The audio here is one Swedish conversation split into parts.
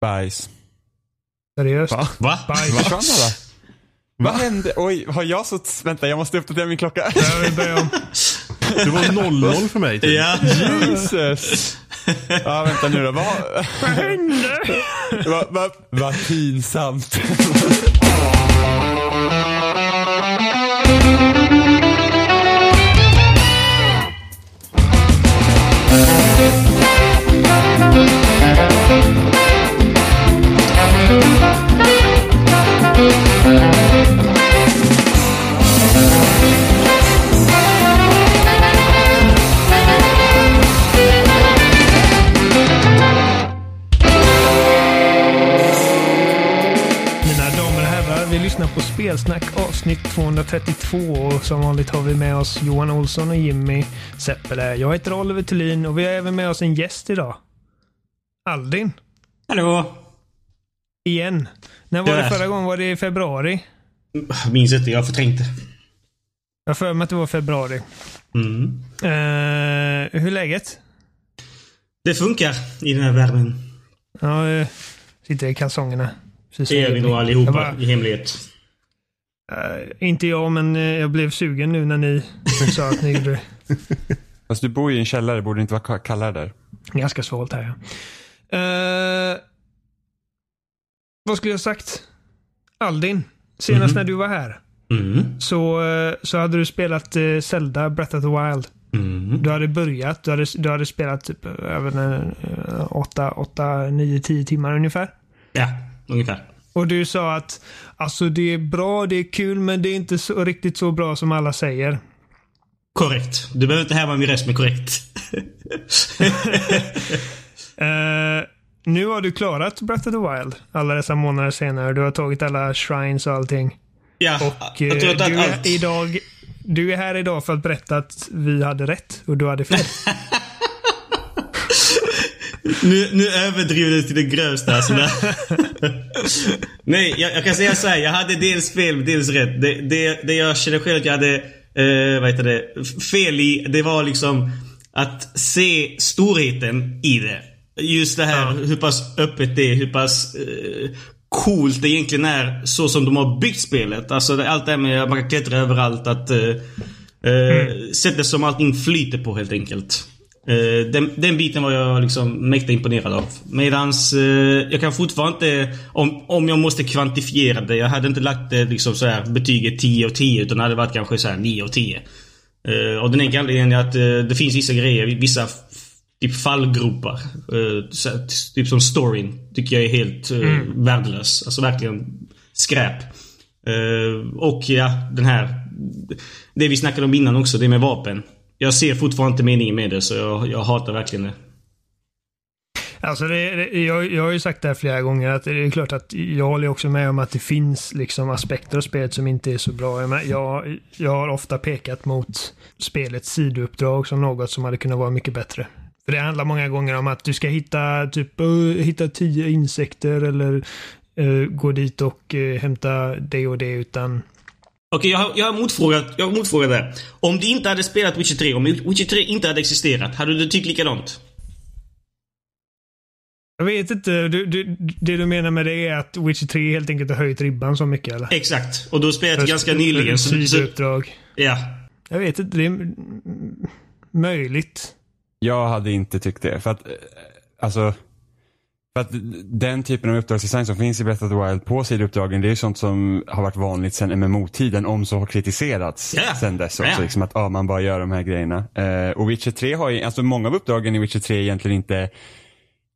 Bajs. Seriöst? Va? Bajs. Försvann alla? Vad hände? Oj, har jag så... Vänta, jag måste uppdatera min klocka. Det var 0-0 för mig. Typ. Ja. Jesus. Ja, vänta nu då. Vad, Vad hände? vad, vad, vad pinsamt. På Spelsnack avsnitt 232 och som vanligt har vi med oss Johan Olsson och Jimmy Seppele. Jag heter Oliver Thulin och vi har även med oss en gäst idag. Aldin. Hallå. Igen. När var Ja. det förra gången? Var det i februari? Minns inte, jag har förträngt det. Jag för mig att det var februari. Mm. Uh, hur är läget? Det funkar i den här världen. Ja, uh, sitter i kalsongerna. Precis Det är vi nog allihopa bara, i hemlighet. Eh, inte jag, men eh, jag blev sugen nu när ni sa att ni gjorde det. Fast du bor ju i en källare, borde det inte vara kallare där? Ganska svalt här ja. Eh, vad skulle jag sagt? Aldin, senast Mhm. när du var här Mm. så, så hade du spelat uh, Zelda Breath of the Wild. Mm. Du hade börjat, du hade, du hade spelat typ över 8, 8, 9, 10 timmar ungefär. Ja, ungefär. Och du sa att alltså det är bra, det är kul, men det är inte så, riktigt så bra som alla säger. Korrekt. Du behöver inte härma min röst med korrekt. Eh, nu har du klarat Breath of the Wild alla dessa månader senare. Du har tagit alla shrines och allting. ja, Och jag tror eh, att du, allt... är idag, du är här idag för att berätta att vi hade rätt och du hade fel. Nu, nu överdriver du till det grövsta. Alltså. Nej, jag, jag kan säga så här. Jag hade dels fel, dels rätt. Det, det, det jag känner själv att jag hade eh, vad heter det, fel i, det var liksom att se storheten i det. Just det här hur pass öppet det är, hur pass eh, coolt det egentligen är så som de har byggt spelet. Alltså det, allt det här med att man kan klättra överallt. Att, eh, eh, Sättet som allting flyter på helt enkelt. Eh, den, den biten var jag liksom mäkta imponerad av. Medans eh, jag kan fortfarande inte, om, om jag måste kvantifiera det, jag hade inte lagt det liksom så här betyget 10 av 10 utan det hade varit kanske så här 9 av 10. Eh, och den enkla anledningen är att eh, det finns vissa grejer, vissa typ fallgropar. Eh, typ som storyn tycker jag är helt eh, värdelös. Alltså verkligen skräp. Eh, och ja, den här... Det vi snackade om innan också, det med vapen. Jag ser fortfarande inte meningen med det, så jag, jag hatar verkligen det. Alltså det, det, jag, jag har ju sagt det här flera gånger att det är klart att jag håller också med om att det finns liksom aspekter av spelet som inte är så bra. Jag, jag, jag har ofta pekat mot spelets sidouppdrag som något som hade kunnat vara mycket bättre. För det handlar många gånger om att du ska hitta typ eh, hitta tio insekter eller uh, gå dit och uh, hämta det och det utan Okej, jag har, jag har motfrågat, jag har motfrågat där. Om du inte hade spelat Witcher 3, om Witcher 3 inte hade existerat, hade du tyckt likadant? Jag vet inte, du, du, det du menar med det är att Witcher 3 helt enkelt har höjt ribban så mycket eller? Exakt. Och du har spelat ganska nyligen. Så, så, Sidouppdrag. ja. Jag vet inte, det är möjligt. Jag hade inte tyckt det. För att, eh, alltså, för att den typen av uppdragsdesign som finns i Breath of the Wild på sidouppdragen, det är ju sånt som har varit vanligt sedan MMO-tiden, om så har kritiserats Ja. sedan dess också. Ja. Liksom att ja, man bara gör de här grejerna. Eh, och Witcher 3 har ju, alltså många av uppdragen i Witcher 3 är egentligen inte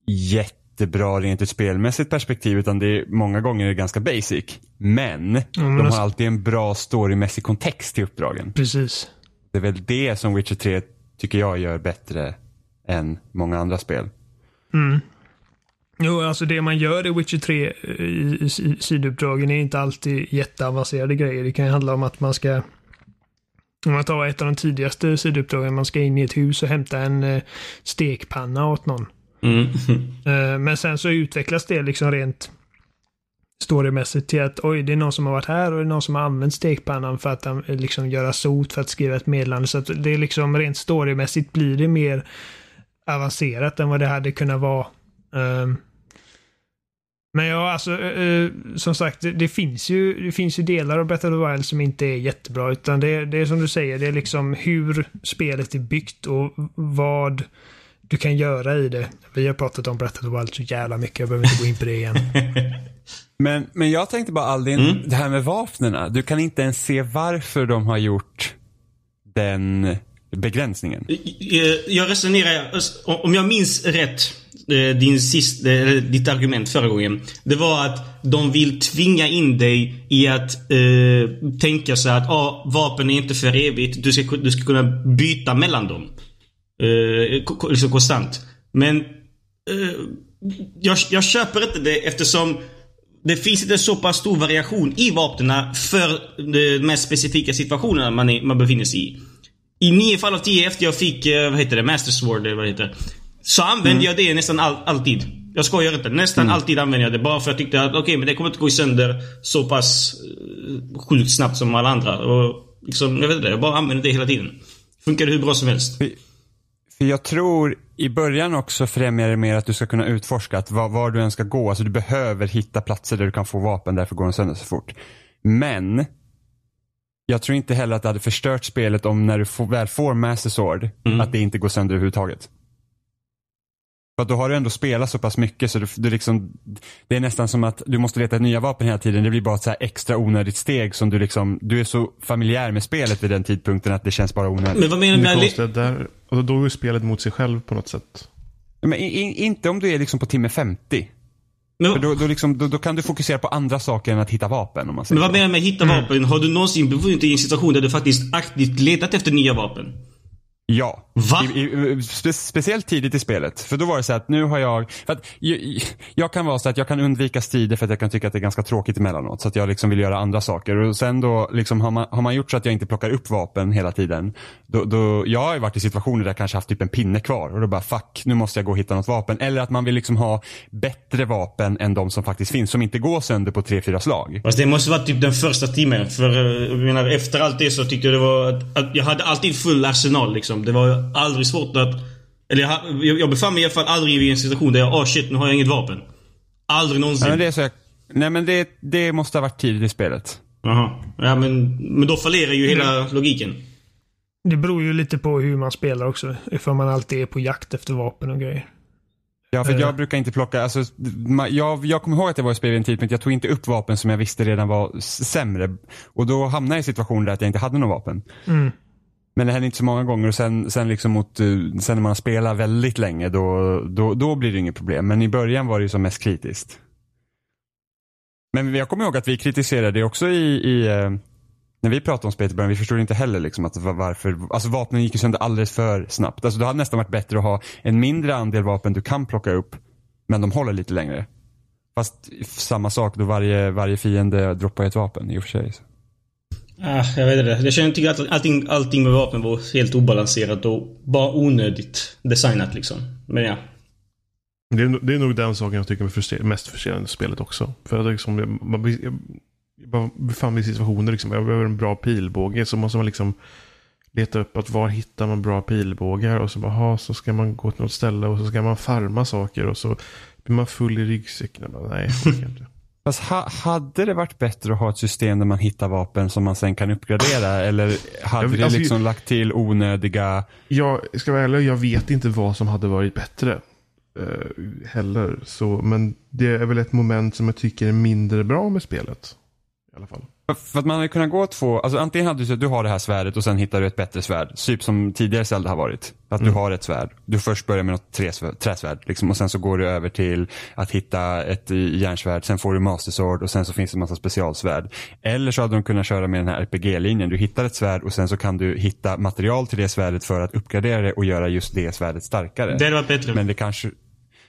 jättebra rent ur spelmässigt perspektiv, utan det är många gånger ganska basic. Men, men de alltså- har alltid en bra storymässig kontext till uppdragen. Precis. Det är väl det som Witcher 3 tycker jag gör bättre än många andra spel. Jo, alltså det man gör i Witcher 3 i, i si- sidouppdragen är inte alltid jätteavancerade grejer. Det kan ju handla om att man ska om man tar ett av de tidigaste sidouppdragen, man ska in i ett hus och hämta en eh, stekpanna åt någon. Mm. Eh, men sen så utvecklas det liksom rent storymässigt till att oj, det är någon som har varit här och det är någon som har använt stekpannan för att eh, liksom göra sot för att skriva ett meddelande. Så att det är liksom rent storymässigt blir det mer avancerat än vad det hade kunnat vara. ehm, Men ja, alltså eh, som sagt, det, det, finns ju, det finns ju delar av Breath of the Wild som inte är jättebra. Utan det, det är som du säger, det är liksom hur spelet är byggt och vad du kan göra i det. Vi har pratat om Breath of the Wild så jävla mycket, jag behöver inte gå in på det igen. men, men jag tänkte bara Aldin, mm. det här med vapnen. Du kan inte ens se varför de har gjort den begränsningen. Jag resonerar, om jag minns rätt, eh, Eh, din sist, eh, ditt argument förra gången. Det var att de vill tvinga in dig i att eh, tänka så att ah, vapen är inte för evigt. Du ska, du ska kunna byta mellan dem. Eh, liksom konstant. Men eh, jag, jag köper inte det eftersom det finns inte så pass stor variation i vapnen för de mest specifika situationerna man, är, man befinner sig i. I nio fall av tio efter jag fick, eh, vad heter det, Master Sword eller vad det heter. Så använde mm. jag det nästan all, alltid. Jag skojar inte. Nästan mm. alltid använde jag det. Bara för att jag tyckte att okej, okay, men det kommer inte gå sönder så pass uh, sjukt snabbt som alla andra. Och liksom, jag vet inte. Jag bara använde det hela tiden. Funkade hur bra som helst. För jag tror i början också främjar det mer att du ska kunna utforska att var, var, du än ska gå. Alltså du behöver hitta platser där du kan få vapen, därför går de sönder så fort. Men jag tror inte heller att det hade förstört spelet om när du får, väl får Master Sword, mm. att det inte går sönder överhuvudtaget. För då har du ändå spelat så pass mycket så du, du liksom, det är nästan som att du måste leta nya vapen hela tiden. Det blir bara ett så extra onödigt steg som du liksom, du är så familjär med spelet vid den tidpunkten att det känns bara onödigt. Men vad menar du med... Det där, och då går spelet mot sig själv på något sätt. Men in, inte om du är liksom på timme 50. Men, För då, då, liksom, då, då, kan du fokusera på andra saker än att hitta vapen. Om man säger men vad menar du med hitta mm. vapen? Har du någonsin befunnit dig i en situation där du faktiskt aktivt letat efter nya vapen? Ja. Va? I, i, spe, speciellt tidigt i spelet. För då var det så att nu har jag, för att jag, jag, kan vara så att jag kan undvika strider för att jag kan tycka att det är ganska tråkigt emellanåt. Så att jag liksom vill göra andra saker. Och sen då liksom har man, har man gjort så att jag inte plockar upp vapen hela tiden. Då, då, jag har ju varit i situationer där jag kanske haft typ en pinne kvar och då bara fuck, nu måste jag gå och hitta något vapen. Eller att man vill liksom ha bättre vapen än de som faktiskt finns. Som inte går sönder på tre, fyra slag. Fast det måste vara typ den första timmen. För eh, jag menar, efter allt det så tyckte jag det var att, att jag hade alltid full arsenal liksom. Det var aldrig aldrig svårt att... Eller jag, jag befann mig i alla fall aldrig i en situation där jag, oh shit, nu har jag inget vapen. Aldrig någonsin. Nej men det, är så jag, nej, men det, det måste ha varit tidigt i spelet. Jaha. Ja men, men då fallerar ju hela mm. logiken. Det beror ju lite på hur man spelar också. Ifall man alltid är på jakt efter vapen och grejer. Ja, för jag brukar inte plocka, alltså, jag, jag kommer ihåg att jag var i spel vid en tidpunkt, jag tog inte upp vapen som jag visste redan var sämre. Och då hamnade jag i situationer där jag inte hade något vapen. Mm. Men det händer inte så många gånger och sen, sen, liksom mot, eh, sen när man spelar väldigt länge då, då, då blir det inget problem. Men i början var det ju som mest kritiskt. Men jag kommer ihåg att vi kritiserade det också i, i eh, när vi pratade om spelet i början, vi förstod inte heller liksom att varför, alltså vapnen gick ju sönder alldeles för snabbt. Alltså det hade nästan varit bättre att ha en mindre andel vapen du kan plocka upp, men de håller lite längre. Fast samma sak då varje, varje fiende droppar ett vapen i och för sig. Så. Ah, jag vet inte. Jag känner tycker att allting, allting med vapen var helt obalanserat och bara onödigt designat liksom. Men ja. Det är, det är nog den saken jag tycker är frustrer mest frustrerande i spelet också. För att liksom, man, jag befann mig i situationer liksom, jag behöver en bra pilbåge. Så måste man liksom leta upp att var hittar man bra pilbågar. Och så bara, aha, så ska man gå till något ställe och så ska man farma saker. Och så blir man full i ryggsäcken. Nej, jag inte. Fast ha, hade det varit bättre att ha ett system där man hittar vapen som man sen kan uppgradera? Eller hade jag, det alltså, liksom lagt till onödiga... Jag ska vara ärlig, jag vet inte vad som hade varit bättre. Uh, heller. Så, men det är väl ett moment som jag tycker är mindre bra med spelet. Alla fall. För att man hade kunnat gå två, alltså antingen hade du så att du har det här svärdet och sen hittar du ett bättre svärd. Typ som tidigare Zelda har varit. Att mm. du har ett svärd. Du först börjar med något träsvärd, träsvärd liksom, och sen så går du över till att hitta ett järnsvärd. Sen får du Master Sword och sen så finns det en massa specialsvärd. Eller så hade de kunnat köra med den här RPG-linjen. Du hittar ett svärd och sen så kan du hitta material till det svärdet för att uppgradera det och göra just det svärdet starkare. Det hade varit bättre. Men det kanske,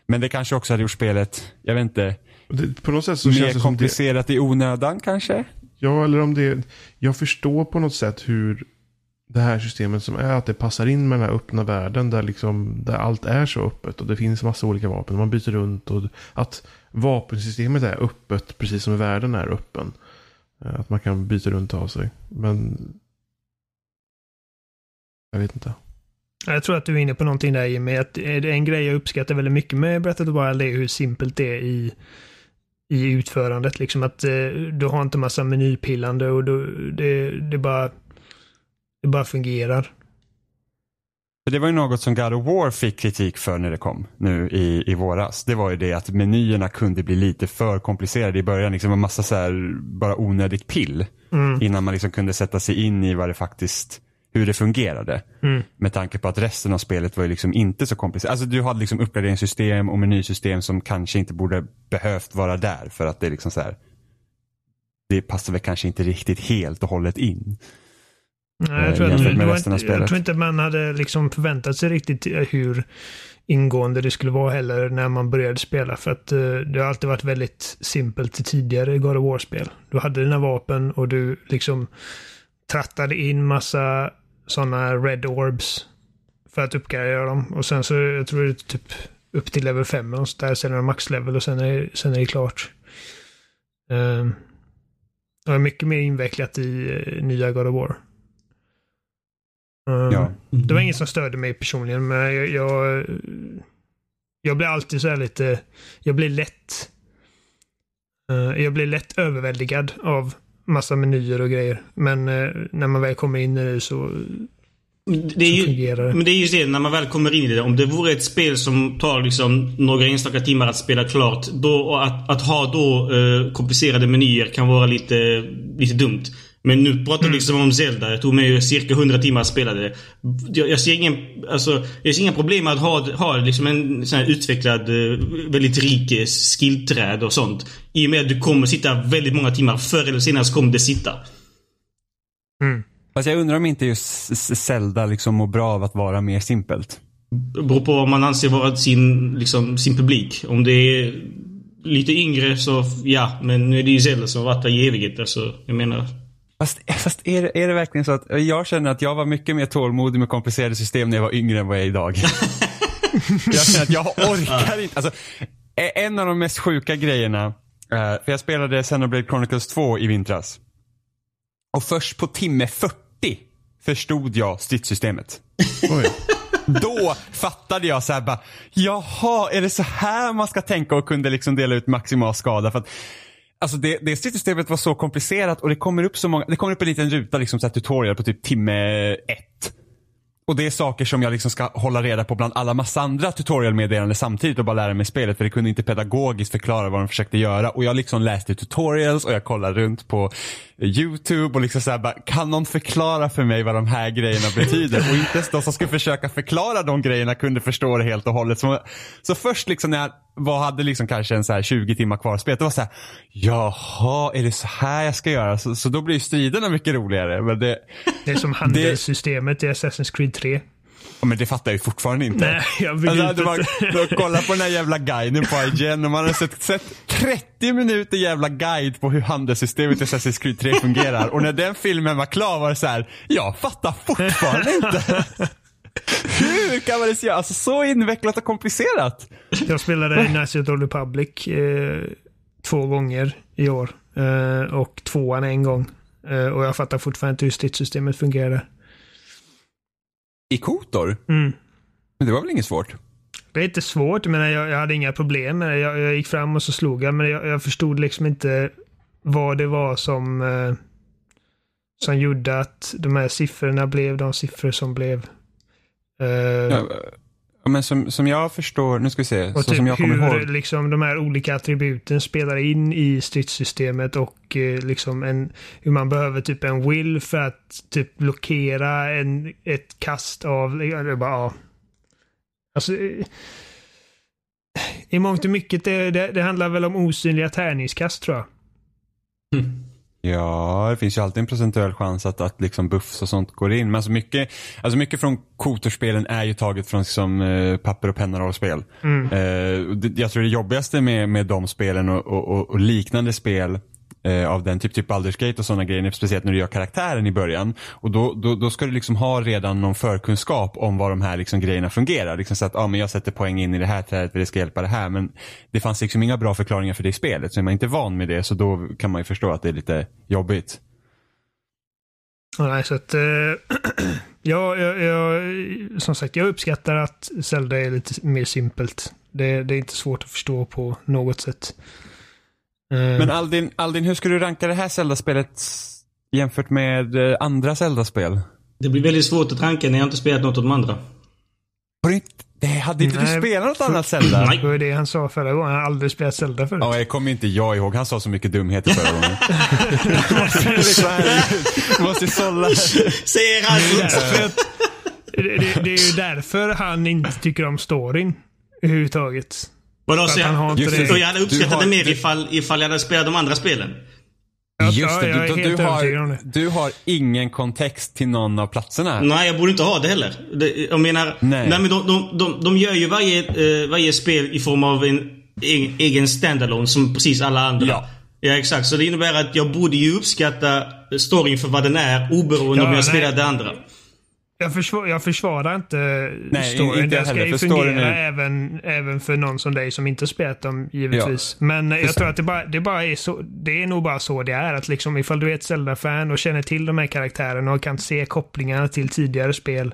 men det kanske också hade gjort spelet, jag vet inte, det, på något sätt så mer känns det komplicerat det... i onödan kanske? Ja, eller om det... Jag förstår på något sätt hur det här systemet som är att det passar in med den här öppna världen där, liksom, där allt är så öppet och det finns massa olika vapen. Man byter runt och att vapensystemet är öppet precis som världen är öppen. Eh, att man kan byta runt av sig. Men jag vet inte. Jag tror att du är inne på någonting där Jimmy. Att en grej jag uppskattar väldigt mycket med Breath of the Wild är hur simpelt det är i i utförandet. Liksom att eh, du har inte massa menypillande och du, det, det, bara, det bara fungerar. Det var ju något som God of War fick kritik för när det kom nu i, i våras. Det var ju det att menyerna kunde bli lite för komplicerade i början. Liksom en massa så här, bara onödigt pill. Mm. Innan man liksom kunde sätta sig in i vad det faktiskt, hur det fungerade. Mm. Med tanke på att resten av spelet var ju liksom inte så komplicerat. Alltså du hade liksom uppgraderingssystem och menysystem som kanske inte borde behövt vara där för att det är liksom så här. Det passar väl kanske inte riktigt helt och hållet in. Nej, jag, Eh, tror att, med av inte, jag tror inte man hade liksom förväntat sig riktigt eh, hur ingående det skulle vara heller när man började spela. För att eh, det har alltid varit väldigt simpelt tidigare God of War-spel. Du hade dina vapen och du liksom trattade in massa sådana red orbs för att uppgradera dem. Och sen så, jag tror det är typ upp till level 5 och så där, sen är det max-level och sen är, sen är det klart. Um, det var mycket mer invecklat i eh, nya God of War. Um, Ja. Det var ingen som störde mig personligen, men jag, jag, jag blir alltid så här lite, jag blir lätt, eh, jag blir lätt överväldigad av massa menyer och grejer. Men eh, när man väl kommer in i det så, Det är ju, men det är just det, när man väl kommer in i det. Om det vore ett spel som tar liksom några enstaka timmar att spela klart. Då, att, att ha då eh, komplicerade menyer kan vara lite, lite dumt. Men nu pratar vi liksom om Zelda. Jag tog mig cirka 100 timmar att spela det. Jag, jag, ser ingen, alltså, jag ser inga problem med att ha, ha liksom en sån här utvecklad, eh, väldigt rik eh, skillträd och sånt. I och med att du kommer sitta väldigt många timmar. Förr eller senare så kommer det sitta. Mm. Fast jag undrar om inte just Zelda liksom mår bra av att vara mer simpelt. Det beror på vad man anser vara sin, liksom, sin publik. Om det är lite yngre så ja, men nu är det ju Zelda som har varit där i evighet. Alltså, jag menar... Fast, fast är, är det verkligen så att jag känner att jag var mycket mer tålmodig med komplicerade system när jag var yngre än vad jag är idag. jag känner att jag orkar inte. Alltså, en av de mest sjuka grejerna, eh, för jag spelade Xenoblade Chronicles 2 i vintras. Och först på timme 40 förstod jag stridssystemet. Då fattade jag så här bara, jaha, är det så här man ska tänka och kunde liksom dela ut maximal skada? För att, alltså det, det stridssystemet var så komplicerat och det kommer upp så många, det kommer upp en liten ruta liksom så här tutorial på typ timme ett. Och det är saker som jag liksom ska hålla reda på bland alla massa andra tutorialmeddelanden samtidigt och bara lära mig spelet för det kunde inte pedagogiskt förklara vad de försökte göra. Och jag liksom läste tutorials och jag kollade runt på YouTube och liksom så bara, kan någon förklara för mig vad de här grejerna betyder? Och inte ens de som skulle försöka förklara de grejerna kunde förstå det helt och hållet. Så, så först liksom när jag var, hade liksom kanske en så här 20 timmar kvar spela, det var så här, jaha, är det så här jag ska göra? Så, så då blir striderna mycket roligare. Men det, det är som handelssystemet i Assassin's Creed 3. Ja, men det fattar jag ju fortfarande inte. Nej, jag Alltså, begriper det var, inte. kolla på den här jävla guiden på IGN och man har sett, sett 30 minuter jävla guide på hur handelssystemet i Assassin's Creed 3 fungerar. Och när den filmen var klar var det så här, jag fattar fortfarande inte. Hur kan man det göra? Alltså så invecklat och komplicerat. Jag spelade Knights of the Republic eh, två gånger i år. Eh, och tvåan en gång. Eh, och jag fattar fortfarande inte hur stridssystemet fungerade. I Kotor? Mm. Men det var väl inget svårt? Det är inte svårt, men jag, jag hade inga problem med det. Jag, jag gick fram och så slog jag, men jag, jag förstod liksom inte vad det var som, eh, som gjorde att de här siffrorna blev de siffror som blev. Eh, Ja, men som, som jag förstår, nu ska vi se, och så typ som jag kommer hur ihåg. liksom, de här olika attributen spelar in i stridssystemet och eh, liksom en, hur man behöver typ en will för att typ blockera en, ett kast av... är bara, ja. Alltså, eh, I mångt och mycket det, det, det handlar väl om osynliga tärningskast tror jag. Ja, det finns ju alltid en procentuell chans att, att liksom buffs och sånt går in. Men alltså mycket, alltså mycket från Kotorspelen är ju taget från liksom, eh, papper och penna rollspel. Mm. Eh, jag tror det jobbigaste med, med de spelen och, och, och, och liknande spel eh, av den typ, typ Baldur's Gate och sådana grejer, speciellt när du gör karaktären i början. Och då, då, då ska du liksom ha redan någon förkunskap om vad de här liksom grejerna fungerar. Liksom så att, ja men jag sätter poäng in i det här trädet för det ska hjälpa det här. Men det fanns liksom inga bra förklaringar för det i spelet. Så är man inte van med det så då kan man ju förstå att det är lite jobbigt. Ja, nej, så att, eh, ja, jag, jag, som sagt, jag uppskattar att Zelda är lite mer simpelt. Det, det är inte svårt att förstå på något sätt. Men Aldin, Aldin, hur skulle du ranka det här Zelda-spelet jämfört med eh, andra Zelda-spel? Det blir väldigt svårt att ranka när jag inte spelat något av de andra. Har du inte, det, hade inte Nej. du spelat något annat Zelda? Nej. Det var det han sa förra gången. Han har aldrig spelat Zelda förut. Ja, jag kommer inte jag ihåg. Han sa så mycket dumheter förra gången. Det du måste sålla. Säger han Det det, det, det är ju därför han inte tycker om storyn överhuvudtaget. Vadå, så att han har jag, inte Just och jag hade uppskattat har- det mer du- ifall, ifall jag hade spelat de andra spelen. Just det, du, du, du, har, du har ingen kontext till någon av platserna. Nej, jag borde inte ha det heller. Det, jag menar, Nej. nej. men de, de, de, de gör ju varje, eh, varje spel i form av en egen, egen standalone som precis alla andra. Ja. Ja, exakt. Så det innebär att jag borde ju uppskatta storyn för vad den är oberoende Ja, om jag nej. spelar det andra. Jag, försvar, jag försvarar inte Nej, storyn. inte jag ska heller, ju fungera är- även, även för någon som dig som inte spelat dem, givetvis. Men jag tror att det bara, det bara är så. Det är nog bara så det är. Att liksom ifall du är ett Zelda-fan och känner till de här karaktärerna och kan se kopplingarna till tidigare spel.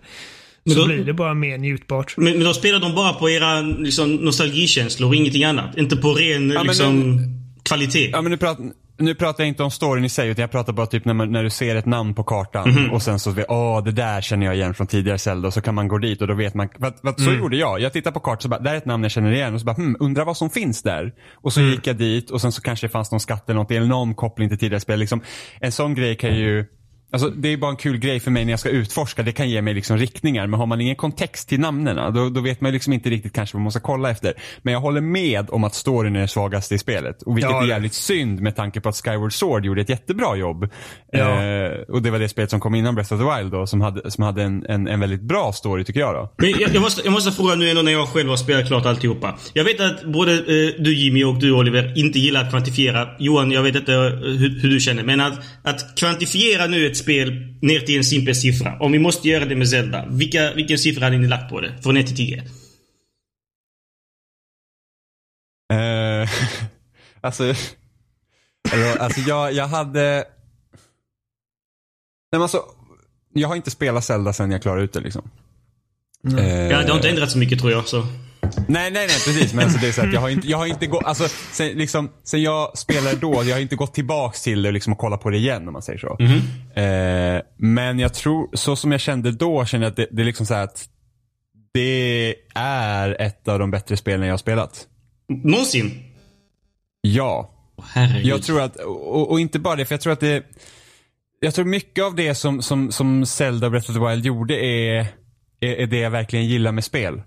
Men Så då- blir det bara mer njutbart. Men, men då spelar de bara på era liksom, nostalgikänslor och ingenting annat. Inte på ren men liksom, kvalitet. Ja, men nu, pratar, nu pratar jag inte om storyn i sig, utan jag pratar bara typ när, man, när du ser ett namn på kartan och sen så åh det där känner jag igen från tidigare Zelda och så kan man gå dit och då vet man, för, att- för, att så gjorde jag. Jag tittar på kartan och bara, där är ett namn jag känner igen och så bara, hmm, undrar vad som finns där. Och så gick jag dit och sen så kanske det fanns någon skatt eller något, eller någon koppling till tidigare spel. Liksom, en sån grej kan ju Alltså, det är bara en kul grej för mig när jag ska utforska. Det kan ge mig liksom riktningar. Men har man ingen kontext till namnen då, då vet man liksom inte riktigt kanske vad man ska kolla efter. Men jag håller med om att storyn är det svagaste i spelet. Och vilket Ja, är jävligt synd med tanke på att Skyward Sword gjorde ett jättebra jobb. Ja. Eh, och det var det spelet som kom innan Breath of the Wild då, som hade, som hade en, en, en väldigt bra story tycker jag då. Men jag, jag, måste, jag måste fråga nu ändå när jag själv har spelat klart alltihopa. Jag vet att både eh, du Jimmy och du Oliver inte gillar att kvantifiera. Johan, jag vet inte eh, hur, hur du känner. Men att, att kvantifiera nu ett spel ner till en simpel siffra. Om vi måste göra det med Zelda. Vilka, vilken siffra hade ni lagt på det? Från 1 till 10? Eh, alltså, eller, alltså jag, jag hade... Nej, men alltså, jag har inte spelat Zelda sen jag klarade ut det liksom. Eh, Ja, det har inte ändrats så mycket tror jag. Så. Nej, nej, nej, precis. Men alltså, det är så att jag har inte, jag har inte gått, alltså, sen, liksom, sen jag spelade då, jag har inte gått tillbaks till det och liksom, och kollat på det igen om man säger så. Eh, men jag tror, så som jag kände då, känner jag att det, det är liksom så att det är ett av de bättre spelen jag har spelat. Någonsin? Ja. Herregud. Jag tror att, och, och inte bara det, för jag tror att det Jag tror mycket av det som, som, som Zelda Breath of the Wild gjorde är, är, är det jag verkligen gillar med spel.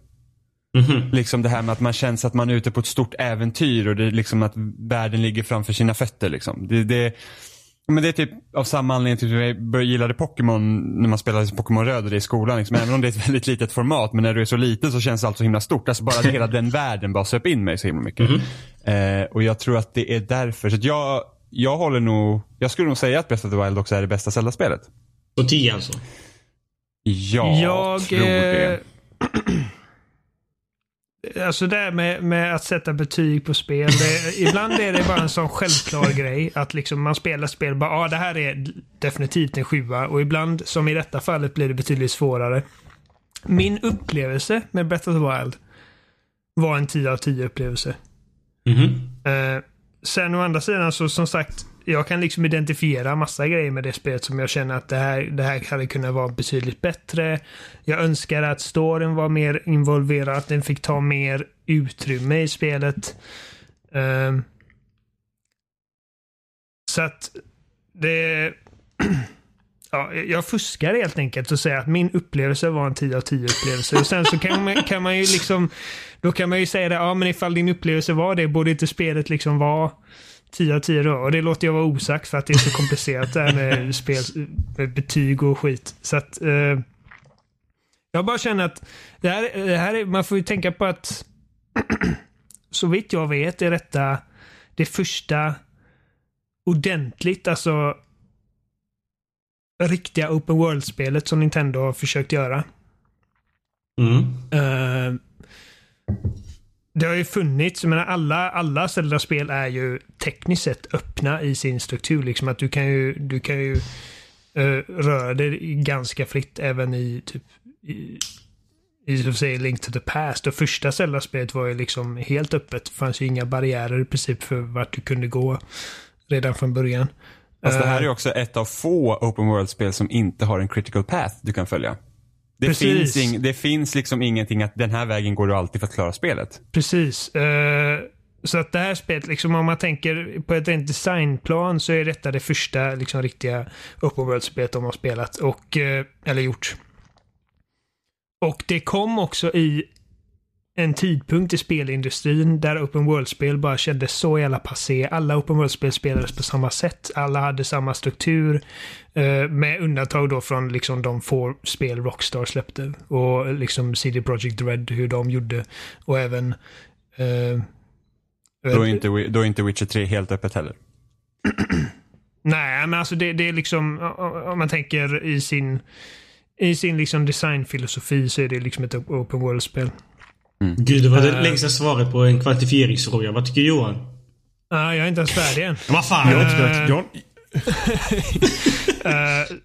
Mhm. Liksom det här med att man känns att man är ute på ett stort äventyr och det är liksom att världen ligger framför sina fötter. Liksom. Det, det, men det är typ av samma anledning till att jag började gillade Pokémon när man spelade Pokémon Röd och det i skolan. Liksom. Även om det är ett väldigt litet format, men när du är så liten så känns allt så himla stort. Alltså bara hela den världen bara söp in mig så himla mycket. Eh, och jag tror att det är därför. Så att jag, jag håller nog, jag skulle nog säga att Breath of the Wild också är det bästa Zelda-spelet. Så 10 alltså? Ja, jag... tror det. Alltså det här med, med att sätta betyg på spel. Det, ibland är det bara en sån självklar grej. Att liksom man spelar spel bara, ah, det här är definitivt en sjua. Och ibland, som i detta fallet, blir det betydligt svårare. Min upplevelse med Breath of the Wild var en 10 av 10 upplevelse. Mhm. Eh, sen å andra sidan så som sagt, jag kan liksom identifiera massa grejer med det spelet som jag känner att det här, det här hade kunnat vara betydligt bättre. Jag önskar att storyn var mer involverad, att den fick ta mer utrymme i spelet. Um, så att det... Ja, jag fuskar helt enkelt och säger att min upplevelse var en 10 av 10 upplevelse. Och sen så kan man, kan man ju liksom... Då kan man ju säga det, ja men ifall din upplevelse var det, borde inte spelet liksom vara 10 av 10 då? Och det låter jag vara osagt för att det är så komplicerat det här med, spel, med betyg och skit. Så att... Eh, jag bara känner att det här, det här är, man får ju tänka på att så vitt jag vet är detta det första ordentligt, alltså riktiga open world-spelet som Nintendo har försökt göra. Mm. Eh, det har ju funnits, jag menar alla, alla Zelda-spel är ju tekniskt sett öppna i sin struktur. Liksom att du kan ju, du kan ju eh, röra dig ganska fritt även i typ i, i så att säga Link to the Past. Och första Zelda-spelet var ju liksom helt öppet. Det fanns ju inga barriärer i princip för vart du kunde gå redan från början. Fast det här Eh, är också ett av få open world-spel som inte har en critical path du kan följa. Det Precis. finns, ing, det finns liksom ingenting att den här vägen går du alltid för att klara spelet. Precis. Eh, så att det här spelet, liksom, om man tänker på ett rent designplan så är detta det första liksom, riktiga open world-spelet de har spelat. Och, eh, eller gjort. Och det kom också i en tidpunkt i spelindustrin där open world-spel bara kändes så jävla passé. Alla open world-spel spelades på samma sätt. Alla hade samma struktur. Eh, med undantag då från liksom de få spel Rockstar släppte. Och liksom CD Projekt Red, hur de gjorde. Och även... Eh, Då är, inte, då är inte Witcher 3 helt öppet heller. Nej, men alltså det, det är liksom... Om man tänker i sin... I sin liksom designfilosofi så är det liksom ett open world-spel. Gud, det var det Eh. längsta svaret på en kvantifieringsfråga. Vad tycker Johan? Ah, jag är inte ens färdig än. Vad fan? Jag har inte spelat... Jag, Eh,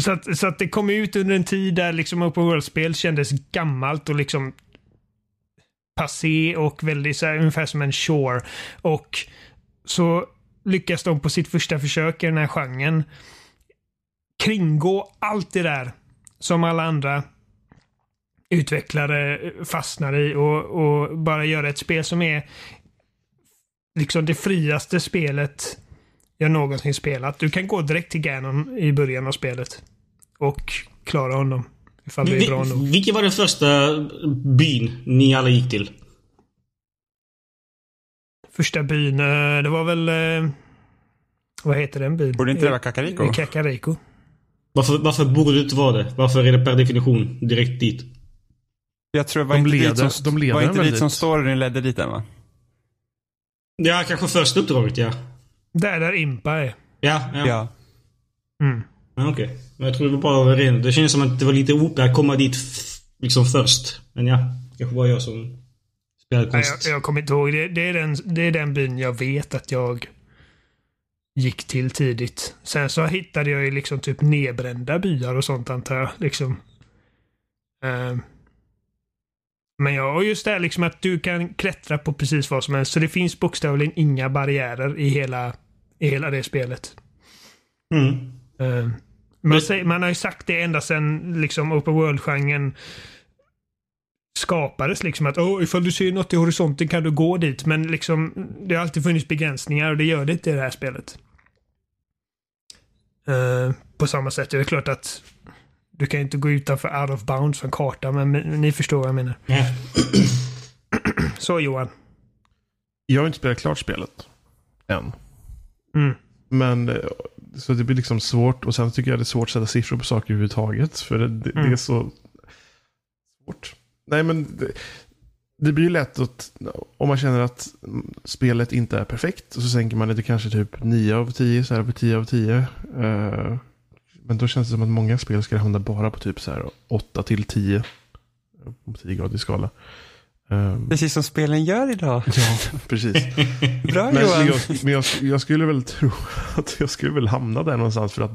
så, att, så att det kom ut under en tid där liksom open world-spel kändes gammalt och liksom passé och väldigt så här, ungefär som en shore. Och så lyckas de på sitt första försök i den här genren kringgå allt det där som alla andra utvecklare fastnar i och, och bara göra ett spel som är liksom det friaste spelet jag någonsin spelat. Du kan gå direkt till Ganon i början av spelet. Och klara honom. Ifall det är bra nog. Vi, vilken var den första byn ni alla gick till? Första byn, eh, det var väl... eh, Vad heter den byn? Borde inte det vara Kakariko? Eh, Kakariko. Varför, varför borde det inte vara det? Varför är det per definition direkt dit? Jag tror det var De inte leder- dit som, de leder var inte dit som storyn ledde dit än va? Ja, kanske första uppdraget, ja. Där där Impa är. Ja, ja. Ja. Mm. ja Okej. Men jag tror det var bara ren... Det känns som att det var lite OP att komma dit liksom först. Men ja, kanske var jag som spelade Nej, konstigt. jag, jag kommer inte ihåg. Det, det, är den, det är den byn jag vet att jag gick till tidigt. Sen så hittade jag ju liksom typ nedbrända byar och sånt antar jag. Liksom. Ehm. Men ja, just det här liksom att du kan klättra på precis vad som helst. Så det finns bokstavligen inga barriärer i hela, i hela det spelet. Mm. Ehm, man, säger, man har ju sagt det ända sedan liksom open world-genren skapades. Liksom att oh, ifall du ser något i horisonten kan du gå dit. Men liksom, det har alltid funnits begränsningar och det gör det inte i det här spelet. Ehm, på samma sätt. Det är klart att du kan ju inte gå utanför out of bounds för en karta, men, men ni förstår vad jag menar. Ja. Så Johan. jag har inte spelat klart spelet. Än. Mm. Men eh, så det blir liksom svårt. Och sen tycker jag det är svårt att sätta siffror på saker överhuvudtaget. För det, det, det Mm. är så svårt. Nej men det, det blir ju lätt att om man känner att mm, spelet inte är perfekt. Och så sänker man det till kanske typ 9 av 10, så här på 10 av 10. Eh, men då känns det som att många spel ska hamna bara på typ så här 8 till 10. På 10-gradig skala. Eh, Precis som spelen gör idag. ja, precis. Bra Men, Johan. jag, men jag, jag skulle väl tro att jag skulle väl hamna där någonstans för att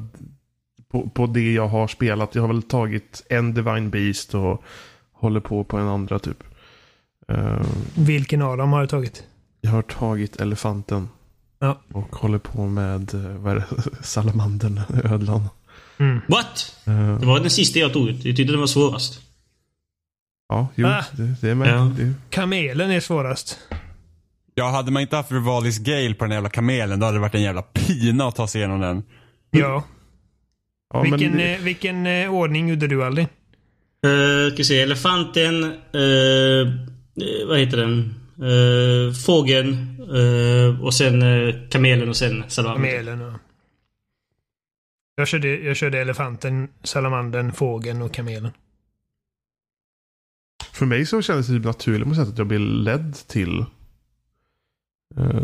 på, på det jag har spelat. Jag har väl tagit en Divine Beast och håller på på en andra typ. Eh, Vilken av dem har du tagit? jag har tagit Elefanten. Ja. Och håller på med eh, vad är det? Salamandern, ödlan. Mm. What? Eh, Det var den sista jag tog ut. Jag tyckte den var svårast. ja, jo, Ah. det, det är med. Ja. Det, Kamelen är svårast. Ja, hade man inte haft Rivalis Gale på den jävla kamelen, då hade det varit en jävla pina att ta sig igenom den. Ja. ja, vilken, men, eh, vilken eh, ordning gjorde du aldrig? Uh, ska se. Elefanten. eh, vad heter den? Uh, fågeln. eh, och sen eh, kamelen och sen salamandern. Kamelen och... Jag körde, jag körde elefanten, salamandern, fågeln och kamelen. för mig så kändes det typ naturligt på sättet att jag blev ledd till eh,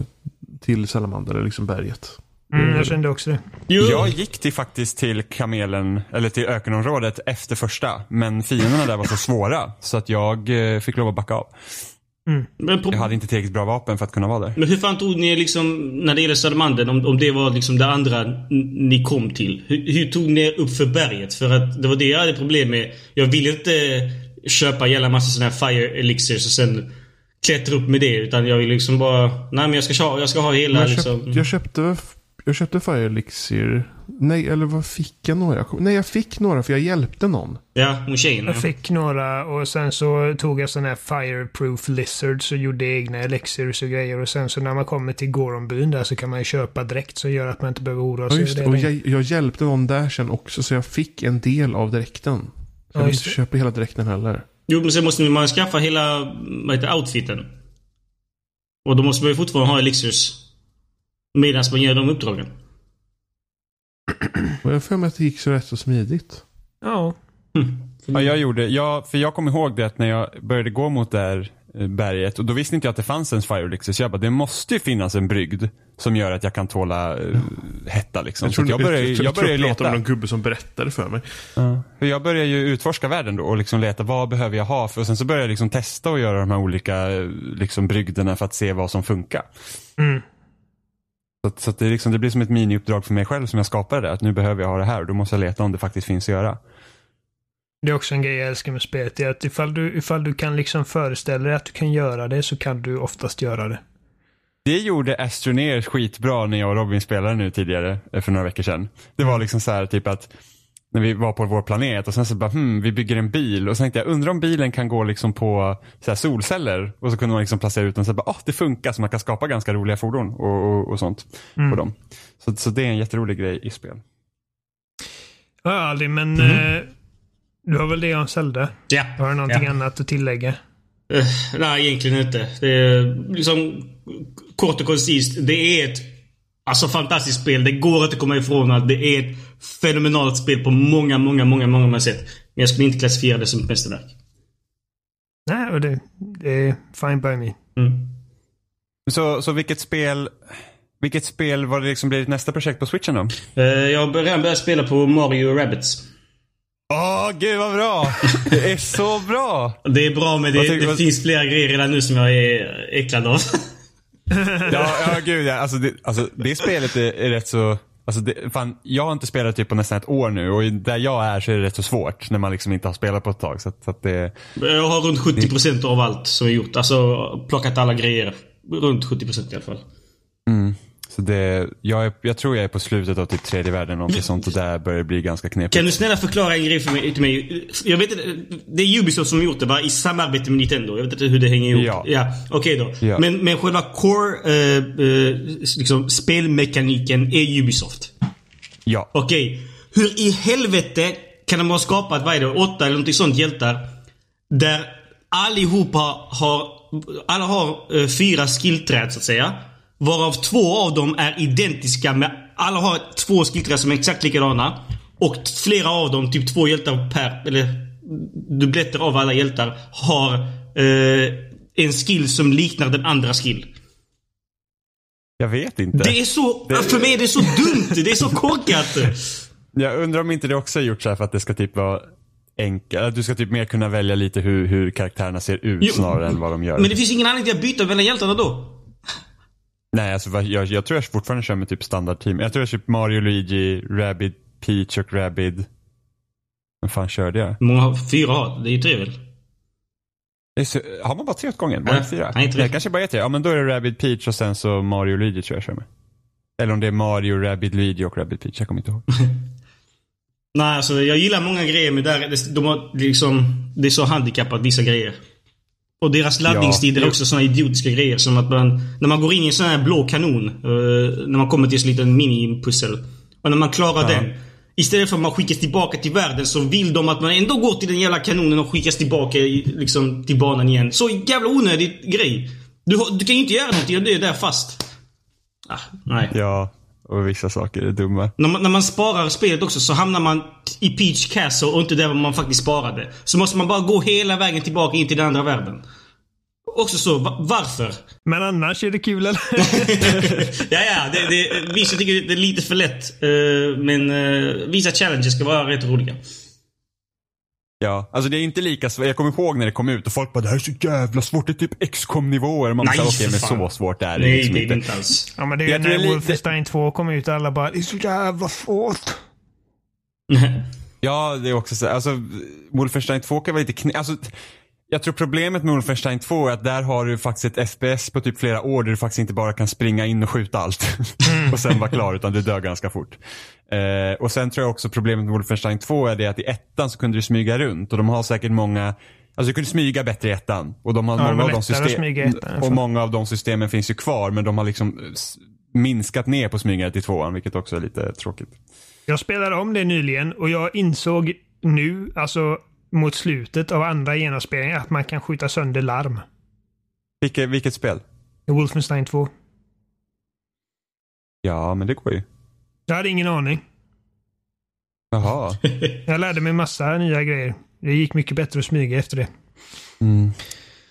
till Salamander, eller liksom berget. Mm, Mm. jag kände också det. Jo. Jag gick till faktiskt till kamelen, eller till ökenområdet efter första. Men fienderna där var så svåra så att jag eh, fick lov att backa av. Men, på, Jag hade inte tillräckligt bra vapen för att kunna vara där. men hur fan tog ni liksom, när det gäller salamandern, om, om det var liksom det andra ni kom till. Hur, hur tog ni er upp för berget? För att det var det jag hade problem med. Jag ville inte köpa jävla massa sådana här fire elixirs och sen klättra upp med det. Utan jag vill liksom bara... Nej men jag ska, ha- jag ska ha hela jag, liksom... köpt, jag köpte... Jag köpte Fire Elixir. Nej, eller vad fick jag några? Nej, jag fick några för jag hjälpte någon. Ja, mot tjejerna. Jag fick några och sen så tog jag sådana här fireproof lizards och gjorde egna elixirs och grejer. Och sen så när man kommer till Goronbyn där så kan man ju köpa dräkt som gör att man inte behöver oroa Ja, sig. just det. Och jag, jag hjälpte någon där sen också så jag fick en del av dräkten. Så Ja, jag vill just inte köpa hela dräkten heller. Jo, men sen måste man skaffa hela vad heter, outfiten. Och då måste man ju fortfarande ha elixirs. Medan man gör de uppdragen. Och jag för mig att det gick så rätt så smidigt. Ja. Ja, jag gjorde, jag, för jag kommer ihåg det att när jag började gå mot det här eh, berget och då visste inte jag att det fanns en fire elixir. Så jag bara, det måste ju finnas en brygd som gör att jag kan tåla uh, hetta liksom. Så att jag började, jag, jag började jag leta. någon gubbe som berättade för mig. För jag började ju utforska världen då och liksom leta vad behöver jag ha för och sen så började jag liksom testa och göra de här olika eh, liksom brygderna för att se vad som funkar. Mm. Så, att, så att det, liksom, det blir som ett miniuppdrag för mig själv som jag skapade det. Att nu behöver jag ha det här och då måste jag leta om det faktiskt finns att göra. Det är också en grej jag älskar med spelet. Är att ifall du, ifall du kan liksom föreställa dig att du kan göra det så kan du oftast göra det. Det gjorde Astroneer skitbra när jag och Robin spelade nu tidigare, eh, för några veckor sedan. Det var liksom så här typ att när vi var på vår planet och sen så bara hmm, vi bygger en bil och sen tänkte jag undrar om bilen kan gå liksom på så här solceller och så kunde man liksom placera ut den så bara ah, det funkar så man kan skapa ganska roliga fordon och, och, och sånt på dem. Så, så det är en jätterolig grej i spel. Ja, aldrig, men eh, du har väl det om Zelda? Ja. Har du någonting ja. annat att tillägga? Eh, nej, egentligen inte. Det är liksom kort och koncist. Det är ett alltså fantastiskt spel. Det går inte att komma ifrån att det är ett fenomenalt spel på många, många, många, många sätt. Men jag skulle inte klassifiera det som ett mästerverk. Nej, och det, det är fine by me. Mm. Så, så vilket spel vilket spel var det liksom blir ditt nästa projekt på switchen då? Eh, Jag har redan börjat spela på Mario Rabbids. Åh gud vad bra! Det är så bra! Det är bra men det, tycker- det vad- finns flera grejer redan nu som jag är äcklad av. Ja, ja gud ja. Alltså det, alltså det spelet är, är rätt så... Alltså det, fan, jag har inte spelat typ på nästan ett år nu och där jag är så är det rätt så svårt när man liksom inte har spelat på ett tag. Så att, så att det, Jag har runt 70% av allt som jag gjort. Alltså plockat alla grejer. Runt 70% i alla fall. Så det, jag, är, jag tror jag är på slutet av typ tredje världen och något sånt och där börjar det bli ganska knepigt. Kan du snälla förklara en grej för mig? Till mig? Jag vet inte, det är Ubisoft som gjort det va? I samarbete med Nintendo. Jag vet inte hur det hänger ihop. Ja. ja Okej då. Ja. Men, men själva core, eh, eh, liksom spelmekaniken är Ubisoft. Ja. Okej. Hur i helvete kan de ha skapat, vad är det, åtta eller någonting sånt hjältar. Där allihopa har, alla har eh, fyra skillträd så att säga. Varav två av dem är identiska med, alla har två skillträd som är exakt likadana. Och flera av dem, typ två hjältar per, eller dubbletter av alla hjältar, har eh, en skill som liknar den andra skill. Jag vet inte. Det är så, för mig är det så dumt, det är så korkat. Jag undrar om inte det också är gjort så här för att det ska typ vara enkelt. Du ska typ mer kunna välja lite hur, hur karaktärerna ser ut Jo, snarare än vad de gör. Men det finns ingen anledning till att byta mellan hjältarna då. Nej, alltså jag, jag tror jag fortfarande kör med typ standardteam. Jag tror jag kör Mario, Luigi, Rabbid, Peach och Rabbid. Vad fan körde jag? Många har fyra har? Det är ju tre väl? Så, har man bara tre åt gången? Var det fyra? nej, tre. Det kanske bara är tre. Ja, men då är det Rabbid, Peach och sen så Mario Luigi tror jag kör med. Eller om det är Mario, Rabbid, Luigi och Rabbid Peach. Jag kommer inte ihåg. Nej, alltså jag gillar många grejer men där, de har liksom... Det är så handikappat vissa grejer. Och deras laddningstider är Ja. också såna idiotiska grejer som att man... När man går in i en sån här blå kanon. eh, när man kommer till en liten mini-pussel. Och när man klarar Ja. den. Istället för att man skickas tillbaka till världen så vill de att man ändå går till den jävla kanonen och skickas tillbaka liksom, till banan igen. Så jävla onödig grej. Du, du kan ju inte göra någonting du är där fast. Ah, nej. Ja, och vissa saker är dumma. När man, när man sparar spelet också så hamnar man i Peach Castle och inte där man faktiskt sparade. Så måste man bara gå hela vägen tillbaka in till den andra världen. Också så, va- varför? Men annars är det kul eller? ja, ja, det, det, vissa tycker det är lite för lätt. eh, men uh, vissa challenges ska vara rätt roliga. Ja, alltså det är inte lika svårt. Jag kommer ihåg när det kom ut och folk bara det här är så jävla svårt. Det är typ XCOM nivåer. Man bara okej för men så svårt är det Nej, liksom det är inte. alls. ja men det är ju när lite- Wolfenstein 2 kom ut och alla bara det är så jävla svårt. Ja, det är också så. Alltså, Wolfenstein 2 kan vara lite knä... Alltså, jag tror problemet med Wolfenstein 2 är att där har du faktiskt ett FPS på typ flera år där du faktiskt inte bara kan springa in och skjuta allt. och sen vara klar utan du dör ganska fort. Eh, och sen tror jag också problemet med Wolfenstein 2 är det att i ettan så kunde du smyga runt och de har säkert många Alltså du kunde smyga bättre i ettan. Och, de har Ja, många av de system, ettan, och fall. många av de systemen finns ju kvar men de har liksom minskat ner på smygandet i tvåan vilket också är lite tråkigt. Jag spelade om det nyligen och jag insåg nu, alltså mot slutet av andra genomspelningen, att man kan skjuta sönder larm. Vilket, vilket spel? Wolfenstein 2. Ja, men det går ju. Jag hade ingen aning. Jaha. Jag lärde mig massa nya grejer. Det gick mycket bättre att smyga efter det. Mm.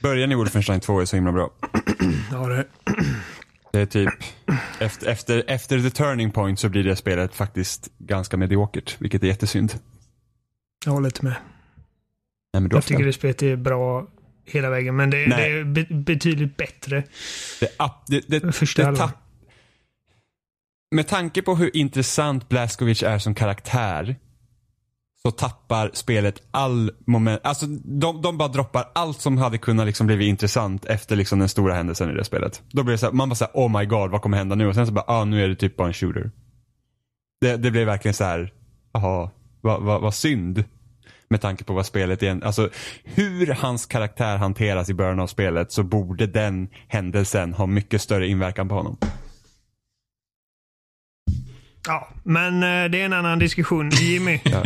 Början i Wolfenstein 2 är så himla bra. Ja, det. Det är typ, efter, efter, efter the turning point så blir det spelet faktiskt ganska mediokert, vilket är jättesynd. Jag håller inte med. Nej, Jag tycker det spelet är bra hela vägen, men det, det är be betydligt bättre. det, det, det, Första det tapp- Med tanke på hur intressant Blaskovic är som karaktär så tappar spelet all moment. Alltså de, de bara droppar allt som hade kunnat liksom blivit intressant efter liksom den stora händelsen i det spelet. Då blir det så här, man bara såhär, oh my god, vad kommer hända nu? Och sen så bara, ah nu är det typ bara en shooter. Det, det blev verkligen så här, jaha, vad, vad, vad synd. Med tanke på vad spelet är. Alltså hur hans karaktär hanteras i början av spelet så borde den händelsen ha mycket större inverkan på honom. Ja, men eh, det är en annan diskussion. Jimmy, Ja.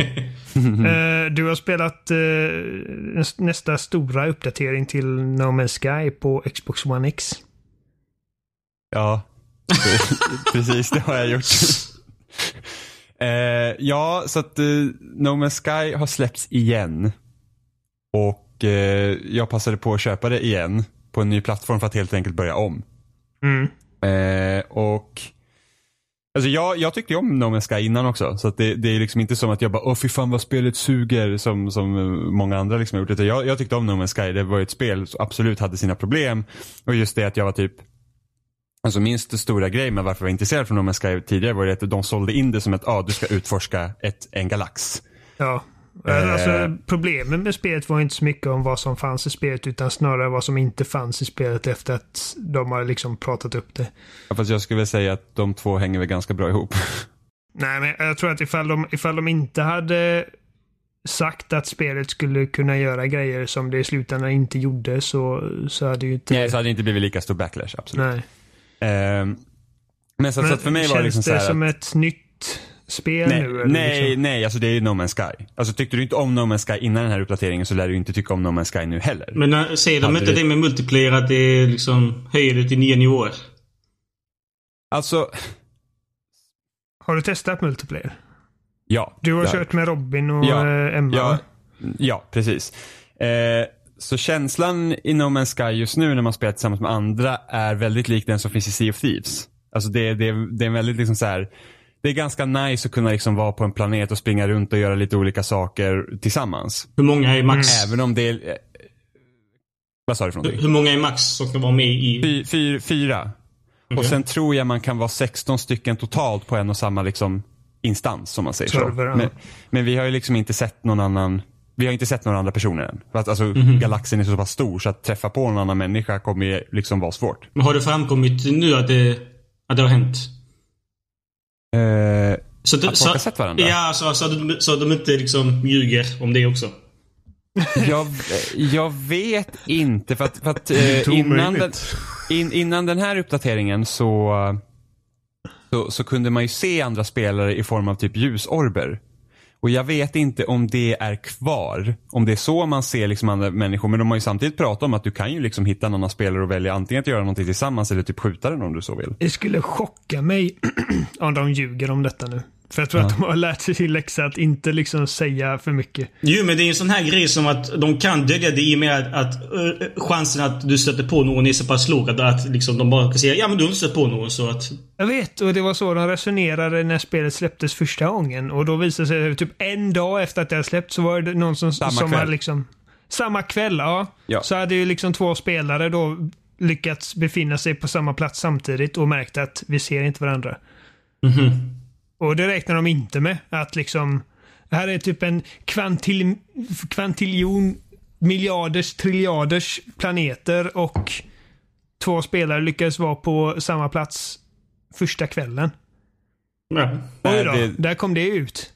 eh, du har spelat eh, näs- nästa stora uppdatering till No Man's Sky på Xbox One X. Ja, precis det har jag gjort. Eh, ja, så att eh, No Man's Sky har släppts igen. Och eh, jag passade på att köpa det igen på en ny plattform för att helt enkelt börja om. Mm. Eh, och Alltså jag, jag tyckte ju om No Man's Sky innan också. Så att det, det är liksom inte som att jag bara åh fy fan vad spelet suger som, som eh, många andra liksom har gjort. Jag, jag tyckte om No Man's Sky. Det var ju ett spel som absolut hade sina problem. Och just det att jag var typ Alltså min st- stora grej med varför jag var intresserad från No Man's Sky tidigare var det att de sålde in det som att ah, du ska utforska ett, en galax. Ja. Eh. Alltså, problemet med spelet var inte så mycket om vad som fanns i spelet utan snarare vad som inte fanns i spelet efter att de har liksom pratat upp det. Ja, Fast jag skulle säga att de två hänger väl ganska bra ihop. Nej, men jag tror att ifall de, ifall de inte hade sagt att spelet skulle kunna göra grejer som det i slutändan inte gjorde så, så hade ju inte... Nej, så hade det inte blivit lika stor backlash, absolut. Nej. Ehm, men så, så att för mig var det känns liksom så det här som att, ett nytt spel nej, nu? eller nej, liksom? nej, alltså det är ju No Man's Sky. Alltså tyckte du inte om No Man's Sky innan den här uppdateringen så lär du inte tycka om No Man's Sky nu heller. Men äh, säger de inte det- det med multiplayer att det liksom höjer det till nya nivåer? Alltså, Har du testat multiplayer? ja. Du har kört med Robin och Ja, eh, Emma? Ja, ja precis. Eh, så känslan i No Man's Sky just nu när man spelar tillsammans med andra är väldigt lik den som finns i Sea of Thieves. Alltså det, det, det är väldigt liksom så här. Det är ganska nice att kunna liksom vara på en planet och springa runt och göra lite olika saker tillsammans. Hur många är max? Även om det är... eh, Vad sa du för Hur, någonting? hur många är max som kan vara med i... Fy, fyr, fyra. Och Okej. sen tror jag man kan vara 16 stycken totalt på en och samma liksom instans om man säger Server, så. Men, men vi har ju liksom inte sett någon annan vi har inte sett några andra personer än. För att alltså, Mhm. galaxen är så pass stor så att träffa på någon annan människa kommer ju liksom vara svårt. Men har det framkommit nu att det, att det har hänt? Eh, Så att, Att folk har sett varandra? Ja, så, så, att de, så att de inte liksom ljuger om det också. jag, jag vet inte för att, för att eh, innan, den, in, innan den här uppdateringen så, så, så kunde man ju se andra spelare i form av typ ljusorber. Och jag vet inte om det är kvar. Om det är så man ser liksom andra människor. Men de har ju samtidigt pratat om att du kan ju liksom hitta en annan spelare och välja antingen att göra någonting tillsammans eller typ skjuta den om du så vill. Det skulle chocka mig om de ljuger om detta nu. För jag tror att de har lärt sig sin läxa att inte liksom säga för mycket. Jo, men det är en sån här grej som att de kan dölja det i och med att, att uh, chansen att du stöter på någon är så pass låg att, att liksom, de bara kan säga ja men du har inte stött på någon så att... Jag vet, och det var så de resonerade när spelet släpptes första gången. Och då visade det sig typ en dag efter att det hade släppts så var det någon som, Samma som kväll. hade liksom... Samma kväll, ja. Ja. Så hade ju liksom två spelare då lyckats befinna sig på samma plats samtidigt och märkt att vi ser inte varandra. Mhm. Och det räknar de inte med. Att liksom Det här är typ en kvantil, kvantiljon miljarders triljarders planeter och två spelare lyckades vara på samma plats första kvällen. Ja. Oj då, Nej, det- där kom det ut.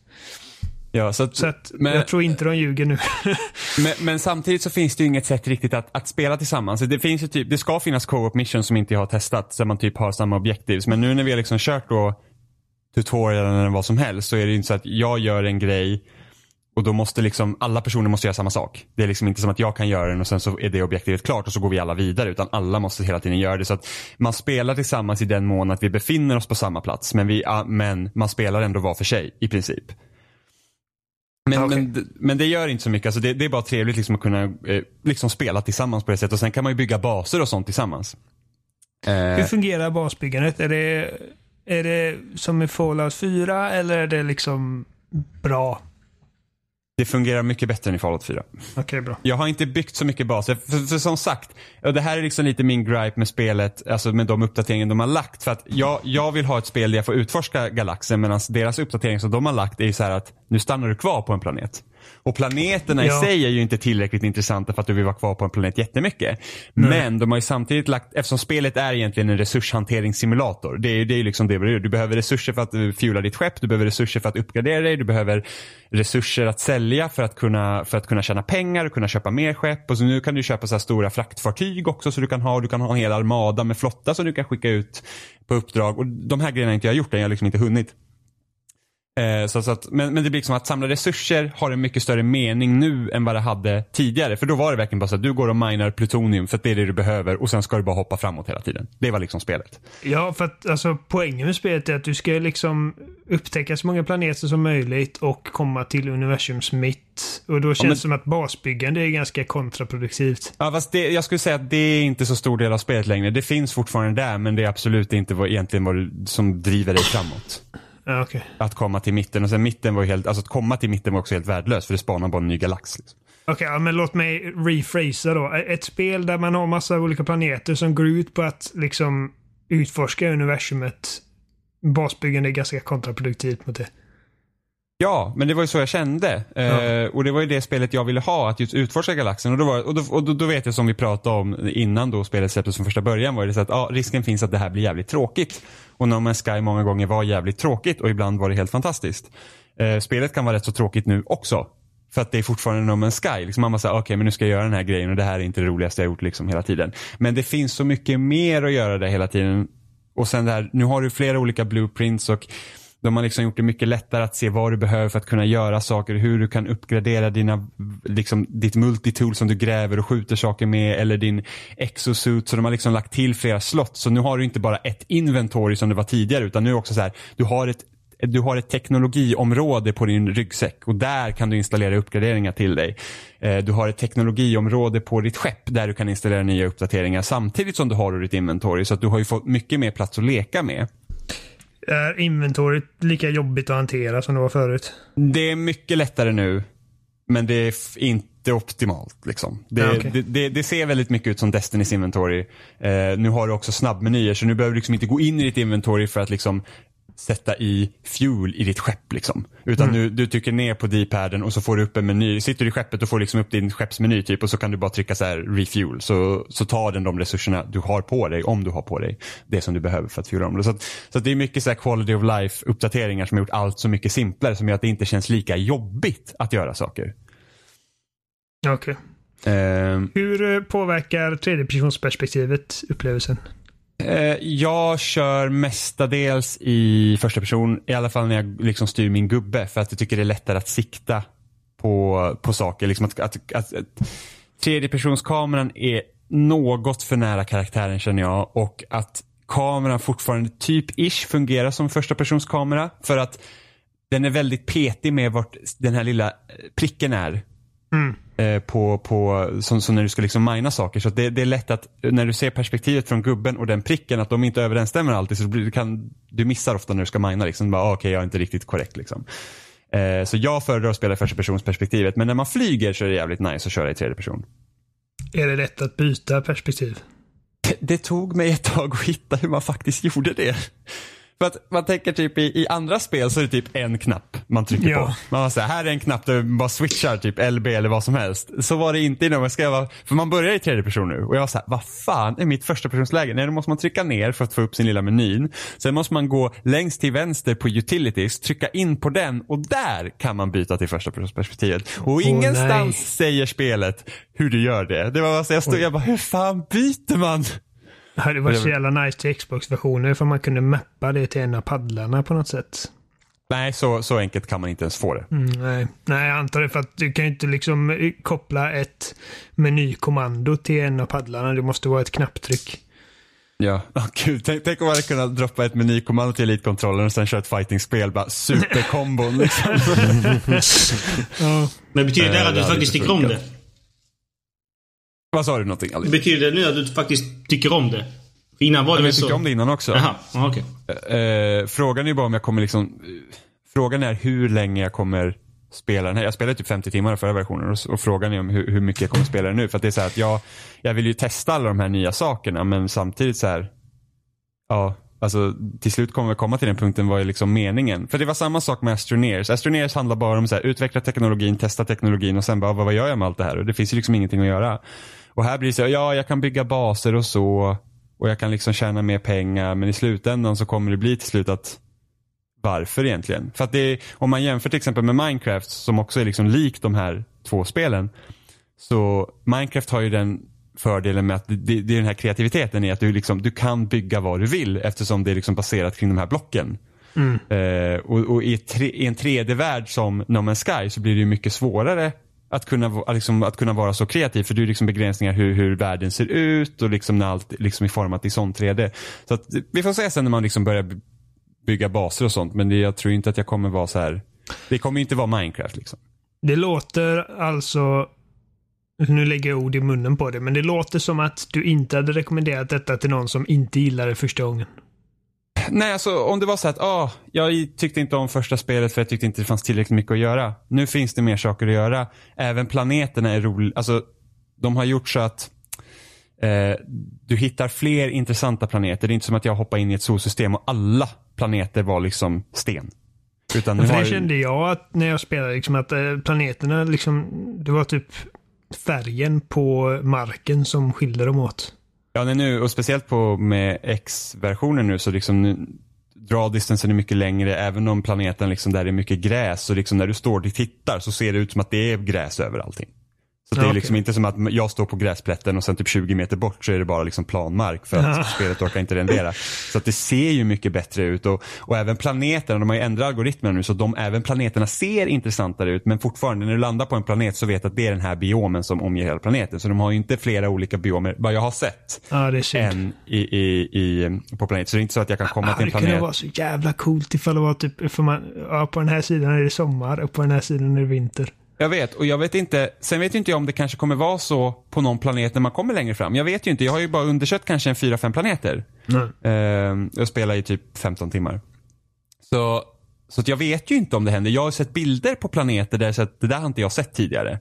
Ja, så att, Så att men, jag tror inte de ljuger nu. men, men samtidigt så finns det ju inget sätt riktigt att, att spela tillsammans. Det finns ju typ, det ska finnas co-op mission som inte jag har testat, så man typ har samma objektivs. Men nu när vi har liksom kört då tutorialen eller vad som helst så är det inte så att jag gör en grej och då måste liksom alla personer måste göra samma sak. Det är liksom inte som att jag kan göra den och sen så är det objektivet klart och så går vi alla vidare utan alla måste hela tiden göra det. Så att man spelar tillsammans i den mån att vi befinner oss på samma plats men, vi, men man spelar ändå var för sig i princip. Men, okej. men, men det gör inte så mycket. Alltså det, det är bara trevligt liksom att kunna eh, liksom spela tillsammans på det sättet och sen kan man ju bygga baser och sånt tillsammans. Eh, Hur fungerar basbyggandet? Är det, är det som i Fallout 4 eller är det liksom bra? det fungerar mycket bättre än i Fallout 4. Okej, bra. Jag har inte byggt så mycket baser. För, för som sagt, det här är liksom lite min gripe med spelet, alltså med de uppdateringar de har lagt. För att jag, jag vill ha ett spel där jag får utforska galaxen medan deras uppdatering som de har lagt är ju så här att nu stannar du kvar på en planet. Och planeterna Ja. i sig är ju inte tillräckligt intressanta för att du vill vara kvar på en planet jättemycket. Men de har ju samtidigt lagt, eftersom spelet är egentligen en resurshanteringssimulator. Det är ju det är liksom det du. Du behöver resurser för att eh, fuela ditt skepp, du behöver resurser för att uppgradera dig, du behöver resurser att sälja för att kunna, för att kunna tjäna pengar och kunna köpa mer skepp. Och så nu kan du köpa så här stora fraktfartyg också så du kan ha, du kan ha en hel armada med flotta som du kan skicka ut på uppdrag. Och de här grejerna har inte jag gjort än, jag har liksom inte hunnit. Eh, så, så att, men, men det blir liksom att samla resurser har en mycket större mening nu än vad det hade tidigare. För då var det verkligen bara så att du går och minar plutonium för att det är det du behöver och sen ska du bara hoppa framåt hela tiden. Det var liksom spelet. Ja, för att alltså, poängen med spelet är att du ska liksom upptäcka så många planeter som möjligt och komma till universums mitt. Och då känns men- det som att basbyggande är ganska kontraproduktivt. Ja, fast det, jag skulle säga att det är inte så stor del av spelet längre. Det finns fortfarande där men det är absolut inte vad, egentligen vad som driver dig framåt. Ja, okej. Att komma till mitten och sen mitten var helt, alltså att komma till mitten var också helt värdelöst för det spanar bara en ny galax. Liksom. Okej, ja, men låt mig rephrasa då. Ett spel där man har massa olika planeter som går ut på att liksom utforska universumet. Basbyggande är ganska kontraproduktivt mot det. Ja, men det var ju så jag kände. Eh, och det var ju det spelet jag ville ha, att just utforska galaxen. Och, då, var, och, då, och då, då vet jag som vi pratade om innan då spelet släpptes från första början var det så att ja, risken finns att det här blir jävligt tråkigt. Och No Man's Sky många gånger var jävligt tråkigt och ibland var det helt fantastiskt. Eh, spelet kan vara rätt så tråkigt nu också. För att det är fortfarande No Man's Sky. Liksom man bara säger, okej men nu ska jag göra den här grejen och det här är inte det roligaste jag gjort liksom hela tiden. Men det finns så mycket mer att göra där hela tiden. Och sen där, nu har du flera olika blueprints och de har liksom gjort det mycket lättare att se vad du behöver för att kunna göra saker, hur du kan uppgradera dina, liksom, ditt multitool som du gräver och skjuter saker med eller din exosuit. Så de har liksom lagt till flera slott. Så nu har du inte bara ett inventory som det var tidigare utan nu också så här, du har ett du har ett teknologiområde på din ryggsäck och där kan du installera uppgraderingar till dig. Eh, du har ett teknologiområde på ditt skepp där du kan installera nya uppdateringar samtidigt som du har ditt inventory. Så att du har ju fått mycket mer plats att leka med. Är inventoriet lika jobbigt att hantera som det var förut? Det är mycket lättare nu, men det är inte optimalt. Liksom. Det, Ja, okej. det, det, det ser väldigt mycket ut som Destinys inventory. Eh, nu har du också snabbmenyer, så nu behöver du liksom inte gå in i ditt inventory för att liksom sätta i fuel i ditt skepp. Liksom. Utan Mm. du, du trycker ner på D-paden och så får du upp en meny. Sitter du i skeppet och får liksom upp din skeppsmeny typ och så kan du bara trycka så här refuel. Så, så tar den de resurserna du har på dig, om du har på dig, det som du behöver för att fuela om. Så, att, så att det är mycket så här quality of life uppdateringar som har gjort allt så mycket simplare som gör att det inte känns lika jobbigt att göra saker. Okej. Ehm, Hur eh, påverkar tredjepersonsperspektivet upplevelsen? Eh, jag kör mestadels i första person, i alla fall när jag liksom styr min gubbe för att jag tycker det är lättare att sikta på, på saker. Liksom att, att, att, att tredjepersonskameran är något för nära karaktären känner jag och att kameran fortfarande typ-ish fungerar som första persons kamera. för att den är väldigt petig med vart den här lilla eh, pricken är Mm eh, på, på, som, som när du ska liksom mina saker. Så det, det är lätt att när du ser perspektivet från gubben och den pricken att de inte överensstämmer alltid så du kan, du missar ofta när du ska mina. Liksom. Bara, ah, Okej, jag är inte riktigt korrekt. Liksom. Eh, så jag föredrar att spela i första persons perspektivet men när man flyger så är det jävligt nice att köra i tredje person. Är det lätt att byta perspektiv? Det, det tog mig ett tag att hitta hur man faktiskt gjorde det. För att man tänker typ i, i andra spel så är det typ en knapp man trycker Ja. på. Man så här, är en knapp där man bara switchar typ LB eller vad som helst. Så var det inte innan man ska vara, för man börjar i tredje person nu och jag var så här, vad fan är mitt första personsläge? Nej, då måste man trycka ner för att få upp sin lilla menyn. Sen måste man gå längst till vänster på utilities, trycka in på den och där kan man byta till första personsperspektivet. Och ingenstans nej. säger spelet hur du gör det. Det var så jag stod, jag bara, hur fan byter man? Det hade varit så jävla nice till Xbox-versioner för man kunde mappa det till en av paddlarna på något sätt. Nej, så, så enkelt kan man inte ens få det. Mm, nej. nej, jag antar det för att du kan ju inte liksom eh, koppla ett menykommando till en av paddlarna. Det måste vara ett knapptryck. Ja, oh, gud. Tänk, tänk om man hade kunnat droppa ett menykommando till elitkontrollen och sen köra ett fightingspel. Bara superkombon liksom. Ja. Men betyder det att du faktiskt tycker om det? Vad sa du någonting Ali? Betyder det nu att du faktiskt tycker om det? Innan var det Jag väl tyckte så? om det innan också. Jaha, ja, okej. Eh, frågan är bara om jag kommer liksom... eh, Frågan är hur länge jag kommer spela den här. Jag spelade typ 50 timmar i förra versionen och, och frågan är om hur, hur mycket jag kommer spela den nu. För att det är så här att jag, jag vill ju testa alla de här nya sakerna men samtidigt så här. Ja, alltså till slut kommer vi komma till den punkten vad är liksom meningen. För det var samma sak med Astroneers. Astroneers handlar bara om så här, utveckla teknologin, testa teknologin och sen bara vad, vad gör jag med allt det här? Och det finns ju liksom ingenting att göra. Och här blir det så, ja jag kan bygga baser och så. Och jag kan liksom tjäna mer pengar men i slutändan så kommer det bli till slut att varför egentligen? För att är, om man jämför till exempel med Minecraft som också är liksom likt de här två spelen. Så Minecraft har ju den fördelen med att det, det det är den här kreativiteten i att du, liksom, du kan bygga vad du vill eftersom det är liksom baserat kring de här blocken. Eh, och och i, tre, i en 3D-värld som No Man's Sky så blir det ju mycket svårare att kunna, liksom, att kunna vara så kreativ för det är liksom begränsningar hur, hur världen ser ut och liksom när allt liksom är format i sånt 3D. Så att, vi får se sen när man liksom börjar bygga baser och sånt men det, jag tror inte att jag kommer vara så här. Det kommer inte vara Minecraft liksom. Det låter alltså... Nu lägger jag ord i munnen på det, men det låter som att du inte hade rekommenderat detta till någon som inte gillade det första gången. Nej, alltså om det var så att ah, jag tyckte inte om första spelet för jag tyckte inte det fanns tillräckligt mycket att göra. Nu finns det mer saker att göra. Även planeterna är roliga. Alltså, de har gjort så att eh, du hittar fler intressanta planeter. Det är inte som att jag hoppar in i ett solsystem och alla planeter var liksom sten. Utan nu För det kände jag att när jag spelade, liksom att eh, planeterna liksom, det var typ färgen på marken som skilde dem åt. Ja, nej, nu, och speciellt på med X-versionen nu så liksom nu, draw distansen är mycket längre. Även om planeten liksom där det är mycket gräs så liksom när du står och tittar så ser det ut som att det är gräs över allting. Så det är liksom inte som att jag står på gräsplätten och sen typ 20 meter bort så är det bara liksom planmark för att spelet orkar inte rendera. Så att det ser ju mycket bättre ut och, och även planeterna, de har ju ändrat algoritmerna nu så de, även planeterna ser intressantare ut men fortfarande när du landar på en planet så vet du att det är den här biomen som omger hela planeten. Så de har ju inte flera olika biomer, vad jag har sett Ja, det är synd. än i, i, i, på planet. Så det är inte så att jag kan komma Ja, till en det kunde planet. vara så jävla coolt ifall det var typ, för man, ja, på den här sidan är det sommar och på den här sidan är det vinter. Jag vet och jag vet inte, sen vet ju inte jag om det kanske kommer vara så på någon planet när man kommer längre fram. Jag vet ju inte, jag har ju bara undersökt kanske en fyra fem planeter. Eh, jag spelar i typ 15 timmar. Så, så jag vet ju inte om det händer. Jag har sett bilder på planeter där så att det där har inte jag sett tidigare.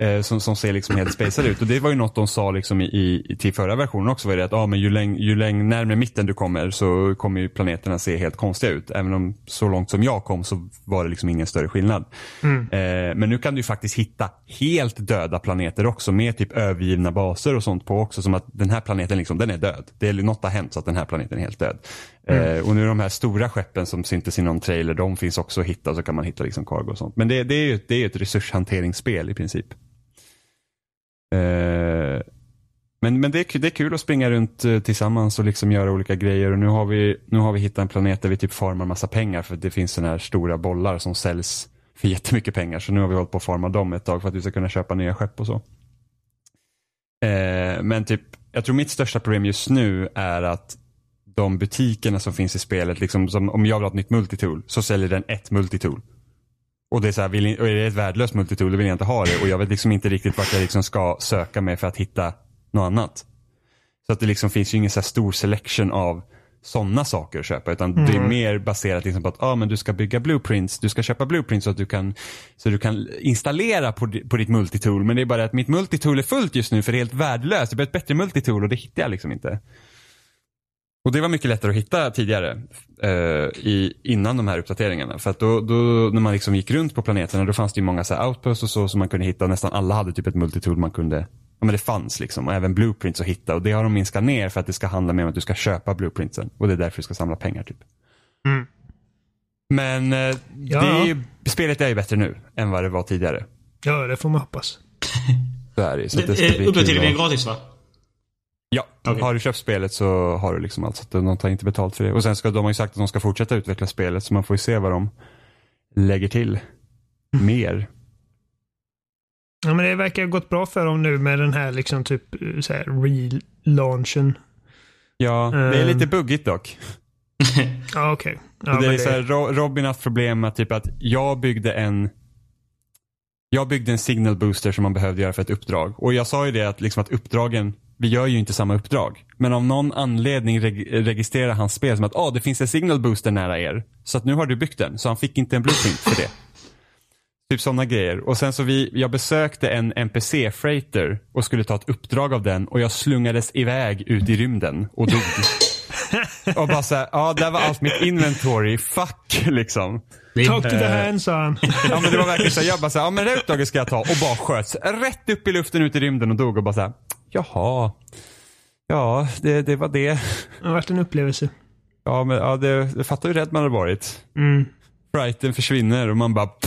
Eh, som, som ser liksom helt spacade ut. Och det var ju något de sa liksom i, i, till förra versionen också. Var det att ah, men ju, läng, ju läng, närmare mitten du kommer så kommer ju planeterna se helt konstiga ut. Även om så långt som jag kom så var det liksom ingen större skillnad. Eh, men nu kan du ju faktiskt hitta helt döda planeter också med typ övergivna baser och sånt på också. Som att den här planeten liksom, den är död. Det är något har hänt så att den här planeten är helt död. Eh, och nu de här stora skeppen som syntes i någon trailer, de finns också att hitta. Så kan man hitta liksom cargo och sånt. Men det, det är ju det är ett resurshanteringsspel i princip. Eh, men men det, är, kul- det är kul att springa runt eh, tillsammans och liksom göra olika grejer. Och nu har vi, nu har vi hittat en planet där vi typ formar massa pengar för det finns sådana här stora bollar som säljs för jättemycket pengar. Så nu har vi hållit på att forma dem ett tag för att vi ska kunna köpa nya skepp och så. Eh, men typ, jag tror mitt största problem just nu är att de butikerna som finns i spelet, liksom, som, om jag vill ha ett nytt multitool så säljer den ett multitool. Och det är så här, vill, och är det ett värdelöst multitool då vill jag inte ha det och jag vet liksom inte riktigt vart jag liksom ska söka mig för att hitta något annat. Så att det liksom finns ju ingen så stor selection av sådana saker att köpa utan det är mer baserat liksom på att ah, men du ska bygga blueprints, du ska köpa blueprints så att du kan, så du kan installera på, på ditt multitool. Men det är bara att mitt multitool är fullt just nu för det är helt värdelöst. Det behöver ett bättre multitool och det hittar jag liksom inte. Och det var mycket lättare att hitta tidigare. eh, i, innan de här uppdateringarna. För att då, då när man liksom gick runt på planeterna då fanns det ju många så här outposts och så som man kunde hitta. Nästan alla hade typ ett multitool man kunde, ja men det fanns liksom. Och även blueprints att hitta. Och det har de minskat ner för att det ska handla mer om att du ska köpa blueprintsen. Och det är därför du ska samla pengar typ. Mm. Men eh, Ja. det är ju, spelet är ju bättre nu än vad det var tidigare. Ja, det får man hoppas. Så är det. Så det ska Eh, bli kul Uppdateringen är att- gratis va? Ja, Okej. har du köpt spelet så har du liksom allt. Så att de tar inte betalt för det. Och sen ska de har ju sagt att de ska fortsätta utveckla spelet så man får ju se vad de lägger till mer. Ja, men det verkar ha gått bra för dem nu med den här liksom typ så här relaunchen. Ja, det är Ehm. lite buggigt dock. Ja, okej. Ja, det är så här, Ro- Robin har haft problem med typ att jag byggde en jag byggde en signal booster som man behövde göra för ett uppdrag. Och jag sa ju det att, liksom att uppdragen, vi gör ju inte samma uppdrag. Men av någon anledning reg- registrerar hans spel som att ah, det finns en signal booster nära er. Så att nu har du byggt den. Så han fick inte en blueprint för det. Typ sådana grejer. Och sen så vi, jag besökte en NPC-freighter och skulle ta ett uppdrag av den och jag slungades iväg ut i rymden och dog. och bara såhär, ja där var allt mitt inventory, fuck liksom. Talk to the Eh. hand, sa han. Ja men det var verkligen så här, jag bara såhär, ja men det här uppdraget ska jag ta och bara sköts rätt upp i luften ut i rymden och dog och bara såhär, jaha. Ja, det, det var det. Det har varit en upplevelse. Ja men ja, det, jag fattar hur rädd man har varit. Mm. Frighten försvinner och man bara.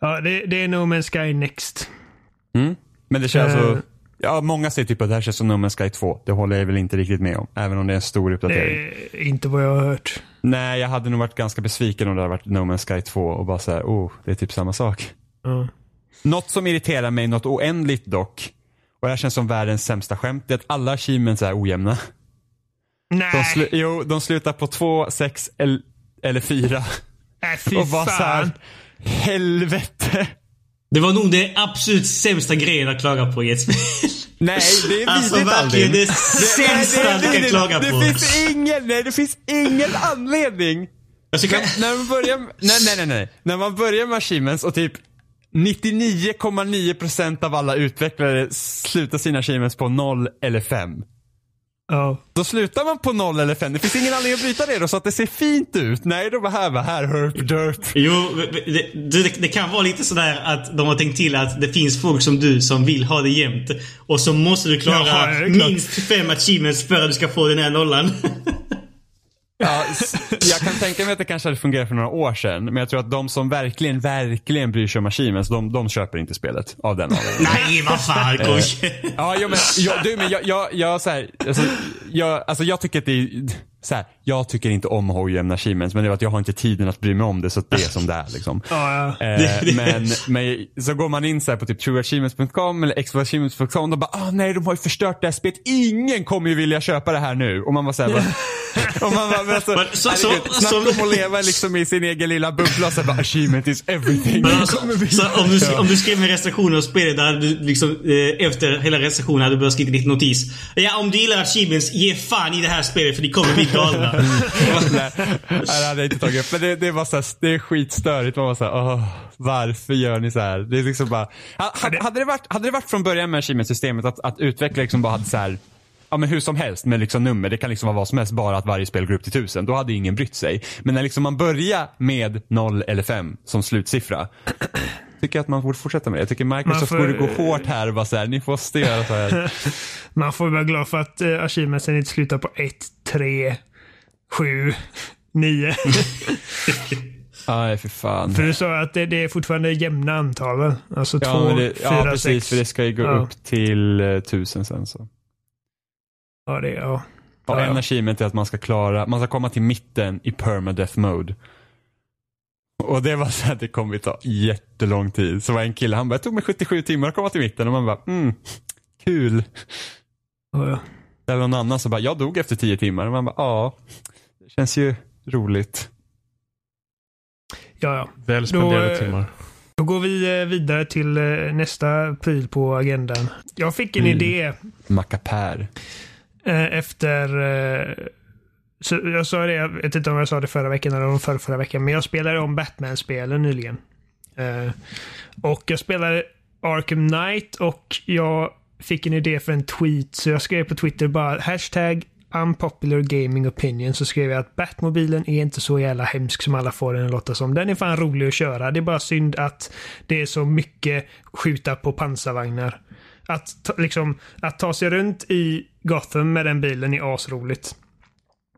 Ja, det, det är No Man's Sky Next. mm. Men det känns Eh. så, ja många säger typ att det här känns som No Man's Sky 2. Det håller jag väl inte riktigt med om. Även om det är en stor Det uppdatering. är inte vad jag har hört. Nej, jag hade nog varit ganska besviken om det hade varit No Man's Sky 2 och bara såhär, oh, det är typ samma sak. Ja. Något som irriterar mig något oändligt dock, och det här känns som världens sämsta skämt, det är att alla achievements är ojämna. Nej, De, slu- jo, de slutar på 2, 6 el- eller 4. Nej fy Och bara så här, fan. helvete. Det var nog det absolut sämsta grejen att klaga på i ett spel. Nej, det är Alltså, vidrigt verkligen det sämsta nej, du kan klaga det på. Finns ingen, nej, det finns ingen anledning. Alltså, kan... När man börjar, nej, nej, nej, nej. När man börjar med achievements och typ 99,9% av alla utvecklare slutar sina achievements på 0 eller 5. Ja. Då slutar man på 0 eller 5. Det finns ingen anledning att bryta det då så att det ser fint ut. Nej, då bara här, bara här, herp, derp. Jo, det, det, det kan vara lite sådär att de har tänkt till att det finns folk som du som vill ha det jämnt. Och så måste du klara Jaha, minst fem achievements för att du ska få den här nollan. Ja, jag kan tänka mig att det kanske hade fungerat för några år sedan. Men jag tror att de som verkligen, verkligen bryr sig om achievements, de, de köper inte spelet av den anledningen. Nej, vad fan Kosh. Ja, jo, men, jag, du, men jag, jag, jag, så här, alltså, jag, alltså, jag tycker att det är, så här, jag tycker inte om ojämna achievements, men det är att jag har inte tiden att bry mig om det, så det är som det är liksom. Ja, ja. Eh, men, men så går man in så här på typ trueachievements.com eller expoachievements.com och bara ah nej de har ju förstört det här spelet. Ingen kommer ju vilja köpa det här nu. Och man bara såhär, och man bara, men alltså, Men så- så- herregud, snacka om att leva liksom i sin egen lilla bubbla och så bara achievement is everything. Men alltså, så om, du, om du skrev en recension av spelet där du liksom eh, efter hela recensionen hade du börjat skriva en liten notis. Ja, om du gillar achievements, ge fan i det här spelet för ni kommer bli galna. Nej, det hade jag inte tagit upp. Men det, det var så här, det är skitstörigt. Man var så här, åh, varför gör ni så här? Det är liksom bara, ha, ha, hade, det varit, hade det varit från början med achievement-systemet att, att utvecklare liksom bara hade så här, ja men hur som helst med liksom nummer, det kan liksom vara vad som helst, bara att varje spel går upp till tusen. Då hade ingen brytt sig. Men när liksom man börjar med 0 eller 5 som slutsiffra, tycker jag att man borde fortsätta med det. Jag tycker Microsoft får- borde gå hårt här och bara så här, ni måste göra så här. Man får vara glad för att uh, achievementsen inte slutar på 1, 3, 7, 9. Nej, för fan. för du sa att det, det är fortfarande jämna antal. Alltså 2, Ja, men det, 4, ja precis, 6. för det ska ju gå Ja. upp till eh, tusen sen så. Ja, det, ja. Och Ja, en ja. achievement är att man ska klara, man ska komma till mitten i permadeath mode. Och det var så här, det kommer ta jättelång tid. Så var en kille, han bara, det tog mig 77 timmar att komma till mitten och man bara, mm, kul. Ja, ja. Eller någon annan som bara, jag dog efter 10 timmar och man bara, ja, det känns ju roligt. ja, ja. Väl spenderade eh, timmar. Då går vi eh, vidare till eh, nästa pryl på agendan. Jag fick en Mm. idé Mackapär. Eh, efter... eh, Så jag sa det, jag vet inte om jag sa det förra veckan eller om förra, förra veckan, men jag spelade om Batman-spelen nyligen. Eh, och jag spelade Arkham Knight och jag fick en idé för en tweet så jag skrev på Twitter bara hashtag unpopular gaming opinion så skrev jag att Batmobilen är inte så jävla hemsk som alla får den att låta som. Den är fan rolig att köra. Det är bara synd att det är så mycket skjuta på pansarvagnar. Att, ta, liksom, att ta sig runt i Gotham med den bilen är asroligt.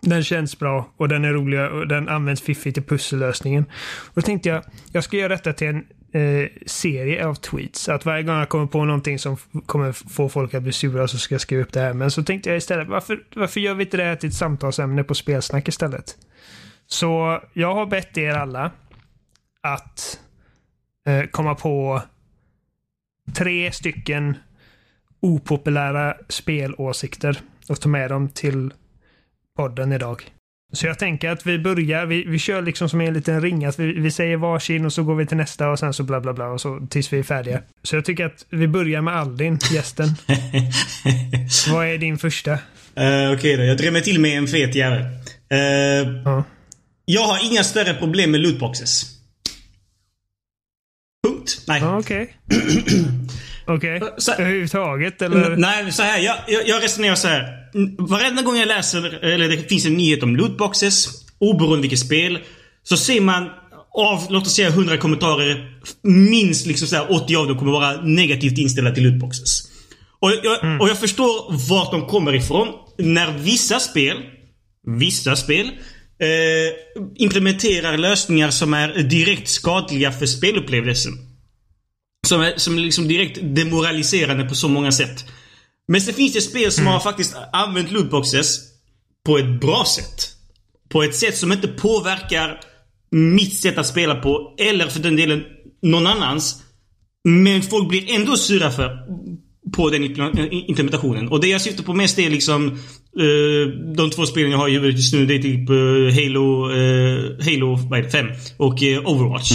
Den känns bra och den är rolig och den används fiffigt i pussellösningen. Och då tänkte jag, jag ska göra detta till en eh, serie av tweets. Att varje gång jag kommer på någonting som kommer få folk att bli sura så ska jag skriva upp det här. Men så tänkte jag istället, varför, varför gör vi inte det här till ett samtalsämne på spelsnack istället? Så jag har bett er alla att eh, komma på tre stycken opopulära spelåsikter och ta med dem till podden idag. Så jag tänker att vi börjar, vi, vi kör liksom som en liten ring. Att vi, vi säger varsin och så går vi till nästa och sen så bla bla bla och så tills vi är färdiga. Så jag tycker att vi börjar med Aldin, gästen. Vad är din första? Uh, Okej okay då, jag drämmer till med en fet jävel. Uh, Ja. Jag har inga större problem med lootboxes. Punkt. Nej. Ja, Okej. Okej. Så- Överhuvudtaget eller? Nej, så här. Jag, jag, jag resonerar så här. Varenda gång jag läser, eller det finns en nyhet om lootboxes, oberoende vilket spel, så ser man av, låt oss säga 100 kommentarer, minst liksom så här 80 av dem kommer vara negativt inställda till lootboxes. Och jag, och jag förstår vart de kommer ifrån. När vissa spel, vissa spel, eh, implementerar lösningar som är direkt skadliga för spelupplevelsen. Som är, som är liksom direkt demoraliserande på så många sätt. Men sen finns det spel som har faktiskt använt lootboxes på ett bra sätt. På ett sätt som inte påverkar mitt sätt att spela på, eller för den delen någon annans. Men folk blir ändå sura för på den impl- implementationen. Och det jag syftar på mest är liksom eh, de två spelen jag har i huvudet just nu. Det är typ eh, Halo, eh, Halo vad är det, 5 och Overwatch.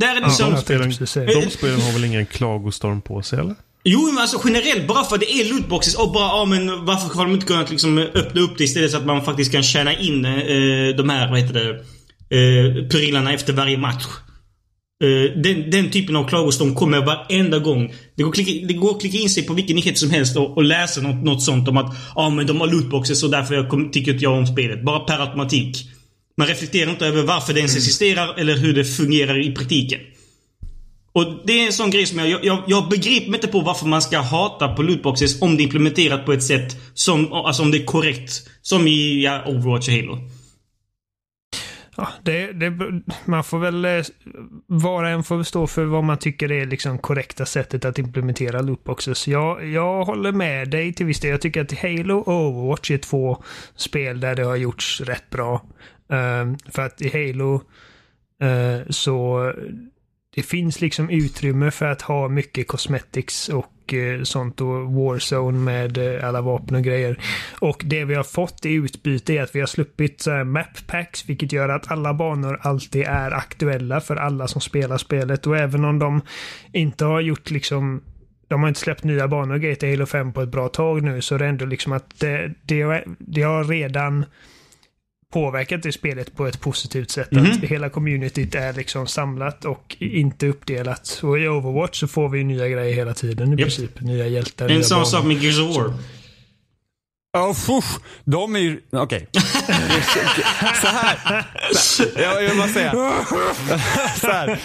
Där är det liksom... Ja, De spelen, de spelen har väl ingen klagostorm på sig eller? Jo, men alltså generellt bara för att det är lootboxes och bara, ja men varför har de inte kunnat liksom öppna upp det istället så att man faktiskt kan tjäna in eh, de här, vad heter det, eh, prylarna efter varje match. Eh, den, den typen av klagostorm kommer varenda gång. Det går, klicka, det går att klicka in sig på vilken nyhet som helst och, och läsa något, något sånt om att ja men de har lootboxes och därför jag kom, tycker inte jag om spelet. Bara per automatik. Man reflekterar inte över varför det ens existerar eller hur det fungerar i praktiken. Och det är en sån grej som jag, jag, jag begriper inte på varför man ska hata på lootboxes om det är implementerat på ett sätt som, alltså om det är korrekt. Som i ja, Overwatch och Halo. Ja, det, det, man får väl... eh, Var och en får stå för vad man tycker är liksom korrekta sättet att implementera lootboxes. Jag, jag håller med dig till viss del. Jag tycker att Halo och Overwatch är två spel där det har gjorts rätt bra. Ehm, för att i Halo uh, så det finns liksom utrymme för att ha mycket cosmetics och uh, sånt och Warzone med uh, alla vapen och grejer. Och det vi har fått i utbyte är att vi har sluppit så här map packs, vilket gör att alla banor alltid är aktuella för alla som spelar spelet. Och även om de inte har gjort liksom de har inte släppt nya banor och grejer till Halo 5 på ett bra tag nu, så det är ändå liksom att det, det, det har redan påverkat det spelet på ett positivt sätt. Mhm. Att hela communityt är liksom samlat och inte uppdelat. Och i Overwatch så får vi nya grejer hela tiden i Japp. princip. Nya hjältar, En sån sak med Gears of War. Oh, fuff, de är ju... Okej. Så här. Så här. Jag, jag vill bara säga. Så här.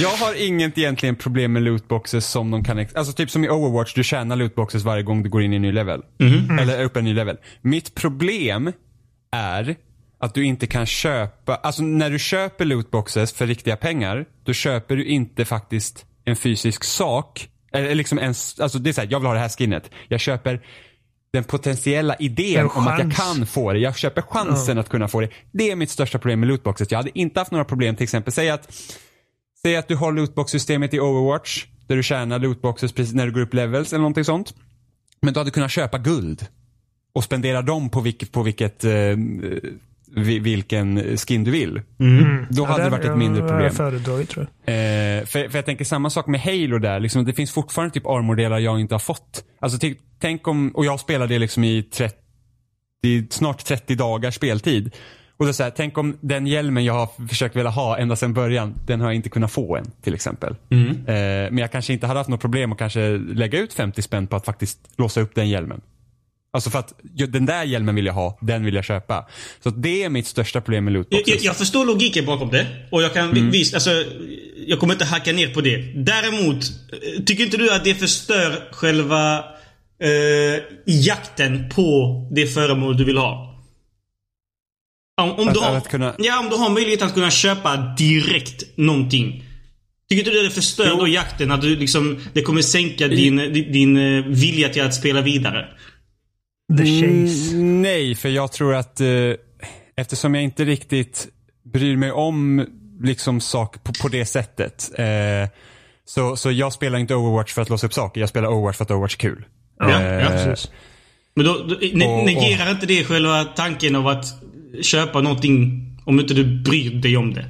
Jag har inget egentligen problem med lootboxes som de kan... Alltså typ som i Overwatch, du tjänar lootboxes varje gång du går in i en ny level. Eller upp en ny level. Mitt problem är att du inte kan köpa, alltså när du köper lootboxes för riktiga pengar, då köper du inte faktiskt en fysisk sak. Eller liksom en, alltså det är såhär, jag vill ha det här skinnet. Jag köper den potentiella idén om att jag kan få det. Jag köper chansen att kunna få det. Det är mitt största problem med lootboxes. Jag hade inte haft några problem till exempel, säg att Säg att du har lootbox-systemet i Overwatch. Där du tjänar lootboxes precis när du går upp levels eller någonting sånt. Men du hade kunnat köpa guld. Och spendera dem på vilket, på vilket eh, vilken skin du vill. Då hade det varit ett mindre Jag problem. föredragit tror jag. Eh, för, för jag tänker samma sak med Halo där. Liksom, det finns fortfarande typ armordelar jag inte har fått. Alltså tänk- om, och jag spelade det liksom i 30, snart 30 dagars speltid. Och är så här, tänk om den hjälmen jag har försökt vilja ha ända sedan början, den har jag inte kunnat få än till exempel. Mm. Eh, men jag kanske inte hade haft något problem att kanske lägga ut 50 spänn på att faktiskt låsa upp den hjälmen. Alltså för att den där hjälmen vill jag ha, den vill jag köpa. Så det är mitt största problem med lootboxes. jag, jag förstår logiken bakom det. Och jag kan Mm. visst, alltså. Jag kommer inte hacka ner på det. Däremot, eh, tycker inte du att det förstör själva eh, jakten på det föremål du vill ha? Om, om, du har, kunna- ja, om du har möjlighet att kunna köpa direkt någonting. Tycker inte du det förstör Jo. då jakten? Att du liksom, det kommer sänka din, din, din eh, vilja till att spela vidare? The Chase. Mm, nej, för jag tror att eh, eftersom jag inte riktigt bryr mig om liksom sak på, på det sättet. Eh, så, så jag spelar inte Overwatch för att låsa upp saker. Jag spelar Overwatch för att Overwatch är kul. Ja, Eh, ja, Precis. Men då, då ne Och- negerar inte det själva tanken av att köpa någonting om inte du bryr dig om det?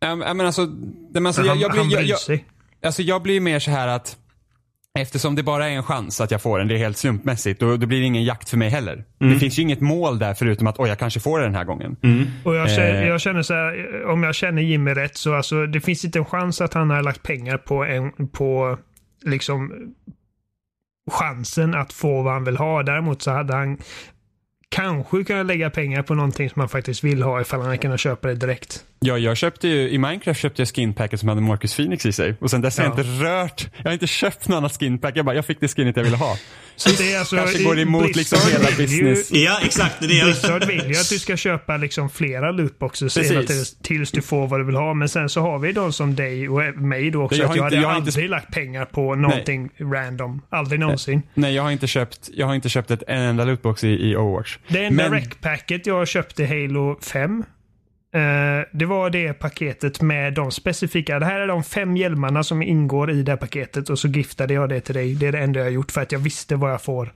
Ja, men alltså, men alltså, jag, han, jag, han blir, jag, jag, alltså jag blir mer så här att Eftersom det bara är en chans att jag får den, det är helt slumpmässigt, då, då blir det ingen jakt för mig heller. Det finns ju inget mål där förutom att oj, jag kanske får det den här gången. Och jag känner, Eh. jag känner så här, om jag känner Jimmy rätt så alltså, det finns inte en chans att han har lagt pengar på en, på liksom chansen att få vad han vill ha. Däremot så hade han kanske kunnat lägga pengar på någonting som han faktiskt vill ha ifall han hade kunnat köpa det direkt. Ja, jag köpte ju, i Minecraft köpte jag skinpacket som hade Marcus Phoenix i sig. Och sen dess har jag Ja. inte rört, jag har inte köpt något annat skinpack. Jag bara, jag fick det skinnet jag ville ha. Så det är alltså, Kanske går emot liksom hela vill ju- business. Ja, exakt. Det är. Blizzard vill ju att du ska köpa liksom flera lootboxes tiden tills du får vad du vill ha. Men sen så har vi de som dig och mig då också. Jag har att jag inte- hade jag har inte- aldrig lagt pengar på någonting random. Aldrig någonsin. Nej, jag har inte köpt, jag har inte köpt ett, en enda lootbox i, i Overwatch. Det enda Men- rec-packet jag köpte Halo 5. Eh, det var det paketet med de specifika. Det här är de fem hjälmarna som ingår i det här paketet och så giftade jag det till dig. Det är det enda jag har gjort för att jag visste vad jag får.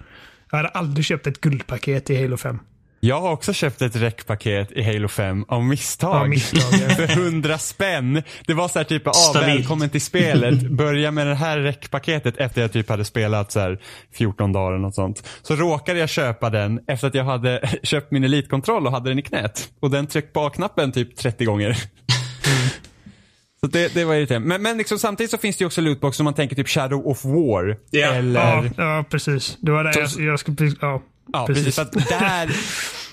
Jag hade aldrig köpt ett guldpaket i Halo 5. Jag har också köpt ett räckpaket i Halo 5 av misstag. Av misstag, ja. För 100 spänn. Det var så här typ, ah, välkommen till spelet. Börja med det här räckpaketet efter jag typ hade spelat så här 14 dagar eller något sånt. Så råkade jag köpa den efter att jag hade köpt min elitkontroll och hade den i knät. Och den tryckte på A-knappen typ 30 gånger. Så det, det var irriterande. Men, men liksom, samtidigt så finns det ju också lootbox som man tänker typ Shadow of War. Ja. Eller... Ja, ja, precis. Det var det jag, jag skulle... Ja, Ja, precis. precis. Att där,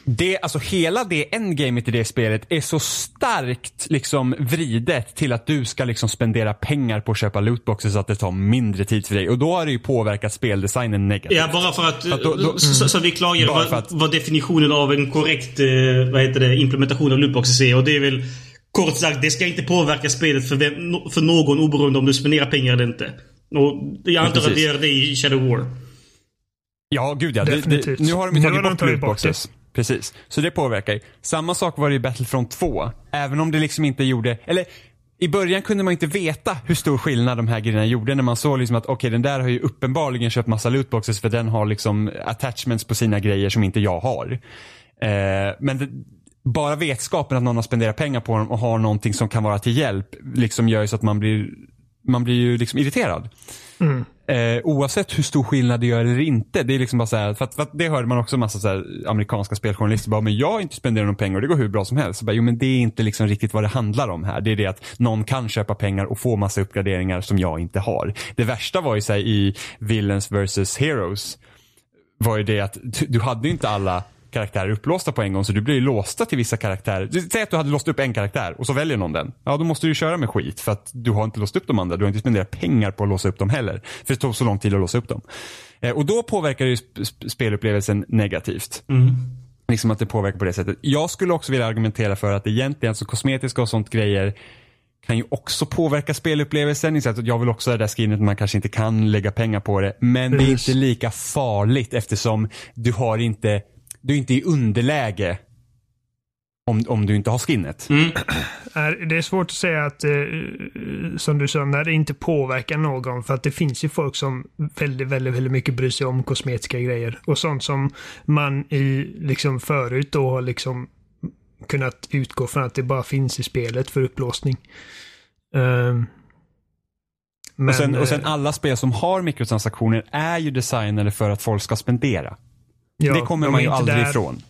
det, alltså hela det endgamet i det spelet är så starkt liksom vridet till att du ska liksom spendera pengar på att köpa lootboxes så att det tar mindre tid för dig. Och då har det ju påverkat speldesignen negativt. Ja, bara för att... Att då- då- så, så vi klargör vad, att- vad definitionen av en korrekt eh, vad heter det, implementation av lootboxes är. Och det är väl kort sagt, det ska inte påverka spelet för, vem, för någon oberoende om du spenderar pengar eller inte. Och jag antar att det gör det i Shadow War. Ja, gud ja. Det, det, Definitivt. nu har de ju tagit bort tagit bort lootboxes. Precis. Så det påverkar ju. Samma sak var det i Battlefront 2. Även om det liksom inte gjorde, eller i början kunde man inte veta hur stor skillnad de här grejerna gjorde när man såg liksom att okej den där har ju uppenbarligen köpt massa lootboxes för den har liksom attachments på sina grejer som inte jag har. Eh, men det, bara vetskapen att någon har spenderat pengar på dem och har någonting som kan vara till hjälp liksom gör ju så att man blir, man blir ju liksom irriterad. Eh, oavsett hur stor skillnad det gör eller inte. Det är liksom bara så här, för att, för att det hörde man också en massa så här, amerikanska speljournalister bara, men jag har inte spenderat några pengar och det går hur bra som helst. Så bara, jo men det är inte liksom riktigt vad det handlar om här. Det är det att någon kan köpa pengar och få massa uppgraderingar som jag inte har. Det värsta var ju så här, i Villains vs Heroes var ju det att du, du hade ju inte alla karaktärer upplåsta på en gång så du blir ju låsta till vissa karaktärer. Säg att du hade låst upp en karaktär och så väljer någon den. Ja då måste du ju köra med skit för att du har inte låst upp de andra. Du har inte spenderat pengar på att låsa upp dem heller. För det tog så lång tid att låsa upp dem. Eh, och då påverkar det ju sp- sp- spelupplevelsen negativt. Liksom att det påverkar på det sättet. Jag skulle också vilja argumentera för att egentligen så kosmetiska och sånt grejer kan ju också påverka spelupplevelsen. I så att jag vill också ha det där skrinet man kanske inte kan lägga pengar på det. Men det är inte lika farligt eftersom du har inte, du är inte i underläge om, om du inte har skinnet. är- Det är svårt att säga att, eh, som du sa, när det inte påverkar någon. För att det finns ju folk som väldigt, väldigt, väldigt mycket bryr sig om kosmetiska grejer. Och sånt som man i, liksom förut då har liksom kunnat utgå från att det bara finns i spelet för upplåsning. Ehm, men, och, sen, och eh, sen alla spel som har mikrotransaktioner är ju designade för att folk ska spendera. Ja, det kommer de man ju aldrig där- ifrån.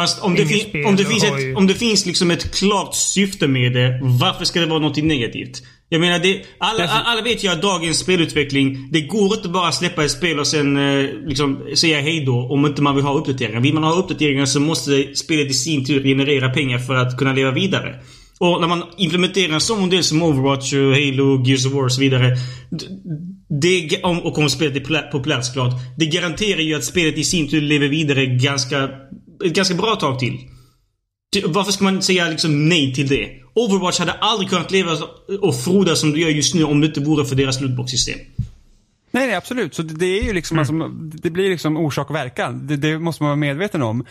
Fast om det, fin- om det finns, ju- ett, om det finns liksom ett klart syfte med det, varför ska det vara något negativt? Jag menar, det, alla, Därför- alla vet ju att dagens spelutveckling, det går inte bara att släppa ett spel och sen eh, liksom säga hejdå om inte man vill ha uppdateringar. Vill man ha uppdateringar så måste spelet i sin tur generera pengar för att kunna leva vidare. Och när man implementerar en sån modell som Overwatch, och Halo, Gears of War och så vidare. Det, och om spelet är populä- populärt såklart. Det garanterar ju att spelet i sin tur lever vidare ganska, ett ganska bra tag till. Varför ska man säga liksom nej till det? Overwatch hade aldrig kunnat leva och frodas som det gör just nu om det inte vore för deras lootbox-system. Nej, nej, absolut. Så det, är ju liksom, alltså, det blir liksom orsak och verkan. Det, det måste man vara medveten om.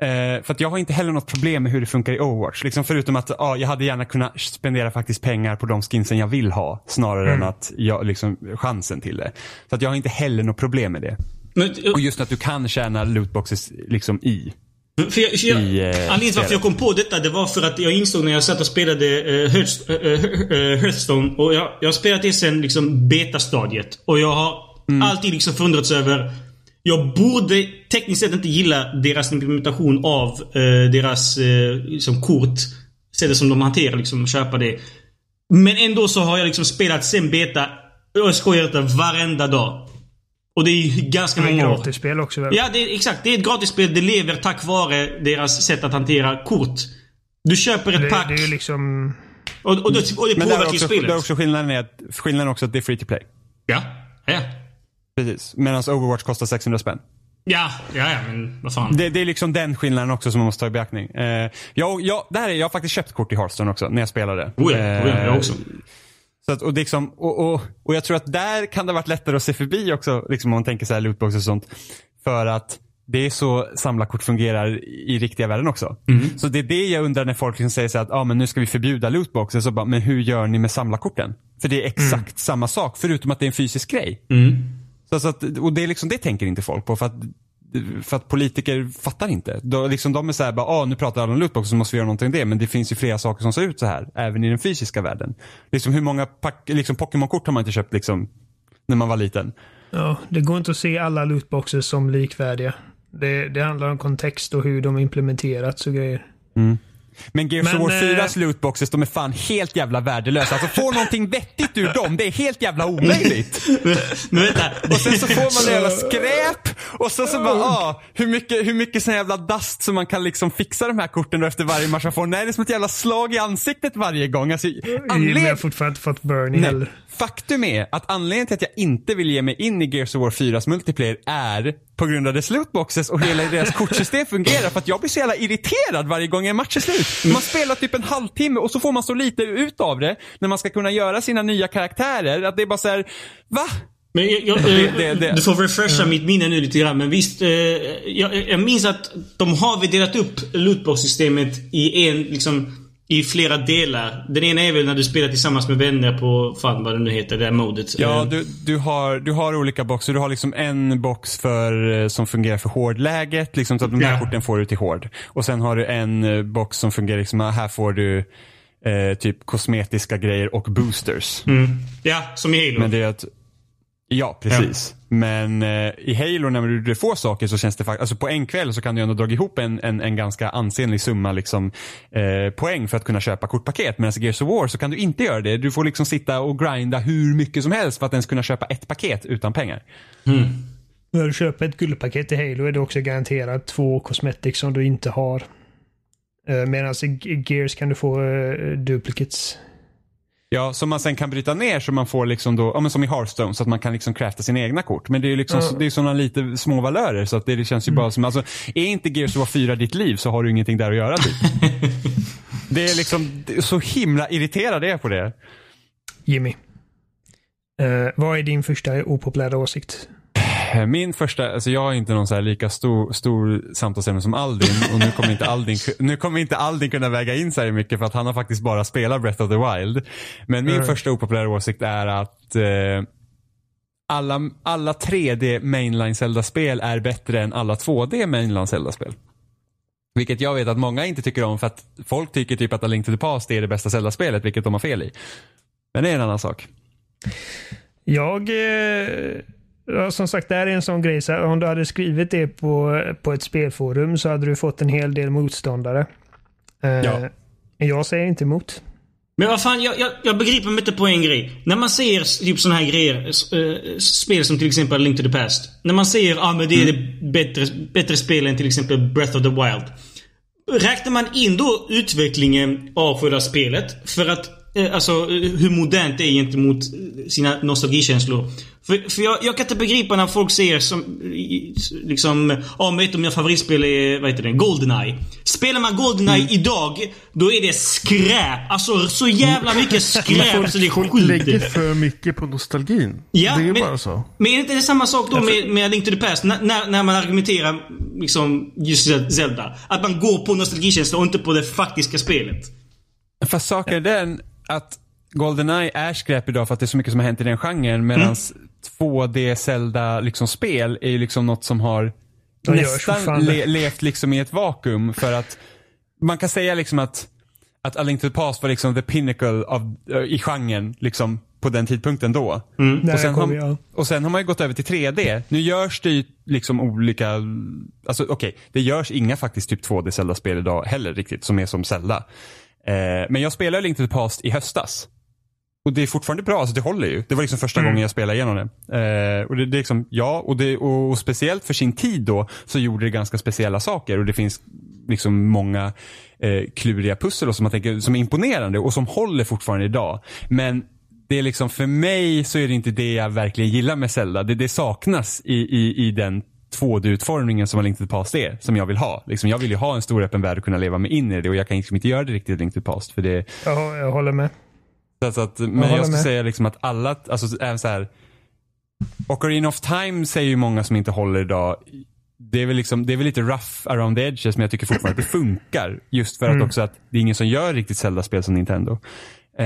Eh, för att jag har inte heller något problem med hur det funkar i Overwatch. Liksom förutom att ja, jag hade gärna kunnat spendera faktiskt pengar på de skinsen jag vill ha. Snarare än att jag, liksom, chansen till det. Så att jag har inte heller något problem med det. Men, Och just att du kan tjäna lootboxes liksom i. För jag, jag, i, eh, anledningen till varför jag kom på detta, det var för att jag insåg när jag satt och spelade Hearthst- eh, eh, Hearthstone och jag, jag har spelat det sen liksom betastadiet. Och jag har Mm. alltid liksom förundrats över jag borde tekniskt sett inte gilla deras implementation av eh, deras eh, liksom kort. Sättet som de hanterar liksom, köpa det. Men ändå så har jag liksom spelat sen beta, och jag skojar inte, varenda dag. Och det är ju ganska Det är många år. gratisspel också väl? Ja, det är, exakt. Det är ett gratisspel. Det lever tack vare deras sätt att hantera kort. Du köper ett Det, pack det är ju liksom... och, och, det, och det Men där är påverkar ju spelet. där är också skillnaden, är att, skillnaden är också att det är free to play. Ja. Ja. Precis. Medan Overwatch kostar 600 spänn. Ja, ja, ja, men vad fan. Det, det är liksom den skillnaden också som man måste ta i beaktning. Eh, jag, jag, det här är, jag har faktiskt köpt kort i Hearthstone också när jag spelade. Oh ja, oh ja, jag Eh, också. Så att, och, det liksom, och, och, och jag tror att där kan det ha varit lättare att se förbi också, liksom om man tänker så här lootbox och sånt. För att det är så samlarkort fungerar i riktiga världen också. Mm. Så det är det jag undrar när folk liksom säger så att ah, men nu ska vi förbjuda lootboxes. Så bara, men hur gör ni med samlarkorten? För det är exakt samma sak, förutom att det är en fysisk grej. Mm. Så, så att, och det, är liksom, det tänker inte folk på. För att, för att politiker fattar inte. Då, liksom, de är såhär, bara, ah, nu pratar alla om lootboxes så måste vi göra någonting om det. Men det finns ju flera saker som ser ut så här, även i den fysiska världen. Liksom, hur många liksom, Pokémon-kort har man inte köpt liksom, när man var liten? Ja, det går inte att se alla lootboxes som likvärdiga. Det, det handlar om kontext och hur de implementerats och grejer. Men Gears of War eh, 4s lootboxes, de är fan helt jävla värdelösa. Alltså få någonting vettigt ur dem, det är helt jävla omöjligt. Men vänta. Och sen så får man jävla skräp och så så bara, ah, hur mycket, hur mycket sån jävla dust som man kan liksom fixa de här korten då efter varje match man får. Nej, det är som ett jävla slag i ansiktet varje gång. Alltså, Men jag anled... har fortfarande inte fått Nej. heller. Faktum är att anledningen till att jag inte vill ge mig in i Gears of War 4s multiplayer är på grund av dess lootboxes och hela deras kortsystem fungerar för att jag blir så jävla irriterad varje gång en match är slut. Man spelar typ en halvtimme och så får man så lite ut av det när man ska kunna göra sina nya karaktärer att det är bara så här, va? Men jag, jag, Det- det- det- Du får refresha mitt minne nu lite grann. Men visst, eh, jag, jag minns att de har delat upp lootbox-systemet i en, liksom, i flera delar. Den ena är väl när du spelar tillsammans med vänner på, fan vad det nu heter, det här modet. Ja, Eh, du, du, har, du har olika boxar. Du har liksom en box för, eh, som fungerar för hårdläget. Liksom, så att de här Ja. korten får du till hård. Och sen har du en eh, box som fungerar, liksom, här får du eh, typ kosmetiska grejer och boosters. mm. Ja, som i Halo. Men det är att, ja precis. Men eh, i Halo när du, du får saker så känns det faktiskt, alltså på en kväll så kan du ändå dra ihop en, en, en ganska ansenlig summa liksom, eh, poäng för att kunna köpa kortpaket. Medan i Gears of War så kan du inte göra det. Du får liksom sitta och grinda hur mycket som helst för att ens kunna köpa ett paket utan pengar. När du köper ett guldpaket i Halo är det också garanterat två cosmetics som du inte har. Eh, Medan i Gears kan du få uh, duplicates. Ja, som man sen kan bryta ner så man får liksom då, ja men som i Hearthstone, så att man kan liksom crafta sina egna kort. Men det är ju liksom, det är sådana lite små valörer så att det, det känns ju bara som, alltså är inte Gears of War 4 ditt liv så har du ingenting där att göra typ. det är liksom, så himla irriterad är jag på det. Jimmy. Eh, vad är din första opopulära åsikt? Min första, alltså jag har inte någon så lika stor, stor samtalsämne som Aldin och nu kommer inte Aldin, nu kommer inte Aldin kunna väga in så här mycket för att han har faktiskt bara spelat Breath of the Wild. Men min Mm. första opopulära åsikt är att eh, alla, alla 3D mainline Zelda-spel är bättre än alla 2D mainline Zelda-spel. Vilket jag vet att många inte tycker om för att folk tycker typ att A Link to the Past är det bästa Zelda-spelet, vilket de har fel i. Men det är en annan sak. Jag, eh, ja, som sagt, det här är en sån grej. Så här, om du hade skrivit det på, på ett spelforum så hade du fått en hel del motståndare. Eh, Ja. Jag säger inte emot. Men vad fan, jag, jag, jag begriper mig inte på en grej. När man ser typ såna här grejer, eh, spel som till exempel Link to the Past. När man säger ah, men det är det bättre, bättre spel än till exempel Breath of the Wild. Räknar man in då utvecklingen av själva spelet? För att, alltså eh, hur modernt det är gentemot eh, sina nostalgikänslor. För, för jag, jag kan inte begripa när folk säger som, liksom, ja men ett av mina favoritspel är, vad heter det, Goldeneye. Spelar man Goldeneye idag, då är det skräp. Alltså så jävla mycket skräp så det är Folk lägger skit. för mycket på nostalgin. Ja, det är men, bara så. Men är det inte samma sak då med, med Link to the Past? När, när, när man argumenterar liksom just Zelda. Att man går på nostalgikänsla och inte på det faktiska spelet. Fast saken är den att Goldeneye är skräp idag för att det är så mycket som har hänt i den genren. Medan 2D Zelda liksom spel är ju liksom något som har De nästan le, levt liksom i ett vakuum. För att man kan säga liksom att, att A Link to the Past var liksom the pinnacle av, i genren liksom på den tidpunkten då. Där Och sen, har, jag. och sen har man ju gått över till 3D. Nu görs det ju liksom olika, alltså okej, det görs inga faktiskt typ 2D Zelda-spel idag heller riktigt som är som Zelda. Eh, men jag spelade Link to the Past i höstas. Och det är fortfarande bra, alltså det håller ju. Det var liksom första gången jag spelade igenom det. Eh, och det, det är liksom, ja, och, det, och, och speciellt för sin tid då så gjorde det ganska speciella saker och det finns liksom många eh, kluriga pussel och som man tänker som är imponerande och som håller fortfarande idag. Men det är liksom för mig så är det inte det jag verkligen gillar med Zelda. Det, det saknas i, i, i den 2D-utformningen som A Link to the Past är, som jag vill ha. Liksom, jag vill ju ha en stor öppen värld och kunna leva mig in i det och jag kan liksom inte göra det riktigt i Link to the Past för det, Jag, jag håller med. så att, men Jag jag, skulle med. säga liksom att alla, alltså även så här. Ocarina of Time säger ju många som inte håller idag. Det är väl liksom, det är väl lite rough around the edges men jag tycker fortfarande att det funkar. Just för att Mm. också att det är ingen som gör riktigt Zelda-spel som Nintendo. Eh,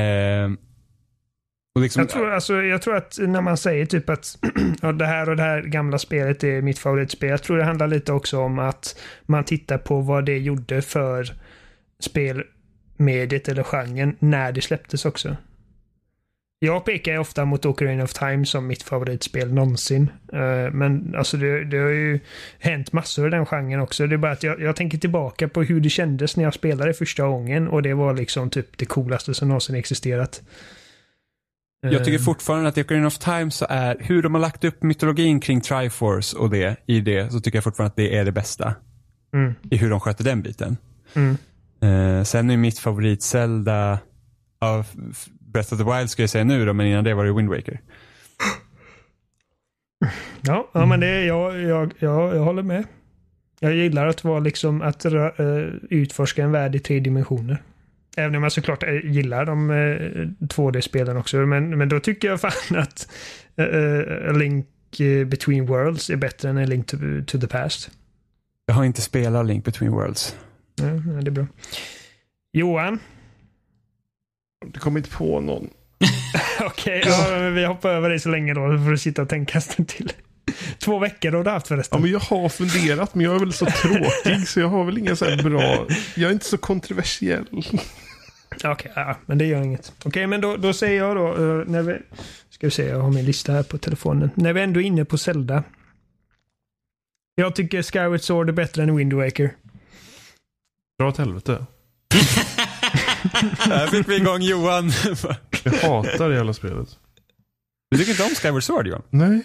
liksom, Jag tror, alltså, jag tror att när man säger typ att ja, det här och det här gamla spelet är mitt favoritspel. Jag tror det handlar lite också om att man tittar på vad det gjorde för spelmediet eller genren när det släpptes också. Jag pekar ju ofta mot Ocarina of Time som mitt favoritspel någonsin. Eh, men alltså det, det har ju hänt massor i den genren också. Det är bara att jag, jag tänker tillbaka på hur det kändes när jag spelade första gången och det var liksom typ det coolaste som någonsin existerat jag tycker Eh, fortfarande att i Ocarina of Time så är, hur de har lagt upp mytologin kring Triforce och det, i det, så tycker jag fortfarande att det är det bästa. Mm. I hur de sköter den biten. Mm. Eh, sen är mitt favorit Zelda av Breath of the Wild ska jag säga nu då, men innan det var det Wind Waker. Ja, ja men det, jag, jag, jag, jag håller med. Jag gillar att vara liksom att eh, utforska en värld i tre dimensioner. Även om jag såklart eh, gillar de eh, 2D-spelen också. Men, men då tycker jag fan att eh, eh, A Link eh, Between Worlds är bättre än A Link to, to the Past. Jag har inte spelat Link Between Worlds. Ja, ja, det är bra. Johan? Det kommer inte på någon. Okej, ja, men vi hoppar över det så länge då. Då får du sitta och tänka en till. Två veckor har du haft Ja, förresten. men jag har funderat, men jag är väl så tråkig så jag har väl inga så här bra... Jag är inte så kontroversiell. Okej, ja, men det gör inget. Okej, men då, då säger jag då, eh, när vi... Ska vi se, jag har min lista här på telefonen. När vi ändå är inne på Zelda. Jag tycker Skyward Sword är bättre än Wind Waker. Dra åt helvete. Här fick vi igång Johan. Jag hatar det jävla spelet. Du tycker inte om Skyward Sword Johan? Nej.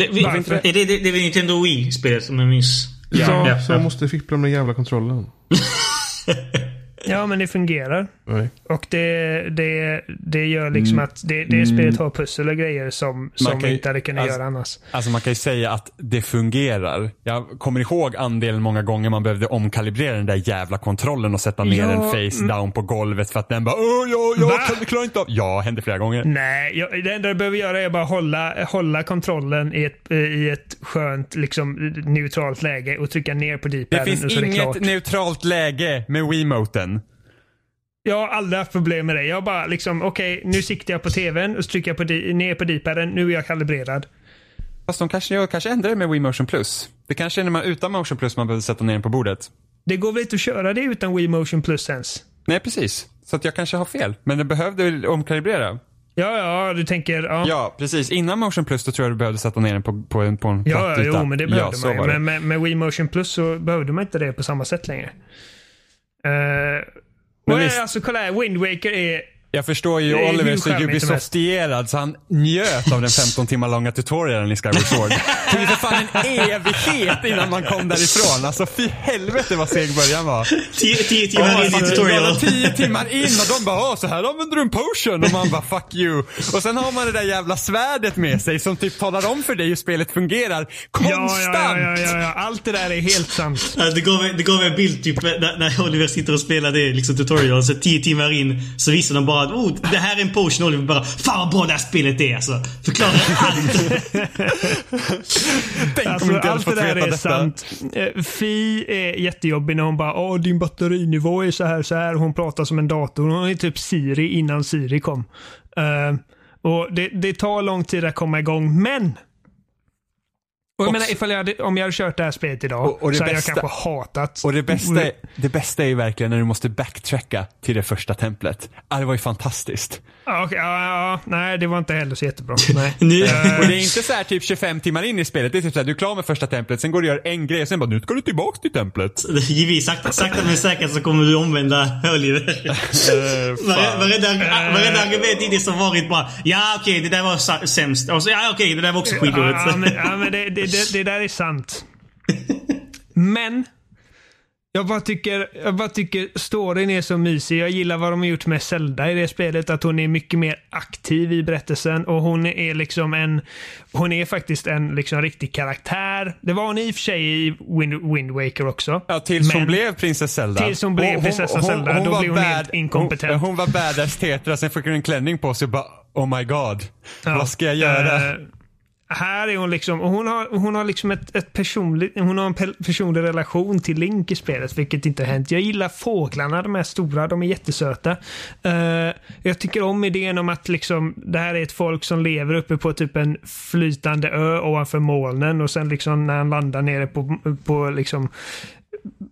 Det, vi, Varför? är det, det, det är väl Nintendo Wii-spelet som jag minns? Ja, ja, så jag måste fippla med den jävla kontrollen. Ja, men det fungerar. Nej. Och det, det, det gör liksom att det, det spelet har pussel och grejer som, som ju- inte hade kunnat alltså- göra annars. Alltså man kan ju säga att det fungerar. Jag kommer ihåg andelen många gånger man behövde omkalibrera den där jävla kontrollen och sätta ner Ja, den face down på golvet för att den bara Åh, jag, jag Va? kan- klarar inte av. Ja, hände flera gånger. Nej, jag, det enda du behöver göra är bara hålla, hålla kontrollen i ett, i ett skönt, liksom neutralt läge och trycka ner på Det D-paden finns och så är det klart. inget neutralt läge med Wiimoten. Jag har aldrig haft problem med det. Jag bara liksom, okej, nu siktar jag på tvn och så trycker jag på ner på D-paden. Nu är jag kalibrerad. Fast de kanske, jag kanske ändrar det med Wii Motion Plus. Det kanske är när man utan Motion Plus man behöver sätta ner den på bordet. Det går väl inte att köra det utan Wii Motion Plus ens? Nej, precis. Så att jag kanske har fel. Men det behövde omkalibrera. Ja, ja, du tänker... Ja, Ja, precis. Innan Motion Plus då tror jag du behövde sätta ner den på, på en, på en ja, platt ja yta. jo, men det behövde så man ju. Men med, med Wii Motion Plus så behövde man inte det på samma sätt längre. Uh, Men visst- alltså kolla här, Wind Waker är... Jag förstår ju Oliver så Ubisoftifierad så han njöt av den 15 timmar långa tutorialen i Skyward Sword. Det tog ju för fan en evighet innan man kom därifrån. Alltså fy helvete vad seg början var. Tio, tio timmar in i tutorialen. bara Tio timmar in och de bara åh så här använder du en potion och man bara fuck you. Och sen har man det där jävla svärdet med sig som typ talar om för dig hur spelet fungerar konstant. Ja, ja, ja, ja, ja, allt det där är helt sant. Alltså, det, gav, det gav en bild typ när, när Oliver sitter och spelar det liksom tutorial. Så tio timmar in så visar de bara att oh, det här är en potion. Oliver bara Fan vad bra det här spelet är alltså. Förklarar allt. Tänk om Alltså, inte allt det där är detta. sant. Eh, Fi är jättejobbig när hon bara Åh, din batterinivå är så här så här. Hon pratar som en dator. Hon är typ Siri innan Siri kom. Eh, och det, det tar lång tid att komma igång, men och jag menar, ifall jag hade, om jag hade kört det här spelet idag Och- och det så hade bästa- jag kanske hatat... Och det bästa, är, det bästa är ju verkligen när du måste backtracka till det första templet. Ah, det var ju fantastiskt. Ja, okej, ja, ja, nej, det var inte heller så jättebra. Nej. Och det är inte så här typ 25 timmar in i spelet. Det är typ så här, du är klar med första templet, sen går du och gör en grej och sen bara nu ska du tillbaks till templet. givetvis sakta, sakta men säkert så kommer du omvända Oliver. Varje- Varenda varenda argument det som varit bara Ja okej det där var sämst. Och så, ja okej det där var också Ja, ja, skitdåligt. men, ja, men det, det, det, det där är sant. Men jag bara, tycker, jag bara tycker storyn är så mysig. Jag gillar vad de har gjort med Zelda i det spelet. Att hon är mycket mer aktiv i berättelsen och hon är liksom en... Hon är faktiskt en liksom riktig karaktär. Det var hon i och för sig i Wind, Wind Waker också. Ja, tills hon blev prinsessa Zelda. Tills hon blev prinsessan Zelda, då var blev hon helt inkompetent. Hon, hon var badass tetra, sen fick hon en klänning på sig och bara oh my god. Vad ska jag göra? Eh, här är hon liksom, och hon har, hon har liksom ett, ett personligt, hon har en pe- personlig relation till Link i spelet, vilket inte har hänt. Jag gillar fåglarna, de är stora, de är jättesöta. Uh, jag tycker om idén om att liksom, det här är ett folk som lever uppe på typ en flytande ö ovanför molnen och sen liksom när han landar nere på, på liksom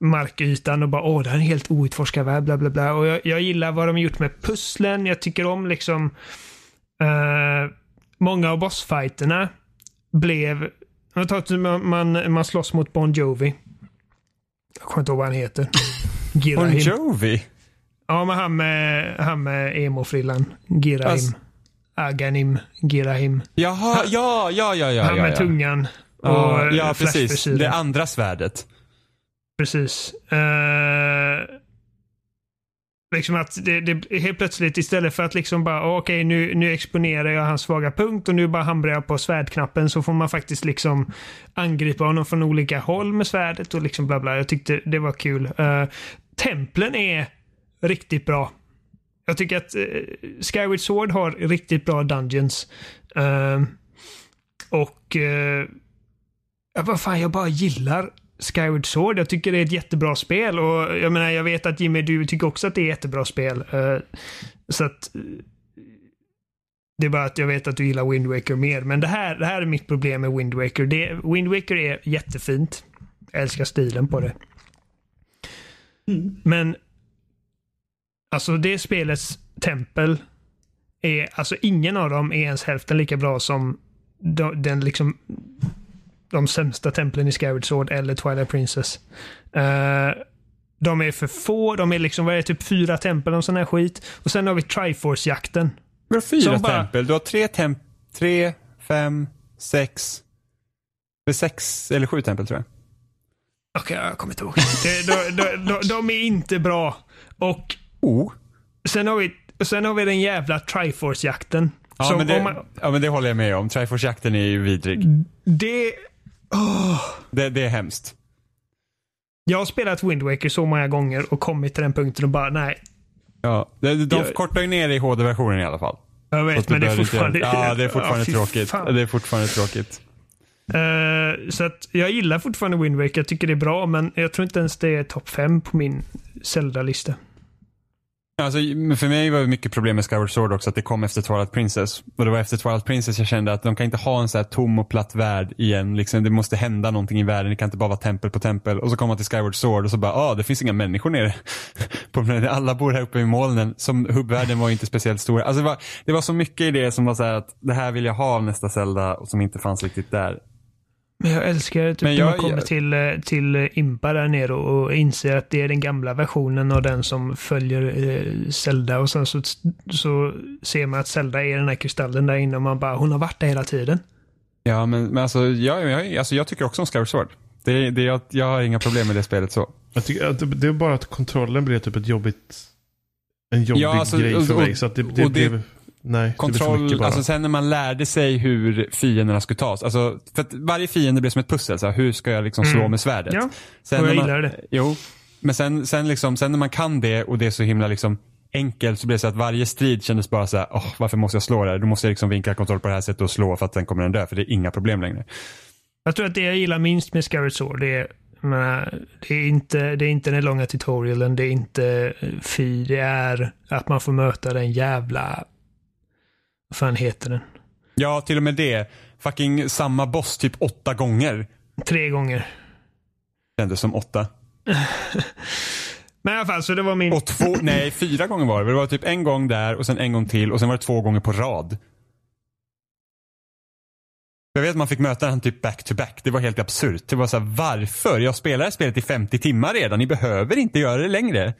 markytan och bara åh, det här är en helt outforskad värld, bla bla bla. Och jag, jag gillar vad de har gjort med pusslen. Jag tycker om liksom uh, många av bossfighterna blev... Jag tar till man, man, man slåss mot Bon Jovi. Jag kommer inte ihåg vad han heter. Bon. Jovi? Ja, men han med, han med emo-frillan. Girahim. Alltså- Aganim. Girahim. Jaha, ja, ja, ja, ja. han ja, med ja. tungan. Och eh, ja precis. Det andra svärdet. Precis. Eh, liksom att det, det helt plötsligt istället för att liksom bara okej okej nu, nu exponerar jag hans svaga punkt och nu bara hamrar jag på svärdknappen så får man faktiskt liksom angripa honom från olika håll med svärdet och liksom bla bla. Jag tyckte det var kul. Uh, templen är riktigt bra. Jag tycker att uh, Skyward Sword har riktigt bra dungeons. Uh, och uh, Ja, vad fan, jag bara gillar Skyward Sword. Jag tycker det är ett jättebra spel och jag menar, jag vet att Jimmy, du tycker också att det är ett jättebra spel. Eh, så att... eh, Det är bara att jag vet att du gillar Wind Waker mer. Men det här, det här är mitt problem med Wind Waker. Det, Wind Waker är jättefint. Jag älskar stilen på det. Men alltså det spelets tempel är, alltså ingen av dem är ens hälften lika bra som de, den liksom de sämsta templen i Skyward Sword eller Twilight Princess. Eh, de är för få, de är liksom, vad är det, typ fyra tempel och sån här skit. Och sen har vi Triforce-jakten. Men fyra Som bara- tempel. Du har tre temp... Tre, fem, sex... Det är sex eller sju tempel tror jag. Okej, jag kommer inte ihåg. De, de, de, de är inte bra. Och Oh. sen har vi, sen har vi den jävla Triforce-jakten. Ja, men det, man, ja, men det håller jag med om. Triforce-jakten är ju vidrig. det... åh. Det, det är hemskt. jag har spelat Wind Waker så många gånger och kommit till den punkten och bara nej. Ja, de, de Jag- kortar ju ner i HD-versionen i alla fall. Jag vet, men det är inte fortfarande... göra- Ja, det är fortfarande fy tråkigt. fan. Det är fortfarande tråkigt. Eh, så att jag gillar fortfarande Wind Waker. Jag tycker det är bra, men jag tror inte ens det är topp 5 på min Zelda-lista. Alltså, för mig var det mycket problem med Skyward Sword också, att det kom efter Twilight Princess. Och det var efter Twilight Princess jag kände att de kan inte ha en så här tom och platt värld igen. Liksom, det måste hända någonting i världen, det kan inte bara vara tempel på tempel. Och så kom man till Skyward Sword och så bara, ah, det finns inga människor nere på planeten. Alla bor här uppe i molnen. Som hubbvärlden var inte speciellt stor. Alltså det, var, det var så mycket i det som var så här att det här vill jag ha av nästa Zelda och som inte fanns riktigt där. Men jag älskar typ Men när jag- man kommer jag- till, eh, till Impa där nere och inser att det är den gamla versionen av den som följer eh, Zelda och sen så, så ser man att Zelda är den här kristallen där inne och man bara, hon har varit där hela tiden. Ja, men, men alltså, jag, jag, alltså jag tycker också om Skyward Sword. Det, det, jag, jag har inga problem med det spelet så. Jag tycker att det är bara att kontrollen blev typ ett jobbigt... En jobbig Ja, alltså, grej för och- mig. Så att det, det och det- blev... Nej, det blev för Kontroll, alltså sen när man lärde sig hur fienderna skulle tas. Alltså, för att varje fiende blev som ett pussel. Så här, hur ska jag liksom slå Mm. med svärdet? Ja, sen och jag när man, gillar det. Jo, men sen, sen, liksom, sen när man kan det och det är så himla liksom enkelt så blir det så att varje strid kändes bara så här, åh, varför måste jag slå det här? Då måste jag liksom vinkla kontroll på det här sättet och slå för att sen kommer den dö. För det är inga problem längre. Jag tror att det jag gillar minst med Skyward Sword, det är, menar, det är, inte, det är inte den långa tutorialen, det är inte eh, fi, det är att man får möta den jävla... Vad fan heter den? Ja, till och med det. Fucking samma boss typ åtta gånger. Tre gånger. Kändes som åtta. Men i alla fall, så det var min... Och två, nej fyra gånger var det. Det var typ en gång där och sen en gång till och sen var det två gånger på rad. Jag vet att man fick möta han typ back to back. Det var helt absurt. Det var så här, varför? Jag spelar spelet i 50 timmar redan. Ni behöver inte göra det längre.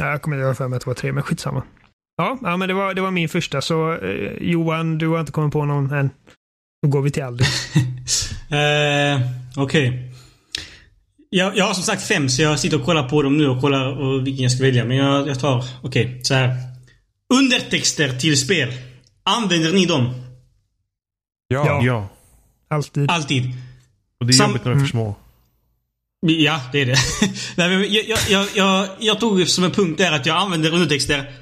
Ja, jag kommer ihåg för mig att det var tre, men skitsamma. Ja, ja men det var, det var min första. Så eh, Johan, du har inte kommit på någon än. Då går vi till Aldi. Eh, Okej. Jag, jag har som sagt fem, så jag sitter och kollar på dem nu och kollar och vilken jag ska välja. Men jag, jag tar... Okej, så här. Undertexter till spel. Använder ni dem? Ja. Ja. Ja. Alltid. Alltid? Och det är Sam- jobbigt när de är för små. Ja, det är det. Nej, men jag, jag, jag, jag, jag tog som en punkt där att jag använder undertexter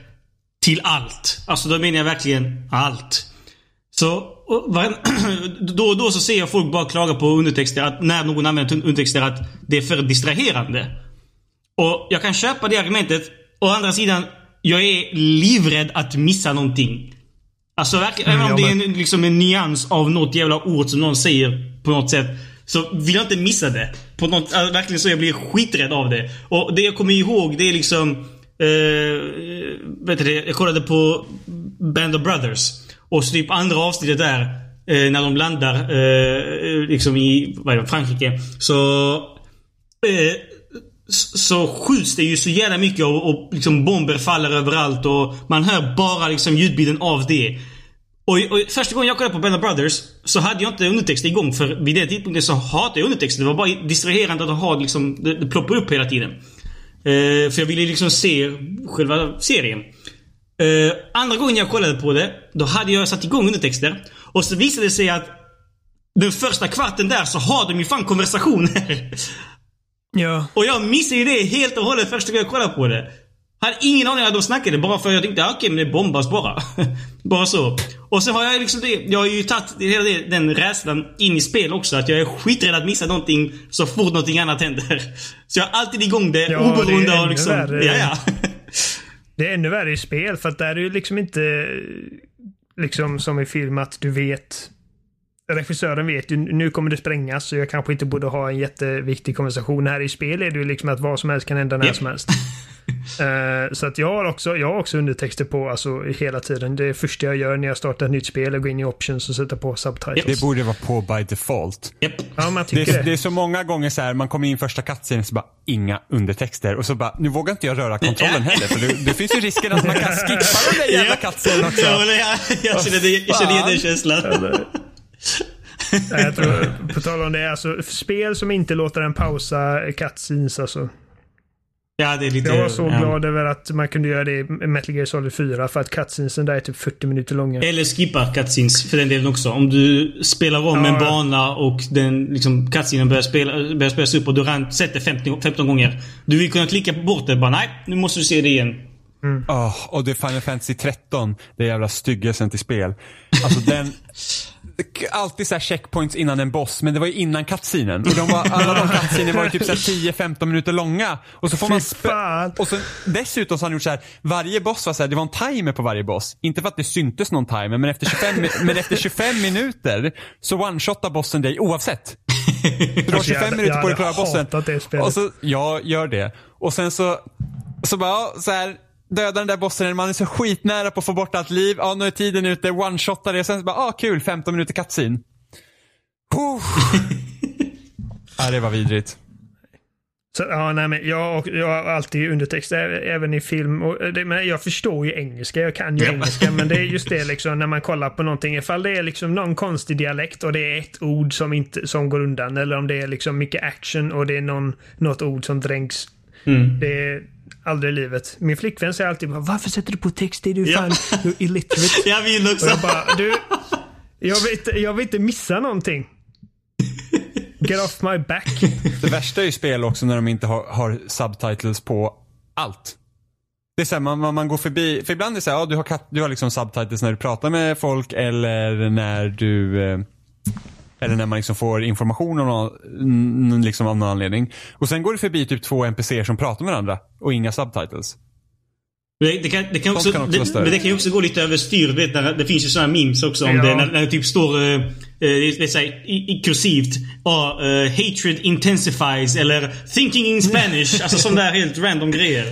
till allt. Alltså då menar jag verkligen allt. Så då och då så ser jag folk bara klaga på undertexter, att när någon använder undertexter att det är för distraherande. Och jag kan köpa det argumentet. Å andra sidan, jag är livrädd att missa någonting. Alltså verkligen, Mm, även om det är en, liksom en nyans av något jävla ord som någon säger på något sätt. Så vill jag inte missa det. På något, alltså, verkligen så jag blir skiträdd av det. Och det jag kommer ihåg det är liksom... Eh, vet du det, jag kollade på Band of Brothers. Och så typ andra avsnittet där. Eh, när de landar eh, liksom i vad är det, Frankrike. Så... Eh, så skjuts det ju så jävla mycket och, och liksom bomber faller överallt och man hör bara liksom ljudbilden av det. Och, och första gången jag kollade på Band of Brothers så hade jag inte undertexter igång för vid den tidpunkten så hatade jag undertexter. Det var bara distraherande att ha liksom, det, det ploppar upp hela tiden. Eh, för jag ville liksom se själva serien. Eh, andra gången jag kollade på det, då hade jag satt igång undertexter. Och så visade det sig att den första kvarten där så har de ju fan konversationer. Ja. Och jag missade ju det helt och hållet första gången jag kollade på det. Hade ingen aning om att de snackade bara för att jag tänkte ah, okej men det bombas bara. bara så. Och så har jag liksom det, jag har ju tagit hela det, den rädslan in i spel också. Att jag är skiträdd att missa någonting så fort någonting annat händer. Så jag har alltid igång det Ja, det är oberoende av liksom... värre. Ja, ja. Det är ännu värre i spel för att där är det ju liksom inte liksom som i film att du vet Regissören vet ju nu kommer det sprängas så jag kanske inte borde ha en jätteviktig konversation. Här i spel är det ju liksom att vad som helst kan hända när Japp. som helst. Eh, så att jag har också, jag har också undertexter på alltså hela tiden. Det första jag gör när jag startar ett nytt spel är att gå in i options och sätta på subtitles. Det borde vara på by default. Japp. Ja, man Det tycker är, det. det är så många gånger så här, man kommer in första cutscenen så bara inga undertexter och så bara, nu vågar inte jag röra kontrollen heller för det, det finns ju risken att man kan skippa den där jävla cutscenen också. Ja, jag, jag, känner, det, jag känner igen den känslan. Jag tror, på tal om det, alltså spel som inte låter en pausa cutscenes alltså. Ja, det är lite... Jag var så ja. glad över att man kunde göra det i Metal Gear Solid 4 för att cutscenesen där är typ 40 minuter långa. Eller skippa cutscenes för den delen också. Om du spelar om Ja. en bana och den liksom cutscenen börjar, spela, börjar spelas upp och du har sett det 50, 15 gånger. Du vill kunna klicka bort det bara nej, nu måste du se det igen. Åh, och det är Final Fantasy 13, det jävla styggelsen till spel. Alltså den, alltid så här checkpoints innan en boss, men det var ju innan cutscenen. Och de var, alla de cutscener var ju typ så här 10-15 minuter långa. Och så får man. Och så, dessutom så har han gjort så här, varje boss var så här, det var en timer på varje boss. Inte för att det syntes någon timer, men efter 25, mi- men efter 25 minuter så one-shotar bossen dig oavsett. Du har Alltså, jag 25 hade- minuter jag på dig att klara bossen. Och så, ja, gör det. Och sen så Så bara, så här, döda den där bossen, man är så skitnära på att få bort allt liv. Ja, nu är tiden ute, one-shotar det. Sen så bara, ah kul, 15 minuter cutscene. Ja, det var vidrigt. Så, ja, nej, men jag, jag har alltid undertext, även i film. Och det, men jag förstår ju engelska, jag kan ju engelska. Men det är just det liksom när man kollar på någonting. Ifall det är liksom någon konstig dialekt och det är ett ord som, inte, som går undan. Eller om det är liksom mycket action och det är någon, något ord som dränks. Mm. Det är aldrig i livet. Min flickvän säger alltid bara, varför sätter du på text? Det är du Ja. fan du är illiterate. Jag vill Och också. jag bara, du. Jag vill, inte, jag vill inte missa någonting. Get off my back. Det värsta är ju spel också när de inte har, har subtitles på allt. Det är så här, man, man, man går förbi, för ibland är det så här, ja, du har, kat, du har liksom subtitles när du pratar med folk eller när du eh, eller när man liksom får information om någon, liksom av någon anledning. Och sen går du förbi typ två NPCer som pratar med varandra och inga subtitles. Det, det, kan, det, kan också, kan också det, men det kan ju också gå lite överstyr. Vet, när, det finns ju sådana memes också om Ja. det. När, när det typ står eh, eh, det är så här, i, i kursivt. Ja, eh, hatred intensifies eller thinking in Spanish. alltså sådana där helt random grejer.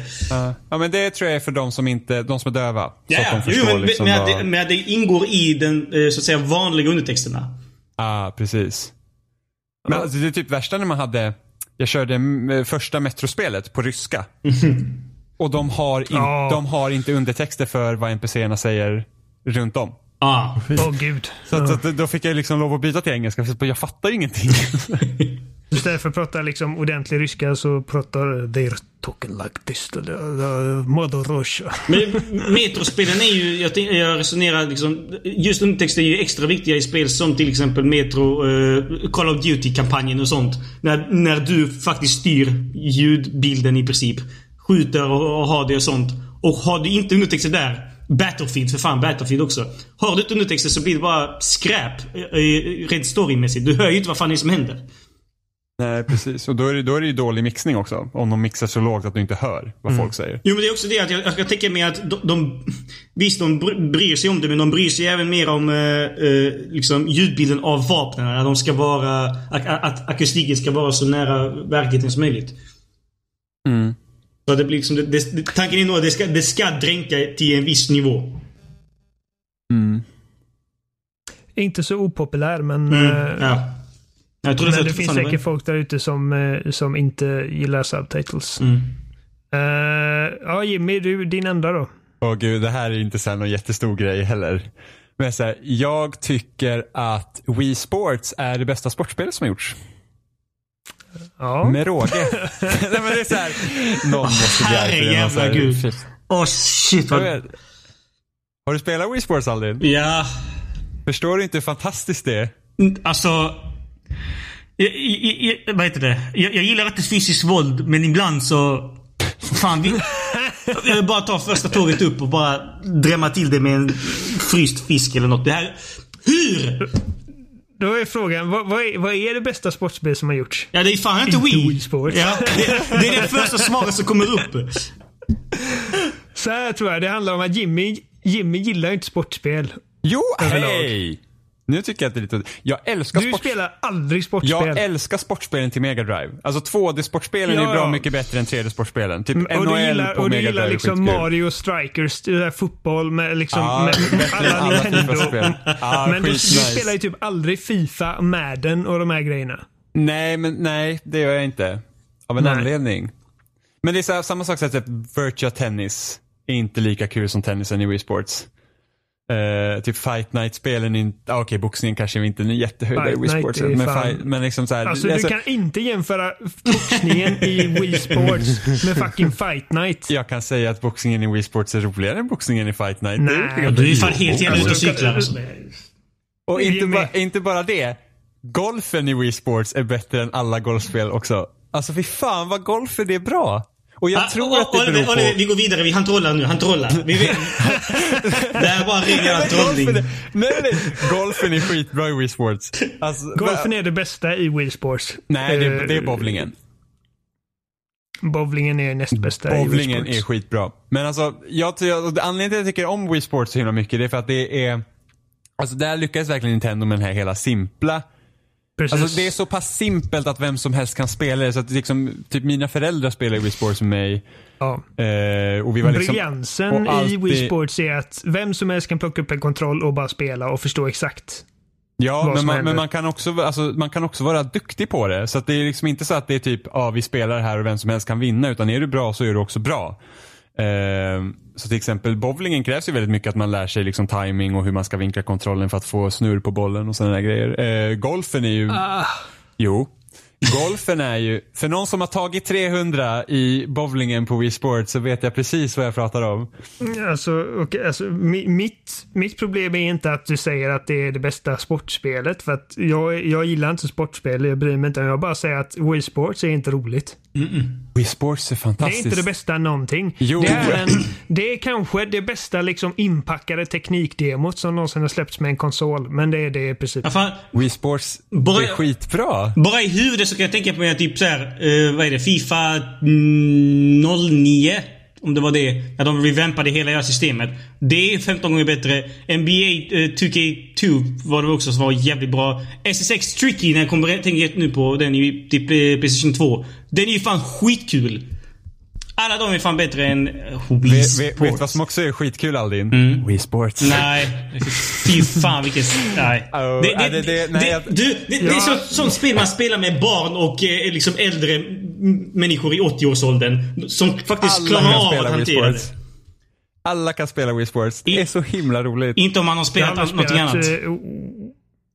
Ja men det tror jag är för de som inte, de som är döva. Ja, så att de förstår Jo, men, liksom men, att det, men att det ingår i den eh, så att säga vanliga undertexterna. Ah, precis. Men alltså, det är typ värsta när man hade, jag körde mm, första metrospelet på ryska. Och de har, in, Ja. de har inte undertexter för vad NPCerna säger runt om. Ah. Åh gud. Så, att, så att, då fick jag liksom lov att byta till engelska för jag fattar ingenting. Istället för att prata liksom ordentlig ryska så pratar they're talking like this. Mother Russia. Men Metrospelen är ju, jag, jag resonerar liksom, just undertexter är ju extra viktiga i spel som till exempel Metro, uh, Call of Duty-kampanjen och sånt. När, när du faktiskt styr ljudbilden i princip. Skjuter och, och har det och sånt. Och har du inte undertexter där, Battlefield, för fan Battlefield också. Har du inte undertexter så blir det bara skräp eh, eh, rent storymässigt. Du hör ju inte vad fan det är som händer. Nej, precis. Och då är, det, då är det ju dålig mixning också. Om de mixar så lågt att du inte hör vad folk säger. Jo men det är också det att jag, jag tänka mig att de, de Visst de br- bryr sig om det men de bryr sig även mer om eh, eh, liksom ljudbilden av vapnen. Att de ska vara... Att, att akustiken ska vara så nära verkligheten som möjligt. Mm. Så att det blir liksom... Det, det, tanken är nog att det ska, det ska dränka till en viss nivå. Mm. Inte så opopulär men, Mm, eh, ja. Jag tror men att det finns säkert folk där ute som, eh, som inte gillar subtitles. Mm. Eh, ja Jimmy, du, din enda då? Åh gud, det här är inte så här någon jättestor grej heller. Men så här, jag tycker att Wii Sports är det bästa sportspelet som har gjorts. Ja. Med råge. Nej, men det är så här, någon måste bli arg för det. Åh shit Jag vad... vet. Har du spelat Wii Sports Aldin? Ja. Förstår du inte hur fantastiskt det är? Alltså... Jag, jag, jag, vad heter det? Jag, jag gillar inte fysiskt våld, men ibland så... Fan, vi, jag vill bara ta första tåget upp och bara drämma till det med en fryst fisk eller något. Det här... Hur? Då är frågan, vad, vad, är, vad är det bästa sportspel som har gjorts? Ja, det är fan inte Inte Wii. Wii Sports. Ja, det, det är det första svaret som kommer upp. Så här tror jag, det handlar om att Jimmy, Jimmy gillar inte sportspel. Jo, hej! Nu tycker jag att det är lite... Jag älskar Du sport... spelar aldrig sportspel. Jag älskar sportspelen till Mega Drive. Alltså 2D-sportspelen Ja, är bra ja. mycket bättre än 3D-sportspelen. Typ Mm, och NHL du gillar, på och du Mega gillar Drive är liksom skitkul. Mario Strikers, det där fotboll med liksom Ja, med, än alla alla Nintendo. Ja, men du, du skitnice. spelar ju typ aldrig Fifa, Madden och de här grejerna. Nej, men nej, det gör jag inte. Av en Nej. anledning. Men det är här, samma sak som att Virtua Tennis är inte lika kul som tennisen i Wii Sports. Eh, typ Fight Night-spelen, är inte- ah, okej boxningen kanske inte är jättehöjda i Fight Wii Night Sports. Men, fight, men liksom så här, Alltså, alltså, du kan inte jämföra boxningen i Wii Sports med fucking Fight Night. Jag kan säga att boxningen i Wii Sports är roligare än boxningen i Fight Night. Det Nej. Du är ju fan helt jävla ute och cyklar. Alltså. Och inte, ba, inte bara det. Golfen i Wii Sports är bättre än alla golfspel också. Alltså fy fan vad golfen är bra. Och jag Ah, tror oh, att det beror på... Vi går vidare. Vi- Han trollar nu. Han trollar. Vi vet. det här är bara ren Men trollning. golfen, är, nej, nej, golfen är skitbra i Wii Sports. Alltså, Golfen är det bästa i Wii Sports. Nej, det, Eh, det är bowlingen. Bowlingen är näst bästa i Wii Bowlingen Sports. är skitbra. Men alltså, jag, jag, anledningen till att jag tycker om Wii Sports så himla mycket det är för att det är... Alltså där lyckades verkligen Nintendo med den här hela simpla Precis. Alltså det är så pass simpelt att vem som helst kan spela det. Så att liksom, typ mina föräldrar spelar Wii Sports med mig. ja. Eh, och vi var liksom, Briljansen och i alltid- Wii Sports är att vem som helst kan plocka upp en kontroll och bara spela och förstå exakt. Ja, men man, men man kan, också, alltså, man kan också vara duktig på det. Så att det är liksom inte så att det är typ, ja vi spelar här och vem som helst kan vinna. Utan är du bra så är du också bra. Eh, så till exempel bowlingen krävs ju väldigt mycket att man lär sig liksom timing och hur man ska vinkla kontrollen för att få snurr på bollen och sådana där grejer. Eh, golfen är ju, jo. Golfen är ju, för någon som har tagit 300 i bowlingen på Wii Sports så vet jag precis vad jag pratar om. Alltså, okej, alltså, mi- mitt, mitt problem är inte att du säger att det är det bästa sportspelet. För att jag, jag gillar inte sportspel, jag bryr mig inte. Jag bara säger att Wii Sports är inte roligt. Wii Sports är Det är fantastiskt. inte det bästa någonting. Jo. Det, är en, det är kanske det bästa liksom inpackade teknikdemot som någonsin har släppts med en konsol. Men det är det i princip. Ja, fan, Wii Sports Bara- är skitbra. bara i huvudet så kan jag tänka på mig typ såhär, eh, vad är det? Fifa mm, 09? Om det var det. När de revampade hela jävla systemet. Det är 15 gånger bättre. NBA eh, 2K2 var det också som var jävligt bra. SSX Tricky, när jag kommer tänker nu på den i typ eh, Playstation 2. Den är ju fan skitkul. Alla de är fan bättre än Wii vet, Sports. vet vad som också är skitkul Aldin? Wii Sports. Nej. Fy fan vilken... Nej. Oh, det, ja, det, det- det- nej, det, jag- du, det, det är så, sånt spel man spelar med barn och eh, liksom äldre människor i 80-årsåldern. Som faktiskt Alla klarar kan av att hantera det. Alla kan spela Wii Sports. Det är så himla roligt. Inte om man har Jag har spelat någonting annat. spelat, eh,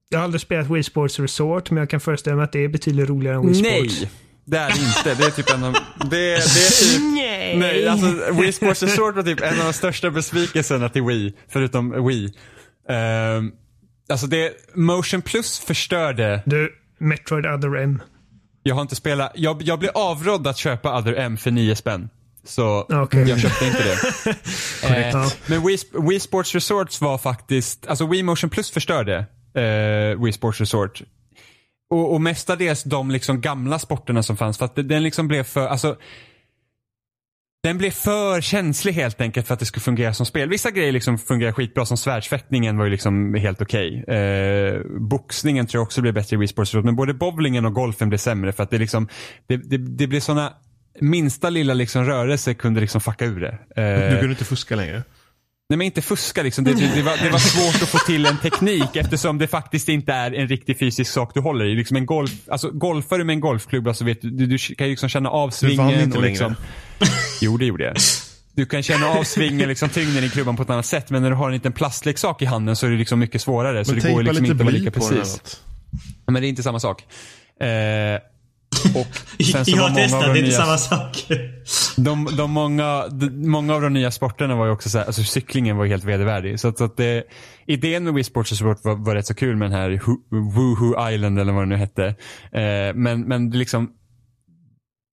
jag har aldrig spelat Wii Sports Resort, men jag kan föreställa mig att det är betydligt roligare än Wii Sports. Nej, det är det inte. Det är typ en av... Det, det är typ... Nej. Nej, alltså Wii Sports Resort var typ en av de största besvikelserna till Wii. Förutom Wii. Ehm, alltså det, Motion Plus förstörde. Du, Metroid Other M. Jag har inte spelat, jag, jag blev avrådd att köpa Other M för 9 spänn. Så Okej. jag köpte inte det. Eh. Men Wii, Wii Sports Resorts var faktiskt, alltså Wii Motion Plus förstörde eh, Wii Sports Resort. Och, och mestadels de liksom gamla sporterna som fanns för att den liksom blev för, alltså den blev för känslig helt enkelt för att det skulle fungera som spel. Vissa grejer liksom fungerar skitbra, som svärdsfäktningen var ju liksom helt okej. Eh, boxningen tror jag också blev bättre i Wii Sports men både bowlingen och golfen blev sämre för att det liksom, det, det, det blev såna minsta lilla liksom rörelse kunde liksom fucka ur det. Eh, Du kunde inte fuska längre. Nej men inte fuska liksom. Det, det, det, var, det var svårt att få till en teknik eftersom det faktiskt inte är en riktig fysisk sak du håller i. Liksom en golf, alltså golfar du med en golfklubba så vet du, du, du kan ju liksom känna av svingen. och längre. liksom, Jo det gjorde jag. Du kan känna av svingen, liksom tyngden i klubban på ett annat sätt. Men när du har en liten plastleksak i handen så är det liksom mycket svårare. Så Men det går liksom inte att vara lika precis. Men det är inte samma sak. Eh, så jag har testat, de det är inte samma sak. de, de många, de, många av de nya sporterna var ju också så här, alltså cyklingen var ju helt vedervärdig. Så att, så att det, idén med Wii Sports Resort var, var rätt så kul med den här Woohoo Island eller vad det nu hette. Eh, men, men liksom,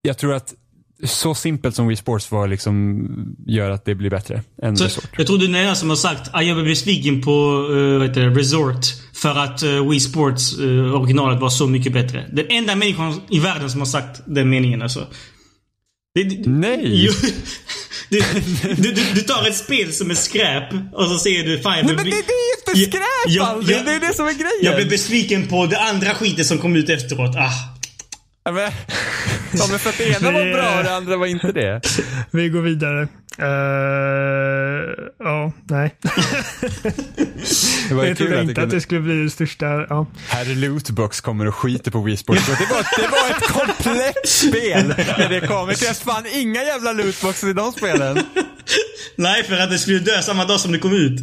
jag tror att så simpelt som Wii Sports var liksom gör att det blir bättre än Så, Resort. jag tror du är den som har sagt att jag blev besviken på uh, vad heter det, Resort för att uh, Wii Sports uh, originalet var så mycket bättre. Den enda människan i världen som har sagt den meningen alltså. Det, det, Nej! Jo, du, du, du, du tar ett spel som är skräp och så säger du fan jag Nej men det, det är ju inte skräp jag- Aldrig. jag- Det är det som är grejen. Jag blev besviken på det andra skiten som kom ut efteråt. Ah. ja, men, ja, men för att det ena var bra och det andra var inte det. Vi går vidare. Eh, ja, nej. Det var ju jag trodde att det inte att det skulle bli det största. Ja. Herr Lootbox kommer och skiter på Wii Sports. Det var, det var ett komplett spel när det kom. Det krävs fan inga jävla lootboxes i de spelen. Nej, för att det skulle dö samma dag som det kom ut.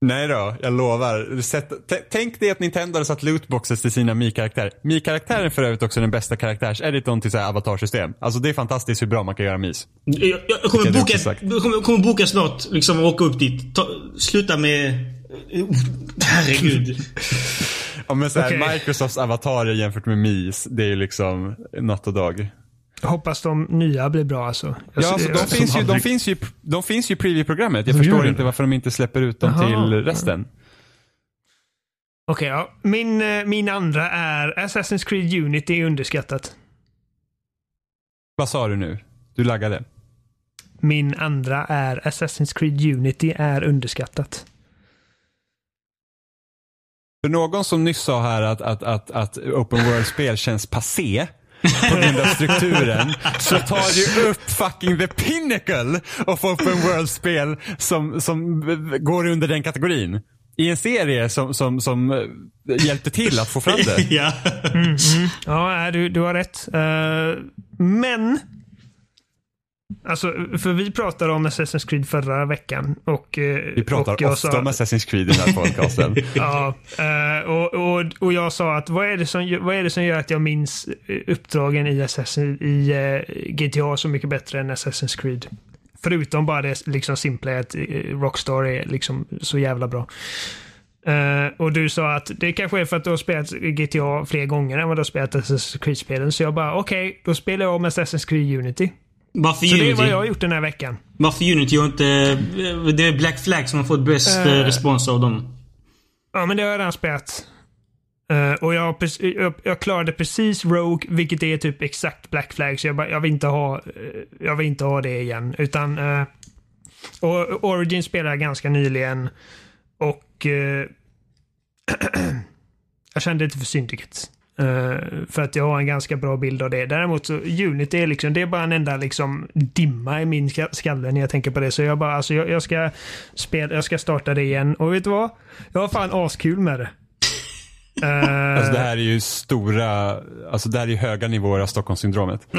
Nej då, jag lovar. Sätt, tänk dig att Nintendo hade satt lootboxes till sina Mi-karaktärer. Mi-karaktären är för övrigt också den bästa karaktärs-editorn till så här avatarsystem. Alltså det är fantastiskt hur bra man kan göra Mis. Jag, jag, kommer, boka, jag kommer, kommer boka snart liksom och åka upp dit. Ta, sluta med... Herregud. Ja, men så här, Okej. Microsofts avatarer jämfört med Mis, det är ju liksom natt och dag. Hoppas de nya blir bra alltså. Jag Ja, alltså, de, finns ju, de, aldrig- finns ju, de finns ju i preview-programmet. Jag gör förstår inte varför de inte släpper ut dem Jaha. till resten. Okej, ja. Min, eh, min andra är Assassin's Creed Unity är underskattat. Vad sa du nu? Du laggade. Min andra är Assassin's Creed Unity är underskattat. För någon som nyss sa här att, att, att, att open world-spel känns passé på grund av strukturen så tar du upp fucking the pinnacle of open world-spel som, som går under den kategorin. I en serie som, som, som eh, hjälpte till att få fram det. ja. Ja, du, du har rätt. Uh, men Alltså, för vi pratade om Assassin's Creed förra veckan. Och, eh, vi pratar och ofta sa, om Assassin's Creed i den här podcasten. ja, eh, och, och, och jag sa att vad är, det som, vad är det som gör att jag minns uppdragen i, Assassin, i GTA så mycket bättre än Assassin's Creed? Förutom bara det liksom simpla att Rockstar är liksom så jävla bra. Uh, och du sa att det kanske är för att du har spelat GTA fler gånger än vad du har spelat Assassin's Creed-spelen. Så jag bara, okej, okay, då spelar jag om Assassin's Creed Unity. Varför så Unity? det är vad jag har gjort den här veckan. Varför Unity och inte... Det är Black Flag som har fått bäst uh, respons av dem. Ja, men det har jag redan spelat. Uh, och jag, jag, jag, klarade precis Rogue, vilket är typ exakt Black Flag. Så jag, bara, jag, vill, inte ha, jag vill inte ha det igen. Utan... Uh, och Origin spelade jag ganska nyligen. Och... Jag kände inte för Syndicate. Uh, för att jag har en ganska bra bild av det. Däremot så Unity är liksom, det är bara en enda liksom dimma i min skalle när jag tänker på det. Så jag bara, alltså jag, jag ska spela, jag ska starta det igen. Och vet du vad? Jag har fan askul med det. Uh, alltså det här är ju stora, alltså det här är ju höga nivåer av Stockholmssyndromet.